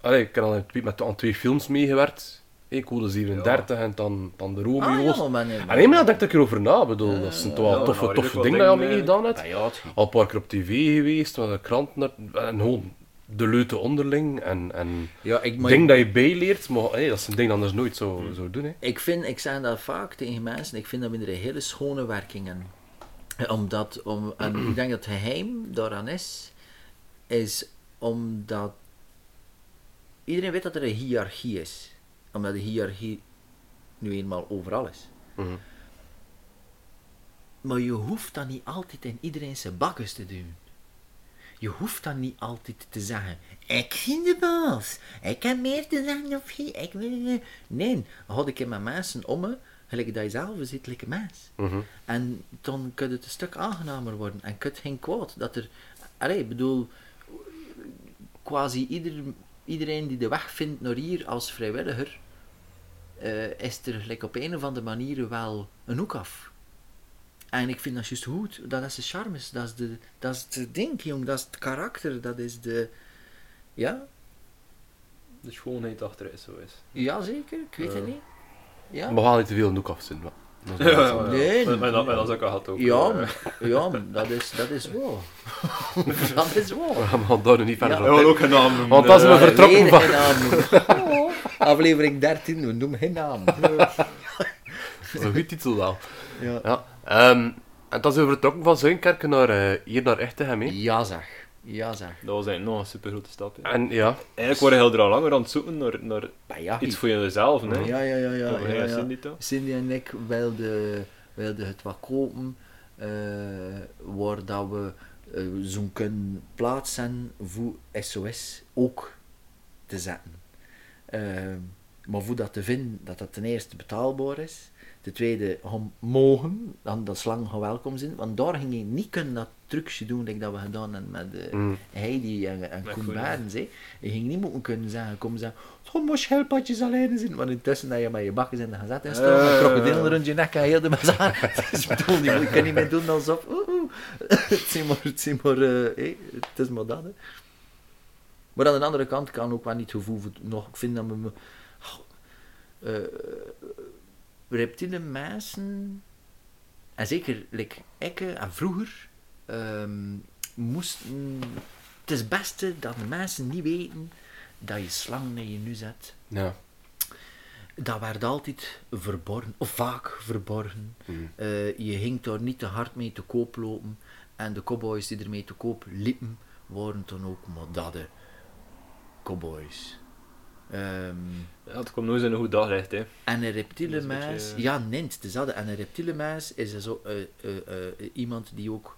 A: Allee, ik heb al twee- met, aan twee films meegewerkt. Hey, Code 37 en dan, dan de
B: Ah,
A: Romeo's.
B: ja, maar nee.
A: En nee, maar daar denk ik erover na. bedoel, dat zijn toch wel
C: ja,
A: toffe, toffe
C: wat
A: dat je
C: dingen,
A: mee gedaan hebt. Al een paar keer op tv geweest, met de krant naar, en gewoon de leute onderling. En, en
B: Ja, ik,
A: dingen dat je bijleert, maar hey, dat zijn dingen dat anders nooit zo, zo doen. Hè.
B: Ik vind, ik zeg dat vaak tegen mensen, ik vind dat we er een hele schone werkingen. Omdat, om, en (clears throat) ik denk dat het geheim daaraan is, is omdat iedereen weet dat er een hiërarchie is. Omdat de hiërarchie nu eenmaal overal is.
A: Mhm.
B: Maar je hoeft dat niet altijd in iedereen zijn bakkes te doen. Je hoeft dan niet altijd te zeggen, ik zie de baas, ik heb meer te zeggen of je, ik wil... Nee, had ik in mijn mensen om me, gelijk dat je zelf zit, een mens.
A: Mhm.
B: En dan kan het een stuk aangenamer worden. En kan het geen kwaad. Dat er... Allee, ik bedoel... Quasi ieder, iedereen die de weg vindt naar hier als vrijwilliger... eh, is er gelijk op een of andere manier wel een hoek af. En ik vind dat juist goed. Dat is de charme. Dat is, de, dat is het ding, jong. Dat is het karakter. Dat is de... Ja?
C: De schoonheid achter het zo is.
B: Ja, zeker. Ik weet het niet. Ja?
A: Maar we gaan niet te veel de hoek afzien. maar is (laughs)
C: Ja, ja,
A: zo.
C: ja.
B: Nee,
C: Maar- maar dat-
B: nee.
C: maar is ook al gehad ook.
B: Ja,
C: eh.
B: maar- ja, maar dat is, dat is waar. (laughs) dat is waar.
A: We gaan daar nu niet verder
B: Ja.
A: In.
C: ook geen naam noemen.
A: Want als we
C: eh.
A: vertrokken van-
B: geen naam noemen. (laughs) Oh, aflevering 13, we noemen geen naam.
A: Dat is een goede titel wel.
B: Ja,
A: Ja. Ehm, en dan zijn we vertrokken van Zuinkerken naar, eh, hier naar Echtegem. hè.
B: ja zeg. Ja zeg.
C: Dat was eigenlijk nog een super grote stap. ja.
A: En ja,
C: Eigenlijk waren heel er al langer aan het zoeken naar, naar
B: ja,
C: iets voor jezelf. hè.
B: ja, ja, ja, ja.
C: Cindy, toch?
B: Cindy en ik wilden, wilden het wat kopen, eh, waar dat we eh, zo'n kunnen plaatsen voor SOS ook te zetten. Eh, maar voor dat te vinden, dat dat ten eerste betaalbaar is, ten tweede mogen, dan dat slang welkom zijn, want daar ging je niet kunnen dat trucje doen like dat we gedaan hebben met eh,
A: Mm.
B: Heidi en, en Koen hè. Je ging niet moeten kunnen zeggen, kom zeggen, zo moest schildpadjes alleen zijn, want intussen dat je met je bakjes in de gazet in staan, met
C: Eh.
B: krokodillen rond je nek en heel de mazaan. Dus (laughs) ik bedoel, je kan niet meer doen alsof, oeh, oeh. (laughs) het is maar, het is maar, eh, het is maar dat, hè. Maar aan de andere kant kan ook wel niet gevoel voor- nog, ik vind dat we, me- eh, reptiele mensen, en zeker like, ik en vroeger, ehm, moesten, het is het beste dat de mensen niet weten dat je slang naar je nu zet.
A: ja.
B: Dat werd altijd verborgen, of vaak verborgen.
A: Mm.
B: Eh, je ging daar niet te hard mee te koop lopen. En de cowboys die ermee te koop liepen, waren dan ook modadde cowboys. Ehm,
C: Ja, het komt nooit in een goed daglicht. Hè.
B: en een reptiele
C: een
B: muis,
C: beetje-
B: ja, nee, het is dat. En een reptiele muis is zo, eh, eh, eh, iemand die ook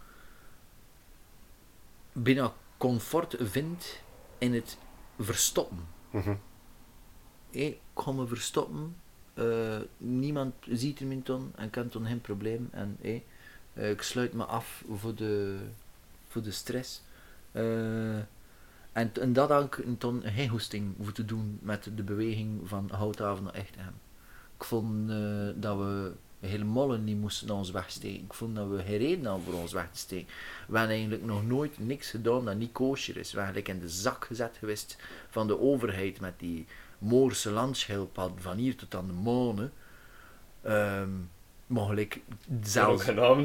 B: bijna comfort vindt in het verstoppen. Ik ga me verstoppen. eh, niemand ziet hem in ton en kan ton geen probleem. En eh, ik sluit me af voor de, voor de stress. Eh, en, dat had ik ton geen hoesting voor te doen met de beweging van Houthaven naar Echtem. Ik vond eh, dat we helemaal niet moesten naar ons wegsteken. Ik vond dat we geen reden hadden voor ons weg te steken. We hebben eigenlijk nog nooit niks gedaan dat niet kosher is. We zijn eigenlijk in de zak gezet geweest van de overheid met die Moorse landschildpad van hier tot aan de Monen. Ehm mogelijk
C: noemen.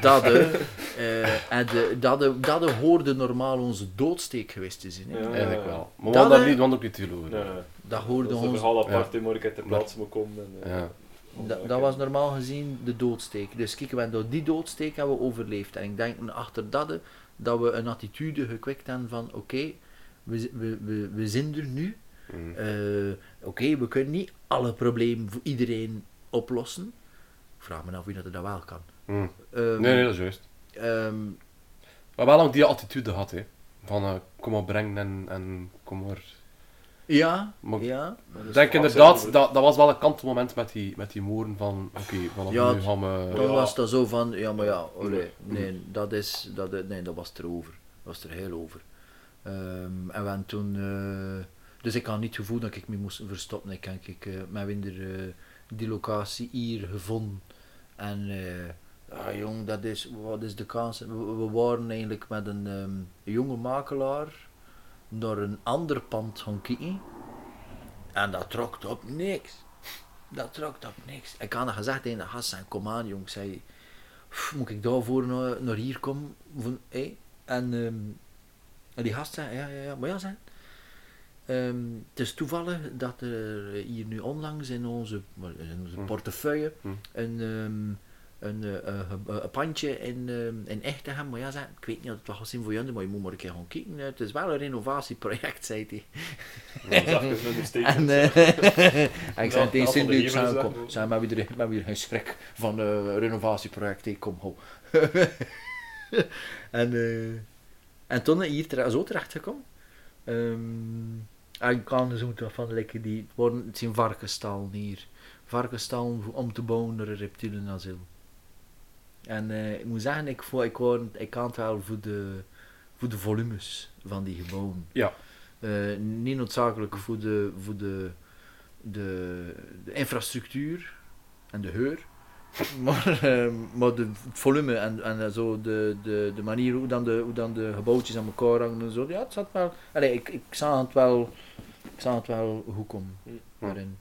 B: dat, hè, eh, en de, dat, de- dat de hoorde normaal onze doodsteek geweest te zijn.
C: Ja.
A: Eigenlijk wel. Maar we
B: Dat, eh,
A: niet, gaan ook niet te
C: nee.
B: Dat hoorde
C: Dat
B: ons
C: verhaal apart,
A: Ja.
C: ik heb ter plaatse moet komen. En, eh,
A: Ja.
B: Dat, dat was normaal gezien de doodsteek. Dus kijk, we hebben door die doodsteek hebben we overleefd. En ik denk achter dat, dat we een attitude gekwikt hebben van oké, we, we, we, we zijn er nu.
A: Mm.
B: Eh, oké, we kunnen niet alle problemen voor iedereen oplossen. Ik vraag me af wie dat dat wel kan.
A: Mm.
B: Ehm,
A: Nee, nee, dat is juist.
B: ehm,
A: hebben wel lang die attitude gehad, hè. Van eh, kom maar brengen en, en kom maar...
B: ja,
A: Maar-
B: ja.
C: maar
A: Ik denk inderdaad, dat, dat was wel een kantelmoment met die, met die moeren van, oké, vanaf
B: Ja,
A: nu gaan we...
B: Dan
C: Ja.
B: was dat zo van, ja maar ja, olé, nee, dat is, dat, nee, dat was er over. Dat was er heel over. Ehm, en we toen, eh, dus ik had niet het gevoel dat ik me moest verstoppen. Ik denk, ik, eh mijn winder eh, die locatie hier gevonden. En, eh, ja jong, dat is, wat is de kans? We, waren eigenlijk met een ehm, jonge makelaar naar een ander pand gaan kijken. En dat trok op niks. Dat trok op niks. Ik had gezegd tegen de gast, kom aan jong, zei, "Pff, moet ik daarvoor naar, naar hier komen? Van, ehm, en die gast zei, ja, ja, ja, maar ja, zei, ehm, het is toevallig dat er hier nu onlangs in onze, in onze
A: Hm.
B: portefeuille
A: Hm.
B: een, ehm, een, eh, eh, een, een pandje in, uh, in Echtegem. Maar ja, zei, ik weet niet of het wel gaat zien voor jullie, maar je moet maar een keer gaan kijken. Het is wel een renovatieproject, zei hij.
C: Dat is een (laughs) steek.
B: En, eh, en (laughs) ik zei tegen Cindy, ik
C: we
B: zei,
C: hier
B: kom,
C: gezegd.
B: zei, maar weer, maar weer geen schrik van eh renovatieproject, ik kom, ho. (laughs) en, en toen hier zo terecht gekomen. En ik kan dus ook van lekker die, het worden, het zijn varkenstal hier. Varkenstal om te bouwen naar een reptielenasiel. En eh, ik moet zeggen, ik, vo- ik, word, ik kan het wel voor de, voor de volumes van die gebouwen.
A: Ja.
B: Eh, niet noodzakelijk voor de, voor de, de, de infrastructuur en de heur, (laughs) maar, eh, maar de, het volume en, en zo de, de, de manier hoe dan de, hoe dan de gebouwtjes aan elkaar hangen en zo, ja, het zat wel, allee, ik, ik zag het wel, ik zag het wel goed komen daarin.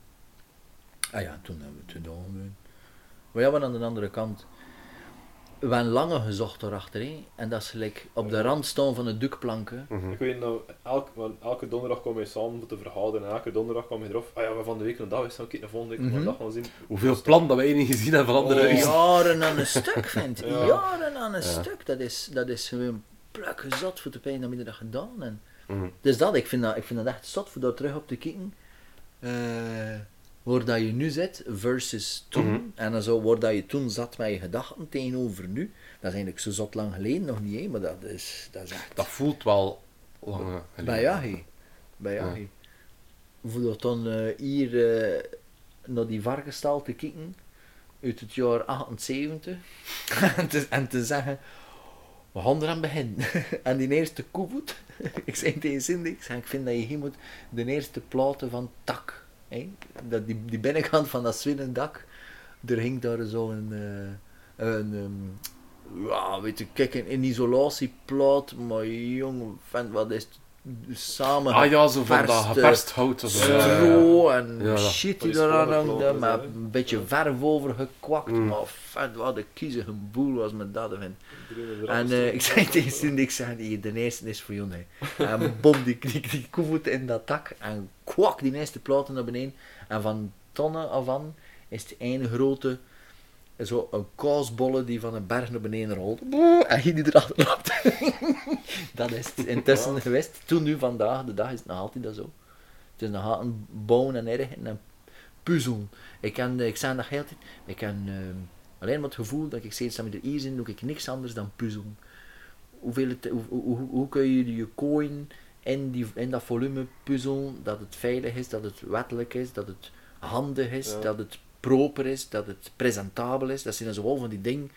B: Ah ja, toen hebben we het gedaan. Maar ja, maar aan de andere kant, we hebben lange gezocht daarachter, hè. en dat is gelijk op de rand staan van de dukplanken.
A: Mhm.
C: Ik weet nou, elke, donderdag komen we samen moeten verhouden en elke donderdag komen we erop. Ah ja, we van de week een dag is, nou kijk, de volgende week
B: Mhm.
C: een dag gaan zien.
A: Hoeveel plan dat wij niet gezien hebben van andere
C: Oh.
A: huizen.
B: Jaren aan een stuk, (laughs) vindt.
C: Ja.
B: Jaren aan een
A: Ja.
B: stuk. Dat is, dat is gewoon pluk gezot voor de pijn dat we dat gedaan en
A: Mhm.
B: Dus dat, ik vind dat, ik vind dat echt zot voor daar terug op te kijken. eh, waar dat je nu zit versus toen.
A: Mhm.
B: En dan zo waar dat je toen zat met je gedachten tegenover nu. Dat is eigenlijk zo zot lang geleden nog niet, hè, maar dat is, dat is echt.
A: Dat voelt wel lang geleden.
B: Bij Jahi. Bij
A: Ja.
B: Voor dat dan eh, hier eh, naar die varkenstal te kijken uit het jaar 78 (laughs) en, te, en te zeggen, we gaan eraan beginnen. (laughs) en die eerste koevoet, (laughs) ik zei tegen Cindy, ik, zei, ik vind dat je hier moet de eerste platen van tak, hè? Dat die, die binnenkant van dat zwinnend dak, er hing daar zo'n eh, een, ehm, ja, weet je, kijk, een, een isolatieplaat, maar jongen, wat is het samen
A: Ah ja, zo van dat
B: geperste
A: geperst hout.
B: stro en
A: Ja,
B: shit die eraan hangde, met een beetje verf over gekwakt,
A: Mm.
B: maar vet, wat een kiezige boel was met dat. En, en eh, ik zei tegen Cindy, ik zei, die, de eerste is voor jou, hè. (laughs) En bom, die, die, die koevoet in dat dak, en kwak, die eerste platen naar beneden. En van tonnen af aan is het een grote, zo een kaasbolle die van een berg naar beneden rolt. En hij die erachter loopt. (laughs) dat is het intussen geweest. Toen, nu, vandaag, de dag is het nog altijd dat zo. Het is nog altijd een bouwen en ergen en puzzelen. Ik, kan, ik zei dat heel tijd, ik kan eh, alleen maar het gevoel dat ik steeds we er hier zijn, doe ik niks anders dan puzzelen. Hoeveel het, hoe, hoe, hoe, hoe kun je je coin in, die, in dat volume puzzelen, dat het veilig is, dat het wettelijk is, dat het handig is,
C: Ja.
B: dat het proper is, dat het presentabel is. Dat zijn zo wel van die dingen.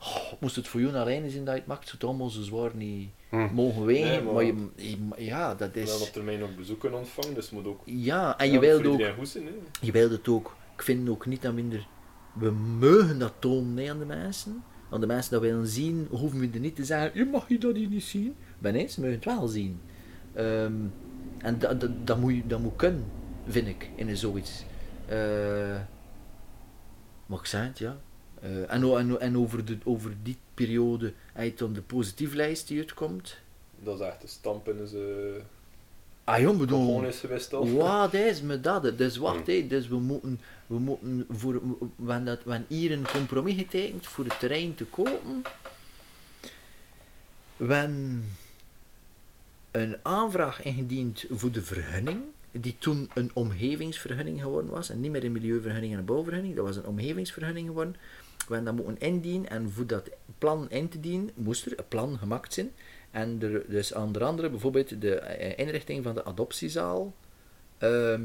B: Oh, moest het voor jou alleen zijn dat je het maakt, zou het allemaal zo zwaar niet
A: Hm.
B: mogen wegen.
C: Nee,
B: maar
C: maar-
B: je, je- ja, dat is...
C: op termijn ook bezoeken ontvangen, dus het moet ook
B: Ja, en
C: ja,
B: je wilde ook je wilde het ook, ik vind ook niet dat minder, we mogen dat tonen nee, aan de mensen. Want de mensen dat willen zien, hoeven we er niet te zeggen, je mag je dat hier niet zien. Maar nee, ze mogen het wel zien. Ehm, en dat, dat, dat, moet je, dat moet kunnen, vind ik, in zoiets. Eh maar ik zei het, ja. Eh, en, over, de, over die periode, je dan de positieflijst die uitkomt.
C: Dat is echt een stamp in zijn
B: Ah jong, bedoel,
C: gewoon is geweest al.
B: Wat is met dat? Dus wacht, hè. dus we moeten, we moeten voor, wanneer dat, wanneer hier een compromis getekend voor het terrein te kopen, wanneer een aanvraag ingediend voor de vergunning, die toen een omgevingsvergunning geworden was, en niet meer een milieuvergunning en een bouwvergunning, dat was een omgevingsvergunning geworden, we hebben dat moeten indienen, en voor dat plan in te dienen, moest er een plan gemaakt zijn, en er, dus onder andere bijvoorbeeld de eh, inrichting van de adoptiezaal. Ehm,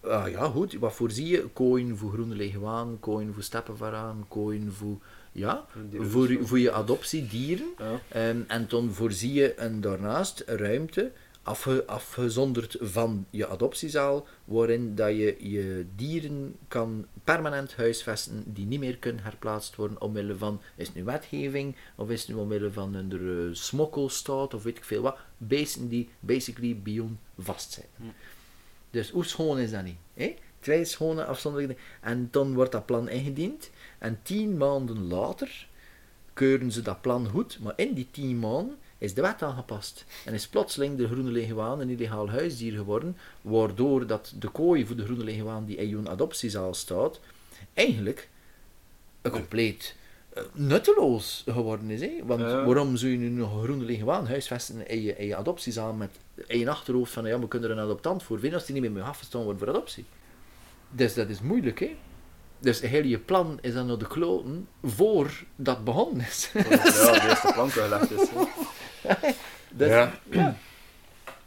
B: ah ja, goed. Wat voorzie je? Kooien voor groene leguaan, kooien voor steppenvaraan, kooien voor... Ja, voor, je- voor je adoptiedieren.
C: Ja.
B: Ehm, en dan voorzie je een, daarnaast ruimte, afge, afgezonderd van je adoptiezaal, waarin dat je je dieren kan permanent huisvesten die niet meer kunnen herplaatst worden omwille van, is het nu wetgeving, of is het nu omwille van een eh, smokkelstaat, of weet ik veel wat, beesten die basically bion vastzitten. Dus hoe schoon is dat niet? Hè? Twee schone afzonderlijke dingen. En dan wordt dat plan ingediend. En tien maanden later keuren ze dat plan goed. Maar in die tien maanden is de wet aangepast. En is plotseling de groene leguaan een illegaal huisdier geworden. Waardoor dat de kooi voor de groene leguaan die in je adoptiezaal staat, eigenlijk een compleet eh, nutteloos geworden is. Hè? Want
C: Ja.
B: waarom zou je nu nog een groene liggen waan huisvesten in je, in je adoptiezaal met je achterhoofd van ja, we kunnen er een adoptant voor vinden als die niet meer mag afgestaan wordt voor adoptie. Dus dat is moeilijk, hè? Dus heel je plan is dan naar de kloten voor dat begonnen is.
C: Ja, de eerste plank gelegd is. hè. (laughs) (laughs)
B: Dus-
A: Ja.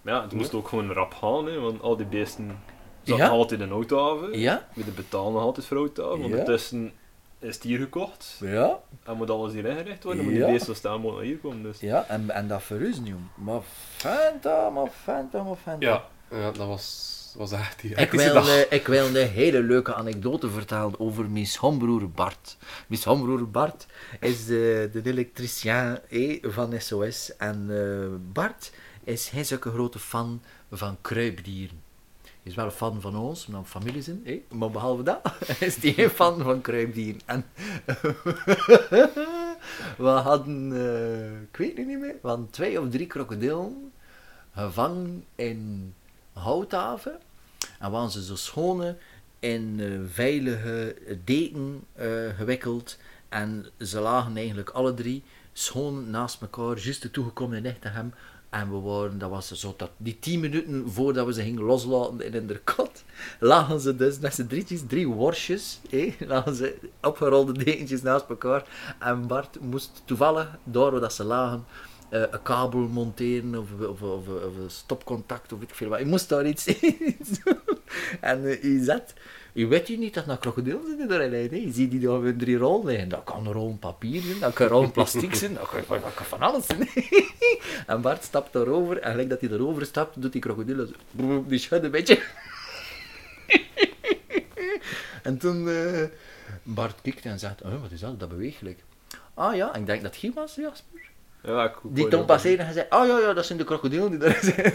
C: Maar ja, het moest ook gewoon rap gaan, hè, want al die beesten zaten
B: Ja.
C: altijd in een auto
B: Ja,
C: We betalen nog altijd voor auto.
B: Ja.
C: Ondertussen is het hier gekocht.
B: ja,
C: En moet alles hier ingericht worden. Dan moet
B: Ja.
C: die beesten staan moet naar hier komen. Dus.
B: ja. En, en dat verhuizen, jong. Maar fanta, maar fanta, maar fanta.
A: Ja, ja dat was, was echt die
B: Ik wil,
A: dag.
B: een, ik wil een hele leuke anekdote vertellen over mijn schoonbroer Bart. Mijn schoonbroer Bart is de, de elektricien eh, van SOS. En eh, Bart is hij zulke grote fan van kruipdieren. Hij is wel een fan van ons, omdat we familie zijn. eh, Maar behalve dat (laughs) is hij geen fan van kruipdieren. En (laughs) we hadden, eh, ik weet het niet meer, we hadden twee of drie krokodillen gevangen in houthaven. En waren ze zo schone in eh, veilige deken eh, gewikkeld. En ze lagen eigenlijk alle drie schoon naast elkaar, juist toegekomen in Echtegem. En we waren, dat was zo dat die tien minuten voordat we ze gingen loslaten in de kot, (laughs) lagen ze dus met z'n drietjes, drie worstjes, eh, (laughs) lagen ze opgerolde dekentjes naast elkaar. En Bart moest toevallig, waar dat ze lagen, eh, een kabel monteren of, of, of, of een stopcontact of ik veel wat. Je moest daar iets, doen. En eh, je zet, je weet je niet dat krokodillen zitten erin liggen. hè. Je ziet die daar in drie rollen. Dat kan een rol papier zijn, dat kan een rol plastic zijn, dat kan, van alles zijn. (laughs) en Bart stapt daarover en gelijk dat hij erover stapt, doet die broep, die schudden een beetje. (laughs) en toen eh, Bart kijkt en zegt, oh, wat is dat, dat beweeglijk. Ah ja, ik denk dat Guy was, Jasper.
C: Ja,
B: Die Tom passeerde en zei, oh ja, ja, dat zijn de krokodillen die daar (laughs) zijn.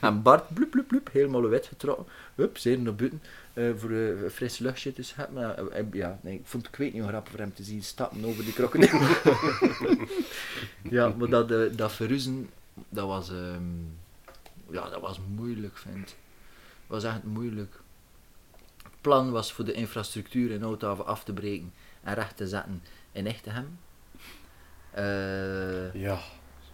B: en Bart, bloep, bloep, bloep, helemaal wet getrokken. Hup, zeer naar buiten, eh, voor eh, een fris luchtje te scheppen. Maar, eh, ja, nee, ik vond het, ik weet niet hoe grappig voor hem te zien stappen over die krokodillen. (laughs) ja, maar dat, dat verruzen, dat was, ehm, ja, dat was moeilijk, vind ik. Was echt moeilijk. Het plan was voor de infrastructuur in Oudhaven af te breken en recht te zetten in Echtegem. Eh
A: Ja,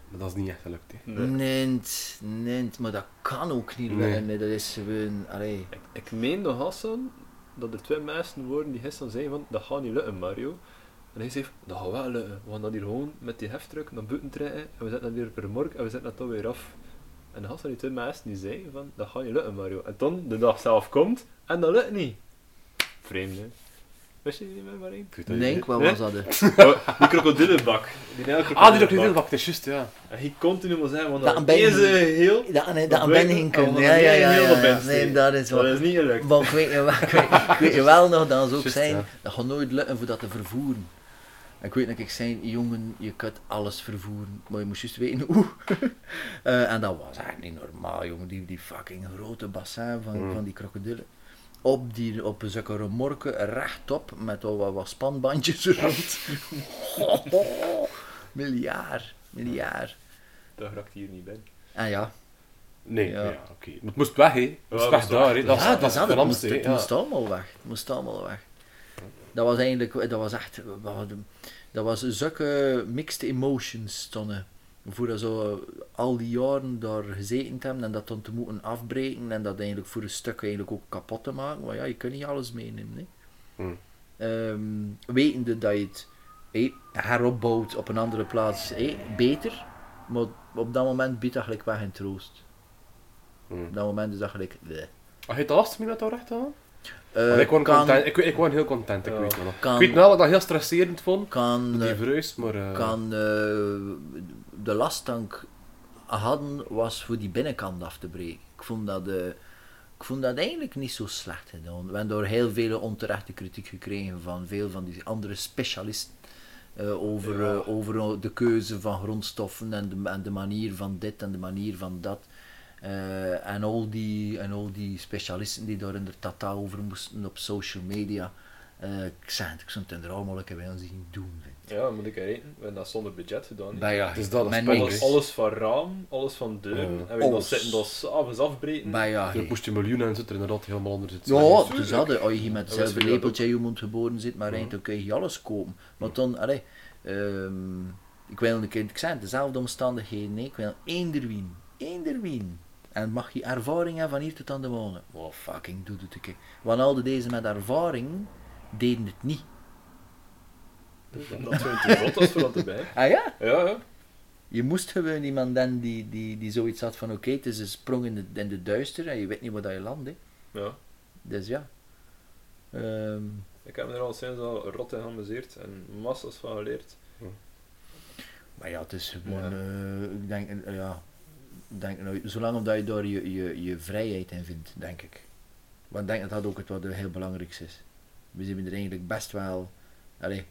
A: maar dat is niet echt gelukt. Hè.
C: Nee.
B: Nee, nee, maar dat kan ook niet
A: Nee.
B: lukken. Nee. Dat is gewoon, allee.
C: Ik, ik meen nog Hassan dat er twee mensen worden die gisteren zeiden van dat gaat niet lukken Mario. En hij zei dat gaat wel lukken. We gaan dat hier gewoon met die heftruck naar buiten trekken en we zetten dat weer per morgen en we zetten dat dan weer af. En dan Hassan die twee mensen die zeiden van dat gaat niet lukken Mario. En dan de dag zelf komt en dat lukt niet. Vreemd hè. Wist je?
A: Ik dat
B: Nee, wat
C: Nee?
B: was dat?
C: Oh, die krokodillenbak. Die
A: Ah, die
C: krokodillenbak.
A: het is juist, ja.
C: En hij continu maar zeggen van
B: Dat
C: dat
B: ben je
C: deze heel...
B: Dat, nee,
C: Dat
B: dat
C: weet
B: ben
C: ik.
B: ik kunnen. Ja, ja, ja. Nee, dat is
C: Dat
B: wel.
C: is niet gelukt.
B: Maar ik weet, je wel, ik, weet, ik weet je (laughs) wel nog, dat zou ook zijn,
A: ja.
B: dat gaat nooit lukken voor dat te vervoeren. Ik weet dat ik zei, jongen, je kunt alles vervoeren, maar je moest juist weten hoe. (laughs) Eh, en dat was eigenlijk niet normaal, jongen, die, die fucking grote bassin van,
A: Mm.
B: van die krokodillen. Op, die, op zulke remorken, rechtop, met al wat, wat spanbandjes (laughs) rond. (laughs) miljard, miljard.
C: Dat raakt hier niet bij.
B: En ja,
A: Nee,
B: Ja.
A: ja, oké. Maar het moest weg, hè. Het moest
C: Ja,
A: weg
C: moest
A: daar, hè. Dat
B: ja, dat is het. moest, het moest allemaal weg. Het moest allemaal weg. Dat was eigenlijk, dat was echt, dat was zulke mixed emotions stonden. Voor zo al die jaren daar gezeten te hebben en dat dan te moeten afbreken en dat eigenlijk voor een stuk eigenlijk ook kapot te maken. Maar ja, je kunt niet alles meenemen. Hè.
A: Hmm.
B: Ehm, wetende dat je het hé, heropbouwt op een andere plaats, beter. Maar op dat moment biedt dat gelijk weg in troost.
A: Hmm.
B: Op dat moment is dat gelijk... bleh.
A: Had je het lastig mee met dat recht aan?
B: Eh,
A: Want ik content, ik, ik was heel content, ik
C: Ja.
A: weet het nog.
B: Kan-
A: Ik weet wel dat ik dat heel stresserend vond,
B: kan,
A: die
B: eh,
A: maar... eh,
B: kan eh, de lasttank hadden was voor die binnenkant af te breken. Ik vond dat, eh, ik vond dat eigenlijk niet zo slecht gedaan. We hebben door heel veel onterechte kritiek gekregen van veel van die andere specialisten. eh, over,
C: Ja.
B: eh, over de keuze van grondstoffen en de, en de manier van dit en de manier van dat. En, al die, en al die specialisten die daar inderdaad over moesten op social media. Ik zei het, ik zou het er allemaal een keer wel zien doen.
C: Ja, moet ik eten. We hebben dat zonder budget gedaan.
B: Bij ja,
A: Dus dat is
B: met
A: pijn,
B: niks.
A: hè.
C: Alles, alles van raam, alles van deur.
A: Ja.
C: En we dat
B: Alles.
C: zitten dat s'avonds afbreken.
B: Ja,
A: Je moest je miljoenen en zit er inderdaad helemaal onder zitten.
B: Ja, dus dat, als je hier met
C: Dat
B: hetzelfde lepeltje in je mond geboren zit, maar eind, dan kun je alles kopen. Maar dan, allee, ehm, ik wil een keer, ik zei het, dezelfde omstandigheden, nee, ik wil eender wien, eender wien. En mag je ervaring hebben van hier tot aan de morgen. Oh, fucking, doe het een keer. Want al deze met ervaring deden het niet.
C: Dat zijn te groot als voor dat erbij. (laughs)
B: Ah ja?
C: Ja, ja.
B: Je moest gewoon iemand dan die, die, die zoiets had van, oké, het is een sprong in de, in de duister en je weet niet waar dat je landt, hè.
C: ja.
B: Dus ja. Ehm,
C: Ik heb me er al sinds al rot in geamuseerd en massas van geleerd.
B: Maar ja, het is gewoon,
C: Ja.
B: eh, ik denk, eh, ja, denk nou, zolang omdat je daar je, je, je vrijheid in vindt, denk ik. Want ik denk dat dat ook het wat heel belangrijkste is. We zijn er eigenlijk best wel, allee,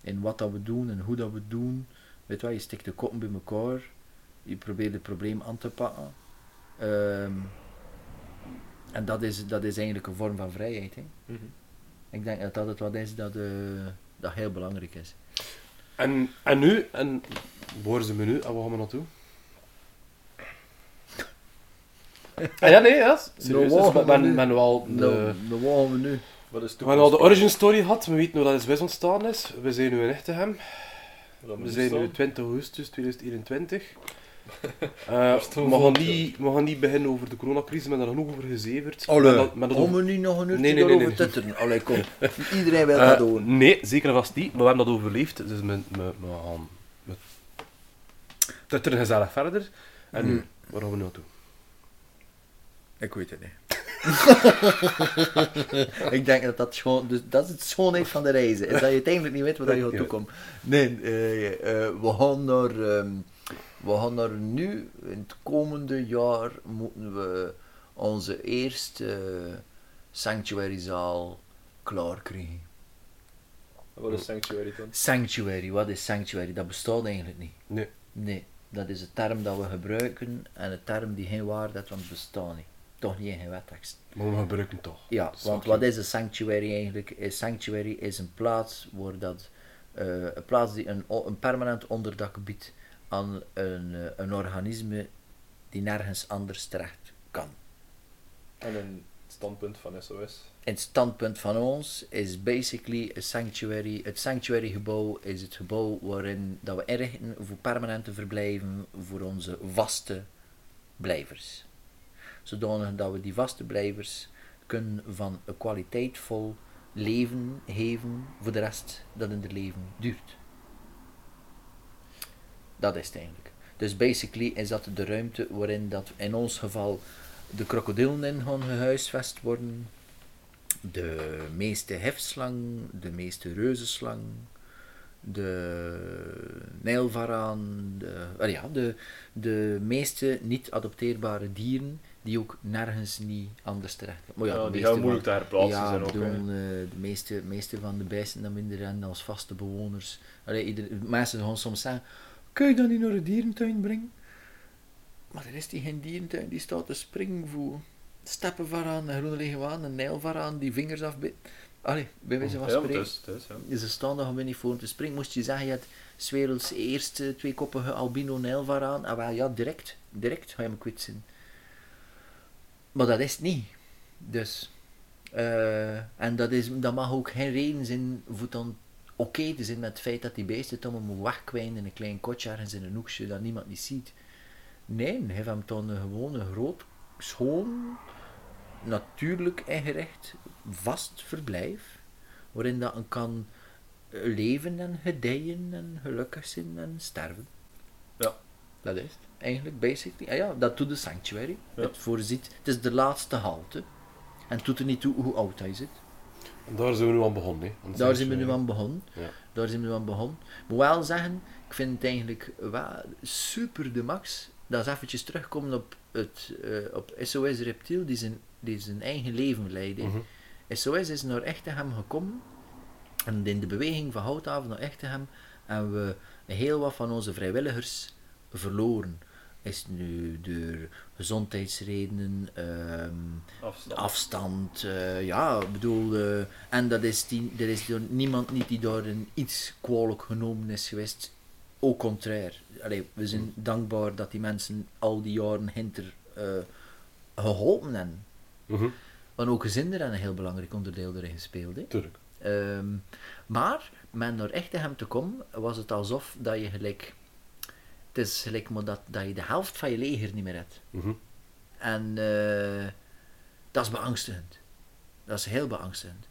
B: in wat dat we doen en hoe dat we het doen. Weet je wel, je stikt de koppen bij elkaar, je probeert het probleem aan te pakken. Ehm, en dat is, dat is eigenlijk een vorm van vrijheid. Hè.
C: Mhm.
B: Ik denk dat dat het wat is dat, eh, dat heel belangrijk is.
A: En, en nu, en waar zijn we nu en waar gaan we naartoe? (laughs) ah ja, nee, ja. Serieus,
B: Nou,
A: dus we ben, ben wel de,
B: waar gaan we nu?
C: Wat is
A: we hebben al de origin story gehad, we weten hoe dat is wis ontstaan is. We zijn nu in Echtegem. We zijn nu 20 augustus 2021. (laughs) Eh,
C: staan
A: we, gaan niet, we gaan niet beginnen over de coronacrisis, we hebben daar genoeg over gezeverd.
B: Allee,
A: Maar dat- over-
B: we nu nog een uurtje
A: Nee, nee, nee, nee.
B: tutteren? Allee, kom. (laughs) Iedereen wil
A: Eh,
B: dat doen.
A: Nee, zeker vast niet, maar we hebben dat overleefd. Dus we, we, we gaan we tutteren gezellig verder. En
B: Hmm.
A: waar gaan we nu naartoe?
B: Ik weet het niet. (laughs) ik denk dat dat gewoon... Dus dat is het schoonheid van de reizen. Is dat je uiteindelijk niet weet waar je
A: Ja.
B: naartoe komt. Nee, eh, eh, we, gaan naar, ehm, we gaan naar nu, in het komende jaar, moeten we onze eerste eh, sanctuaryzaal klaar krijgen.
C: Wat is Sanctuary dan?
B: Sanctuary, wat is sanctuary? Dat bestaat eigenlijk niet.
A: Nee.
B: Nee, dat is een term dat we gebruiken en een term die geen waarde heeft, want het bestaat niet. Toch niet in geen wettekst.
A: Maar we gebruiken het toch.
B: Ja, want wat is een sanctuary eigenlijk? Een sanctuary is een plaats waar dat, eh, een plaats die een, een permanent onderdak biedt aan een, eh, een organisme die nergens anders terecht kan.
C: En een standpunt van SOS.
B: In het standpunt van ons is basically een sanctuary. Het sanctuary gebouw is het gebouw waarin dat we inrichten voor permanente verblijven voor onze vaste blijvers. Zodanig dat we die vaste blijvers kunnen van een kwaliteitvol leven geven voor de rest dat in het leven duurt. Dat is het eigenlijk. Dus basically is dat de ruimte waarin dat in ons geval de krokodillen in gaan gehuisvest worden, de meeste hefslang, de meeste reuzenslang, de nijlvaraan, de, ja, de, de meeste niet adopteerbare dieren die ook nergens niet anders terecht. Maar
C: Ja,
B: de
C: die
B: meeste
C: gaan moeilijk te herplaatsen
B: ja,
C: zijn ook.
B: bedoel, eh, de, meeste, meeste van de we in de rennen als vaste bewoners. Allee, ieder, mensen gaan soms zeggen, kun je dat niet naar de dierentuin brengen? Maar er is die geen dierentuin, die staat te springen voor steppenvaraan, een groene leguaan, een nijlvaraan, die vingers afbit. Allee, bij wijze van
C: Ja,
B: spreken.
C: het is, het is, ja.
B: Ze staan nog gewoon niet voor om te springen. Moest je zeggen, je hebt werelds eerste tweekoppige albino nijlvaraan. Ah, wel, ja, direct. Direct ga je hem kwijt zijn. Maar dat is het niet. Dus. eh, en dat, is, dat mag ook geen reden zijn voor dan oké te zijn met het feit dat die beesten allemaal moet wegkwijnen in een klein kotje ergens in een hoekje dat niemand niet ziet. Nee, hij heeft hem dan een gewoon een groot, schoon, natuurlijk ingericht, vast verblijf, waarin dat een kan leven en gedijen en gelukkig zijn en sterven.
C: Ja.
B: Dat is het, eigenlijk, basically. Ah ja, dat doet de sanctuary.
C: Ja.
B: Het voorziet, het is de laatste halte. En het doet er niet toe hoe oud hij zit.
A: En daar zijn we nu aan begonnen. Hè. aan
B: Daar zijn we nu aan begonnen.
A: Ja.
B: Daar zijn we nu aan begonnen. Moet wel zeggen, ik vind het eigenlijk wel super de max. Dat is eventjes terugkomen op, het, eh, op SOS Reptiel, die zijn, die zijn eigen leven leidde.
A: Mhm.
B: SOS is naar Echtegem gekomen. En in de beweging van Houthaven naar Echtegem hebben we heel wat van onze vrijwilligers verloren. Is het nu door gezondheidsredenen, ehm,
C: Afstand.
B: afstand, eh, ja, ik bedoel, eh, en dat is die, er is door niemand niet die door een iets kwalijk genomen is geweest. Au contraire. Allee, we zijn dankbaar dat die mensen al die jaren hinter eh, geholpen hebben.
A: Mhm,
B: Want ook gezinnen hebben een heel belangrijk onderdeel erin gespeeld.
A: Tuurlijk.
B: Ehm, maar, met naar echt hem te komen, was het alsof dat je gelijk... Het is gelijk maar dat, dat je de helft van je leger niet meer hebt.
A: Mhm.
B: En eh, dat is beangstigend. Dat is heel beangstigend.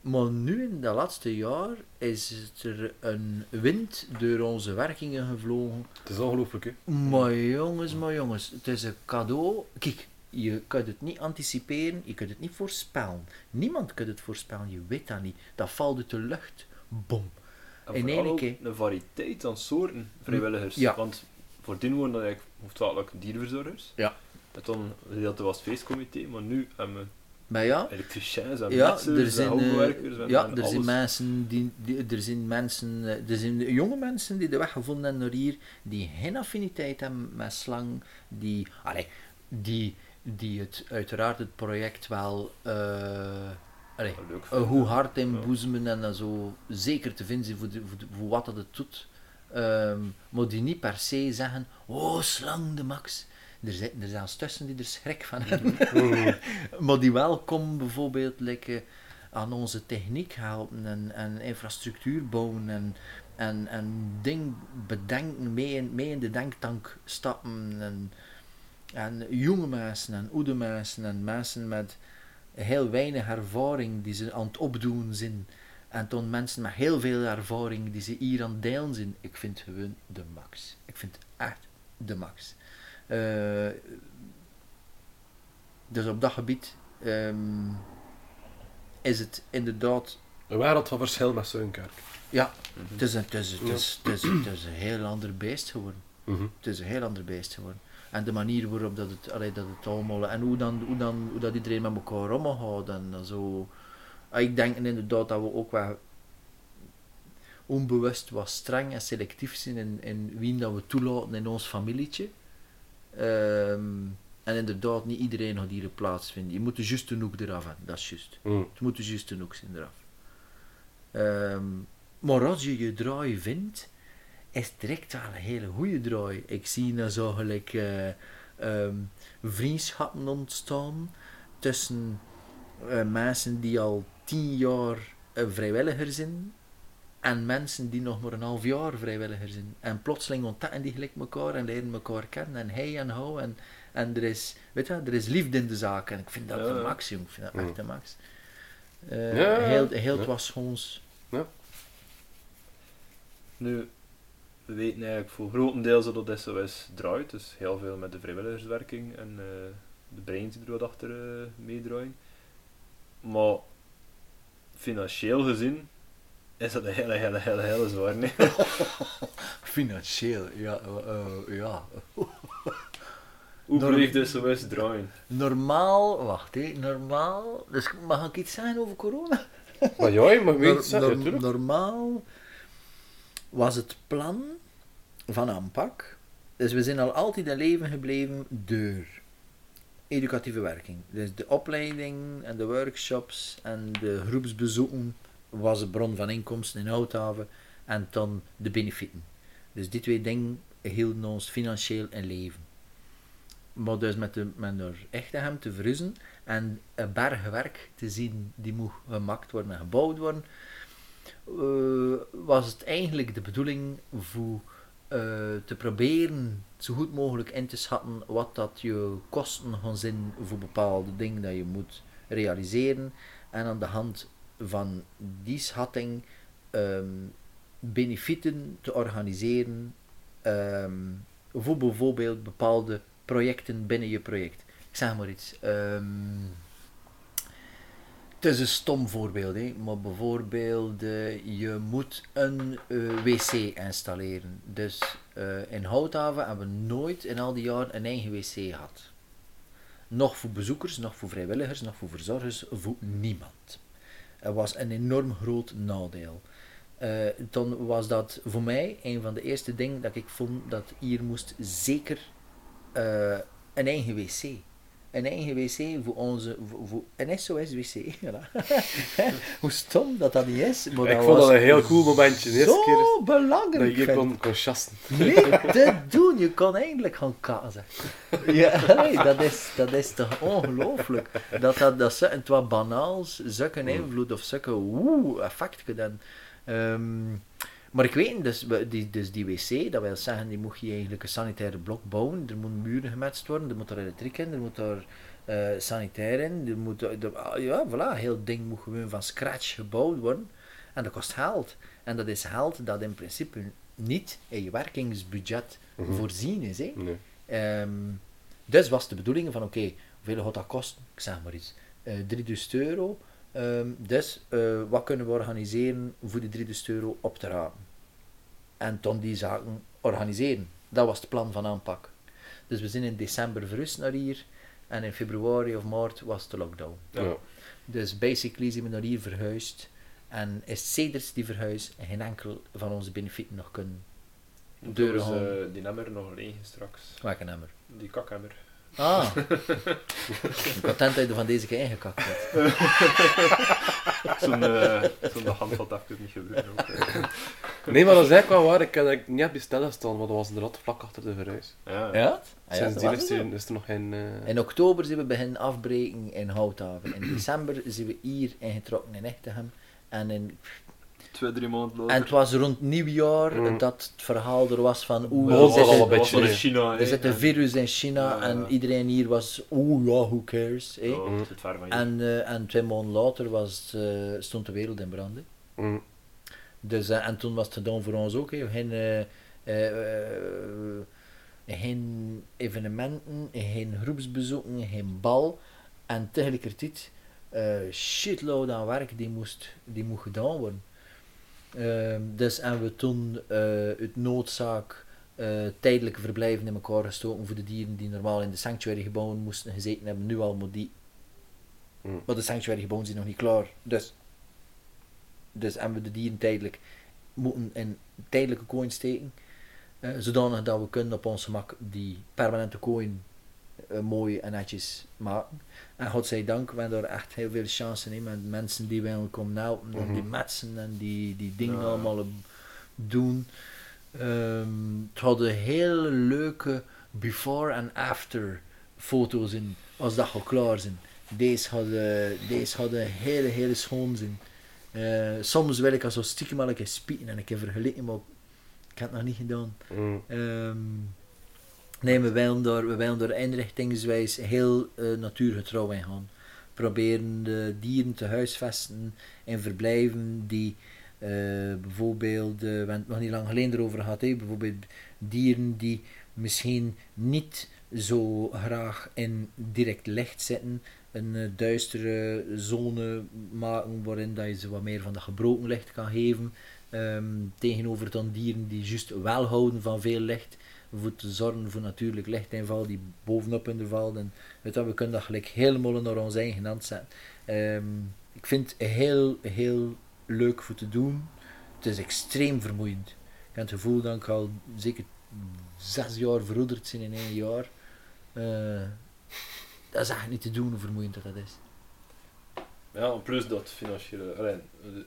B: Maar nu, in dat laatste jaar, is er een wind door onze werkingen gevlogen.
A: Het is ongelooflijk, hè.
B: Maar jongens, maar jongens, het is een cadeau. Kijk, je kunt het niet anticiperen, je kunt het niet voorspellen. Niemand kan het voorspellen, je weet dat niet. Dat valt uit de lucht. Bom.
C: En
B: in één keer.
C: een variëteit aan soorten vrijwilligers.
B: Ja.
C: Want voordien waren dat eigenlijk hoofdzakelijk dierverzorgers.
B: Ja.
C: En dan een gedeelte was het feestcomité, maar nu hebben we
B: Maar ja,
C: elektriciens en
B: ja,
C: metsers
B: er zijn, eh,
C: en,
B: ja,
C: en
B: er
C: alles.
B: zijn mensen die, die- er zijn mensen, eh, er zijn jonge mensen die de weg gevonden hebben naar hier, die geen affiniteit hebben met slang, die, allee, die, die het uiteraard het project wel, eh, allee, eh, hoe hard inboezemen en dan zo zeker te vinden zijn voor, de, voor, de- voor wat dat het doet. Ehm, maar die niet per se zeggen, oh slang de max. Er zijn er zelfs tussen die er schrik van hebben. (laughs) maar die wel komen bijvoorbeeld like, aan onze techniek helpen en, en infrastructuur bouwen en, en, en ding bedenken, mee in, mee in de denktank stappen. En, en jonge mensen en oude mensen en mensen met heel weinig ervaring die ze aan het opdoen zijn. En toen mensen met heel veel ervaring die ze hier aan het delen zijn. Ik vind gewoon de max. Ik vind echt de max. Eh, dus op dat gebied ehm, is het inderdaad
A: Een wereld van verschil met Zuinkerk.
B: ja, het is, een, het, is, het, is, het, is, het is een heel ander beest geworden.
A: Mhm.
B: Het is een heel ander beest geworden. En de manier waarop dat het, allee, dat het allemaal... En hoe, dan, hoe, dan, hoe dat iedereen met elkaar omgaat en zo... Ah, Ik denk inderdaad dat we ook wel onbewust wat streng en selectief zijn in, in wie dat we toelaten in ons familietje. Ehm, en inderdaad, niet iedereen gaat hier een plaats vinden. Je moet de juiste hoek eraf hebben, dat is juist.
A: Mhm.
B: Het moet de juiste hoek zijn eraf. Ehm, maar als je je draai vindt, is het direct wel een hele goede draai. Ik zie nou zo gelijk eh, ehm, vriendschappen ontstaan tussen eh, mensen die al tien jaar eh, vrijwilliger zijn en mensen die nog maar een half jaar vrijwilliger zijn. En plotseling ontdekken die gelijk elkaar en leren elkaar kennen en hij en hou en, en er is, weet je, er is liefde in de zaak en ik vind dat
C: Ja,
B: de
C: ja.
B: max, jong. Ik vind dat echt de max. Eh,
A: Ja, ja,
B: heel, heel
A: ja.
B: het was ons
C: Nu, we weten eigenlijk voor grotendeels dat het SOS draait, dus heel veel met de vrijwilligerswerking en eh, de brains die er wat achter eh, meedraaien. Maar financieel gezien is dat een hele, hele, hele, hele zwaar. Nee? (laughs)
B: Financieel, ja. eh, ja. (laughs)
C: Hoe blijft de SOS draaien?
B: Normaal, wacht hé, normaal. Dus mag ik iets zeggen over corona?
A: Maar ja, je mag
B: Nor-
A: weet natuurlijk.
B: normaal was het plan van aanpak. Dus we zijn al altijd in leven gebleven door educatieve werking. Dus de opleiding en de workshops en de groepsbezoeken was de bron van inkomsten in Houthaven en dan de benefieten. Dus die twee dingen hielden ons financieel in leven. Maar dus met, de, met er echt hem te verhuizen en een berg werk te zien die moet gemaakt worden en gebouwd worden, eh, was het eigenlijk de bedoeling voor eh, te proberen zo goed mogelijk in te schatten wat dat je kosten gaan zijn voor bepaalde dingen dat je moet realiseren en aan de hand van die schatting ehm, benefieten te organiseren ehm, voor bijvoorbeeld bepaalde projecten binnen je project. Ik zeg maar iets. ehm, het is een stom voorbeeld, maar bijvoorbeeld eh, je moet een eh, wc installeren. Dus eh, in Houthaven hebben we nooit in al die jaren een eigen wc gehad. Nog voor bezoekers, nog voor vrijwilligers, nog voor verzorgers, voor niemand. Het was een enorm groot nadeel. Dan was dat voor mij een van de eerste dingen dat ik vond dat hier moest zeker een eigen wc. Een eigen wc voor onze, voor, voor een SOS-wc. (laughs) (laughs) Hoe stom dat dat niet is. Maar
A: Ik
B: dat
A: vond
B: was
A: dat een heel cool momentje. De eerste
B: Zo
A: keer dat
B: belangrijk.
A: je hier
B: vind
A: kon, kon chasten.
B: Nee, te doen. Je kan eigenlijk gaan kazen. (laughs) Ja, nee, dat, is, dat is toch ongelooflijk. Dat dat, dat zo, het wat banaals, zulke invloed of zulke woe effecten dan. Ehm, maar ik weet, dus, die, dus die wc, dat wil zeggen, die moet je eigenlijk een sanitaire blok bouwen. Er moeten muren gematst worden, er moet er elektriek in, er moet er eh, sanitair in. Er moet, er, er- ja, voilà, heel ding moet gewoon van scratch gebouwd worden. En dat kost geld. En dat is geld dat in principe niet in je werkingsbudget
A: Mhm.
B: voorzien is. Hè?
A: Nee.
B: Ehm, dus was de bedoeling van, oké, hoeveel gaat dat kosten? Ik zeg maar iets. eh 3000 euro. Ehm, dus eh, wat kunnen we organiseren voor die 3000 euro op te rapen? En toen die zaken organiseren. Dat was het plan van aanpak. Dus we zijn in december verrust naar hier. En in februari of maart was de lockdown.
C: Ja.
B: Dus basically zijn we naar hier verhuisd. En is sedert die verhuis geen enkel van onze benefieten nog kunnen deuren
C: Dus, eh, die nummer nog leeg straks.
B: Welke nummer?
C: Die kakhemmer.
B: Ah. (laughs) Ik dat je van deze keer ingekakt hebt.
C: Zo'n uh, zo hand had even niet gebeuren. ook, eh.
A: Nee, maar dat is eigenlijk wel waar. Ik heb het niet op bestellen staan, maar dat was inderdaad vlak achter de verhuis.
C: Ja.
B: Ja? Ah, ja,
A: Sindsdien
B: dat
A: is, er, is er nog geen... eh,
B: In oktober zijn we beginnen afbreken in Houthaven. In december zijn we hier ingetrokken in Echtegem. En, in,
C: Twee, drie maanden later.
B: en het was rond nieuwjaar
A: Mm.
B: dat het verhaal er was van oeh, er
A: was
B: zit
A: al
B: een-
A: beetje,
C: in. China.
B: er zit een virus in China
C: Ja, ja.
B: en iedereen hier was oeh ja, who cares.
C: het ver van.
B: En, eh, en twee maanden later was, eh, stond de wereld in brand.
A: mm,
B: Dus, eh, en toen was het gedaan voor ons ook. hè. Geen, eh, eh, eh, geen evenementen, geen groepsbezoeken, geen bal. En tegelijkertijd eh shitload aan werk die moest, die moest gedaan worden. Ehm, dus en we toen eh uit noodzaak eh, tijdelijke verblijven in elkaar gestoken voor de dieren die normaal in de sanctuary gebouwen moesten gezeten hebben, nu al, maar die
A: mm.
B: maar de sanctuary gebouwen zijn nog niet klaar. Dus, dus hebben we de dieren tijdelijk moeten in tijdelijke kooi steken. eh, zodanig dat we kunnen op ons gemak die permanente kooi eh, mooi en netjes maken. En godzijdank, we hebben daar echt heel veel chansen in met mensen die willen komen helpen en die
A: Mhm.
B: metsen en die, die dingen
C: Ja.
B: allemaal eh, doen. Ehm, het hadden hele leuke before en after foto's in, als dat al klaar zijn. Deze hadden, deze hadden hele, hele schoon zijn. Eh, soms wil ik als zo stiekem wel een keer spieken en een keer vergelijken, maar ik heb het nog niet gedaan.
A: mm.
B: Ehm, nee, we willen daar, we willen daar inrichtingswijs heel eh, natuurgetrouw in gaan. Proberen de dieren te huisvesten in verblijven die eh, bijvoorbeeld, eh, we hebben het nog niet lang geleden erover gehad, hè, bijvoorbeeld dieren die misschien niet zo graag in direct licht zitten, een duistere zone maken waarin dat je ze wat meer van dat gebroken licht kan geven. Ehm, tegenover dan dieren die juist wel houden van veel licht, voor te zorgen voor natuurlijk lichtinval die bovenop in de valt. En je, we kunnen dat gelijk helemaal naar ons eigen hand zetten. Ehm, ik vind het heel, heel leuk voor te doen. Het is extreem vermoeiend. Ik heb het gevoel dat ik al zeker zes jaar verouderd zijn in één jaar. Eh, dat is echt niet te doen hoe vermoeiend dat, dat is.
C: Ja, plus dat financiële... Alleen,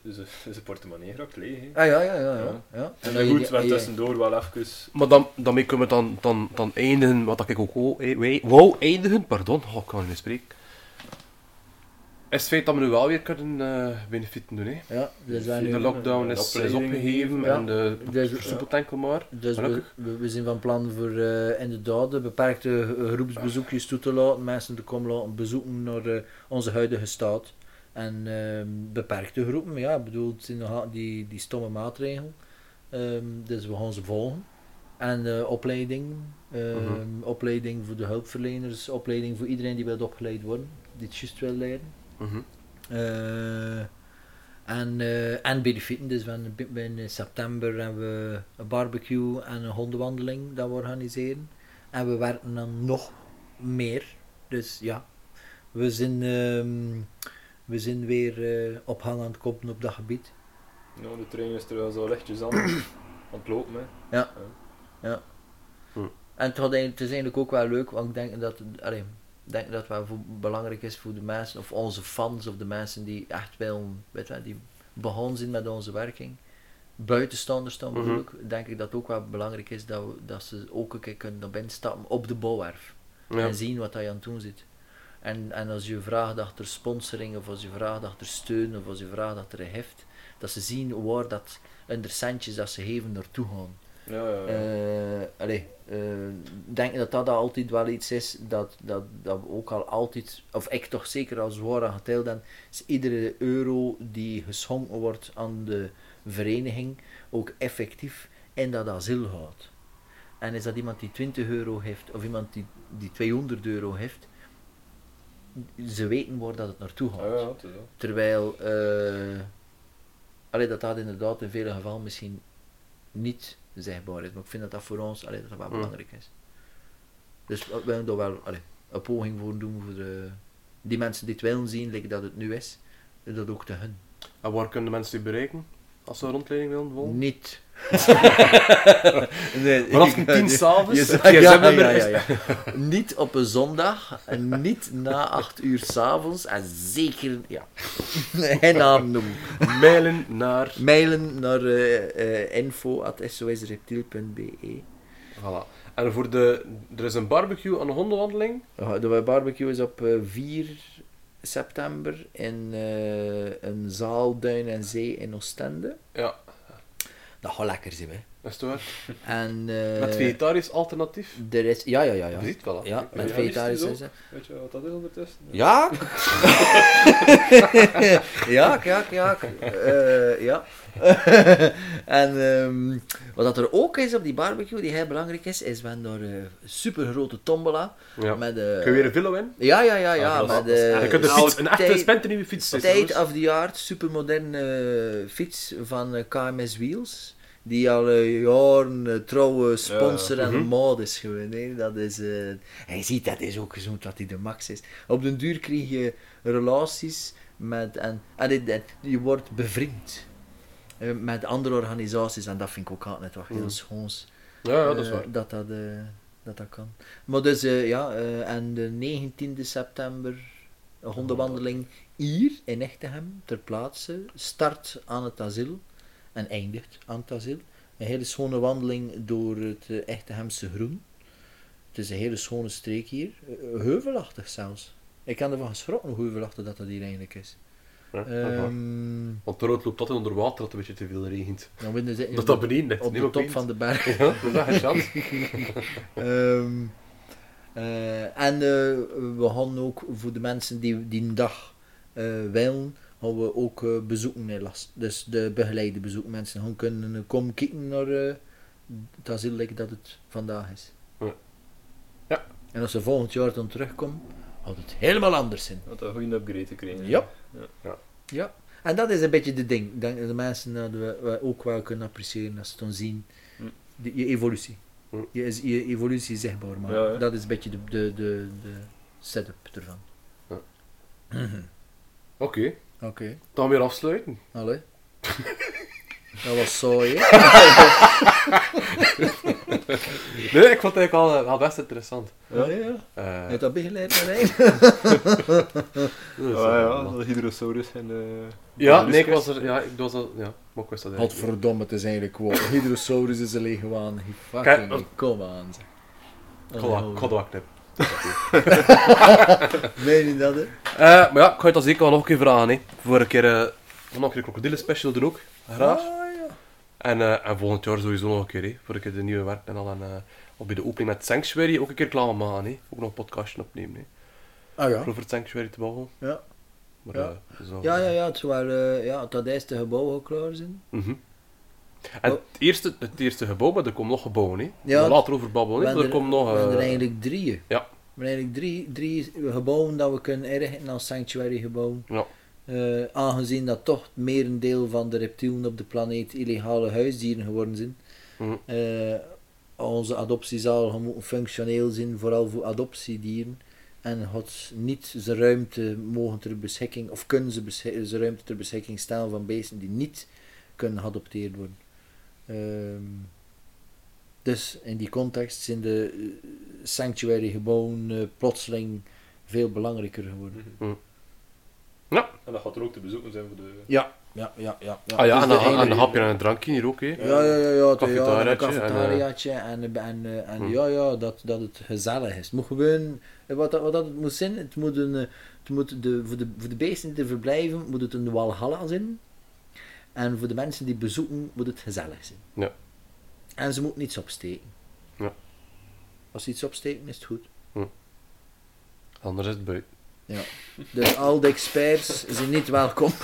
C: is een portemonnee raakt leeg. hè.
B: Ah ja, ja, ja. ja.
C: Ja.
B: ja.
C: En
B: je
C: goed, we tussendoor wel even...
A: Maar dan, daarmee kunnen we dan, dan, dan eindigen wat ik ook wou, eh, wou eindigen. Pardon, oh, ik kan niet meer spreken. Is het feit dat we nu wel weer kunnen uh, benefieten doen. Hè?
B: Ja, dus wij
A: de
B: nu...
A: lockdown is, is
C: opleiding
A: opgegeven
B: ja.
A: en de
B: Dus-
A: maar.
B: Dus we,
A: Gelukkig.
B: we, we zijn van plan voor eh, inderdaad de beperkte eh, groepsbezoekjes toe te laten, mensen te komen laten bezoeken naar eh, onze huidige staat. En ehm, beperkte groepen, ja, ik bedoel, het zijn nog die, die stomme maatregelen. Ehm, dus we gaan ze volgen. En eh, opleiding,
A: Mhm.
B: opleiding voor de hulpverleners, opleiding voor iedereen die wil opgeleid worden, die het juist wil leren.
A: Mhm.
B: Eh, en, eh en benefieten, dus we in september hebben we een barbecue en een hondenwandeling dat we organiseren. En we werken dan nog meer. Dus ja, we zijn, we zijn weer eh, op aan het koppen op dat gebied.
C: Nou, de trein is er wel zo lichtjes aan, (coughs) aan het lopen. Hè.
B: Ja. Ja. En het, had eigenlijk- het is eigenlijk ook wel leuk, want ik denk dat, allee, denk dat het wel voor- belangrijk is voor de mensen, of onze fans, of de mensen die echt wel, weet je, die begonnen zijn met onze werking. Buitenstaanders dan
A: Mhm.
B: bedoel ik, denk ik dat het ook wel belangrijk is dat, we, dat ze ook een keer kunnen naar binnen stappen op de bouwwerf.
A: Ja.
B: En zien wat je aan het doen zit. En, en als je vraagt achter sponsoring, of als je vraagt achter steun, of als je vraagt achter een heft, dat ze zien waar dat centjes dat ze geven naartoe gaan.
C: Ja, ja, ja.
B: Eh, allee, ik denk dat dat altijd wel iets is dat, dat, dat we ook al altijd, of ik toch zeker als waar aan geteld ben, is iedere euro die geschonken wordt aan de vereniging ook effectief in dat asiel gaat. En is dat iemand die 20 euro heeft, of iemand die, die 200 euro heeft, ze weten waar dat het naartoe gaat.
C: Ja, ja, het is dat.
B: Terwijl uh, allee, dat dat inderdaad in vele gevallen misschien niet zichtbaar is. Maar ik vind dat dat voor ons allee, dat dat wel
A: Mm.
B: belangrijk is. Dus we willen daar wel allee, een poging voor doen voor de, die mensen die het willen zien, like dat het nu is, dat ook te hun.
A: En waar kunnen de mensen die bereiken? Als ze een rondleiding willen volgen?
B: Niet. (laughs) nee,
A: Vanaf een tien s'avonds?
B: Ja, ja, ja. Niet op een zondag en niet na 8 uur s'avonds en zeker, ja, geen naam noemen.
A: Mailen naar...
B: Mailen naar uh, uh, info.sosreptiel.be.
A: Voilà. En voor de... Er is een barbecue aan de hondenwandeling.
B: De barbecue is op uh, 4 september in een zaal Duin en Zee in Oostende.
A: Ja.
B: Dat gaat lekker zijn, hè.
A: Is het waar?
B: En, uh,
A: Met vegetarisch alternatief?
B: Er is, ja, ja, ja. ja.
A: Ziet wel.
B: Ja, met vegetarisch
C: is Weet je wat dat is ondertussen?
B: Ja. ja, (laughs) ja, ja. Uh, ja. (laughs) en um, wat dat er ook is op die barbecue, die heel belangrijk is, is we hebben daar een super grote tombola.
A: Ja.
B: Met, uh,
A: Kun je weer een villa in?
B: Ja, ja, ja. ja
A: Ah,
B: met, uh,
A: je kunt een, fiets, een echte splinternieuwe fiets
B: State of the art, supermoderne uh, fiets van uh, KMS Wheels. Die al uh, jaren uh, trouwe sponsor en
A: mhm.
B: mod is geweest. Nee? Dat is, en je ziet, dat is ook gezond dat hij de max is. Op den duur krijg je relaties met, en, en, en je wordt bevriend eh, met andere organisaties. En dat vind ik ook altijd wat heel
A: Mhm.
B: schoons.
A: Ja, ja, dat is
B: eh,
A: waar.
B: dat, dat, eh, dat dat kan. Maar dus, eh, ja, eh, en de 19e september, een hondenwandeling hier in Echtegem, ter plaatse, start aan het asiel en eindigt aan. Een hele schone wandeling door het eh, Echtegemse groen. Het is een hele schone streek hier, eh, heuvelachtig zelfs. Ik kan ervan geschrokken hoe heuvelachtig dat dat hier eigenlijk is.
A: Ja.
B: Ehm,
A: Want de rood loopt altijd onder water dat het een beetje te veel regent.
B: dan winnen ze
A: Dat dat beneden ligt.
B: op de
A: op
B: top van de berg. (laughs)
A: Ja, dat is echt chance. (laughs)
B: Ehm, eh, en we gaan ook voor de mensen die die een dag eh willen, gaan we ook eh, bezoeken last. Dus de begeleide bezoeken. Mensen gaan kunnen eh, komen kijken naar eh, het asiel dat het vandaag is.
A: Ja. Ja.
B: En als ze volgend jaar dan terugkomen, gaat het helemaal anders zijn.
C: Dat een goede upgrade te krijgen.
B: Ja.
A: Ja.
B: Ja. En dat is een beetje de ding. Ik denk dat de mensen dat we, we ook wel kunnen appreciëren als ze dan zien.
C: Hm.
B: De, je evolutie.
A: Hm.
B: Je, is- je evolutie zichtbaar maken.
C: Ja, ja.
B: Dat is een beetje de, de, de, de setup ervan.
A: Ja. (clears throat) Oké,
B: Oké.
A: dan weer afsluiten.
B: Allee. (laughs) dat was saai, hè? (laughs)
A: Nee, ik vond het eigenlijk al, al best interessant.
B: Ja, ja.
A: Eh,
B: Heb je dat begeleid, Marijn?
A: dus,
C: Ah,
A: eh,
C: ja, de Hydrosaurus en de...
A: ja, nee, ik was er, ja, ik was al, ja, maar ik wist dat eigenlijk.
B: Godverdomme, het is eigenlijk gewoon. Hydrosaurus is een leegwaan.
A: Kijk,
B: Fucking, kom aan. zeg.
A: Ik wel. (laughs)
B: Meen je dat, hè?
A: Eh, maar ja, ik ga je dat zeker wel nog een keer vragen. Hè. Voor een keer, eh, nog een keer krokodillen special doen ook. Graag.
B: Ah, ja.
A: En, eh, en volgend jaar sowieso nog een keer, hè, voor een keer de nieuwe werk en al. En, eh, of bij de opening met Sanctuary ook een keer klaar maken. Hè. Ook nog een podcastje opnemen. Hè.
B: Ah ja.
A: Over het Sanctuary te bouwen.
B: Ja.
A: Maar,
B: Ja.
A: eh, zo.
B: Ja, ja, ja, het waar, eh, ja, dat eerste gebouw al klaar zijn.
A: Mhm. En
B: Oh.
A: het, eerste, het eerste gebouw, maar er komen nog gebouwen. Hè.
B: Ja.
A: We later over babbelen, er
B: hebben
A: komen nog...
B: we er
A: eh,
B: eigenlijk drie.
A: ja.
B: We hebben eigenlijk drie, drie gebouwen dat we kunnen inrichten als sanctuary gebouwen.
A: Ja.
B: Eh, aangezien dat toch het merendeel van de reptielen op de planeet illegale huisdieren geworden zijn.
A: Mhm.
B: Eh, onze adoptiezaal moeten functioneel zijn, vooral voor adoptiedieren. En had niet zijn ruimte mogen ter beschikking, of kunnen ze zijn ruimte ter beschikking stellen van beesten die niet kunnen geadopteerd worden. Ehm, Dus in die context zijn de eh, sanctuary gewoon eh, plotseling veel belangrijker geworden.
C: En dat gaat er ook te bezoeken zijn voor de...
B: Ja, ja, ja. ja, ja.
A: Ah ja,
B: Dus
A: en
B: de
A: een, en hapje en een drankje hier ook, hè.
B: Ja, ja, ja, ja, ja,
A: Cafetariaatje
B: en, en, en, eh, en
A: Hm.
B: ja, ja, dat, dat het gezellig is. Het moet gewoon, wat, wat dat het moet zijn, het moet een, het moet de, voor, de, voor de beesten die er verblijven, moet het een walhalla zijn. En voor de mensen die bezoeken, moet het gezellig zijn.
A: Ja.
B: En ze moeten niets opsteken.
A: Ja.
B: Als ze iets opsteken, is het goed.
A: Anders is het buiten.
B: Dus al de experts zijn niet welkom. (laughs)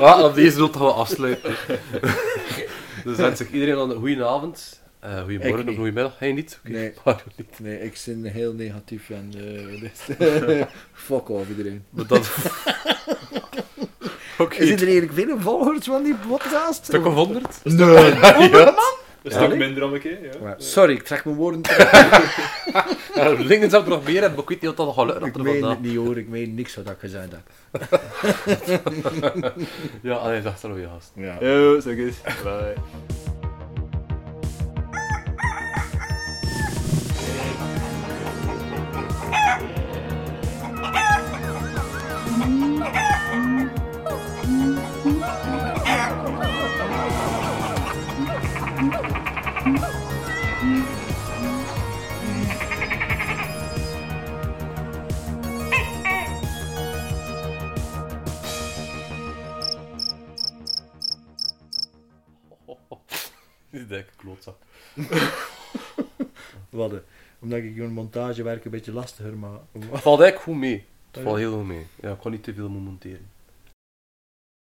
A: Ah, op deze noot gaan we afsluiten. (laughs) dus wens ik iedereen een goede avond. Eh
B: Ik
A: goedemorgen of goedemiddag. Hij niet? Oké,
B: Nee. (laughs)
A: niet?
B: Nee, ik ben heel negatief en eh, dus, fuck off iedereen.
A: Maar dat... Oké,
B: Is er eigenlijk veel volgers van die podcast?
A: stuk of honderd?
B: Nee.
A: ja.
C: Een
B: Ja,
C: stuk minder dan een keer, ja.
B: Maar, sorry, ik trek mijn woorden terug. (laughs)
A: Ja, Linken zou er nog meer hebben, maar ik weet niet of dat nog gaat lukken
B: ik meen het niet hoor, ik meen niks wat ik gezegd heb. (laughs)
A: Ja, allee, dag, hallo, je gast.
B: Ja.
C: Yo, zeg eens. Bye.
A: Is een klootzak. (laughs)
B: Wat, eh, omdat ik een montagewerk een beetje lastiger maak.
A: Het valt eigenlijk goed mee. Het valt heel goed mee. Ja, ik kan niet te veel momenteren.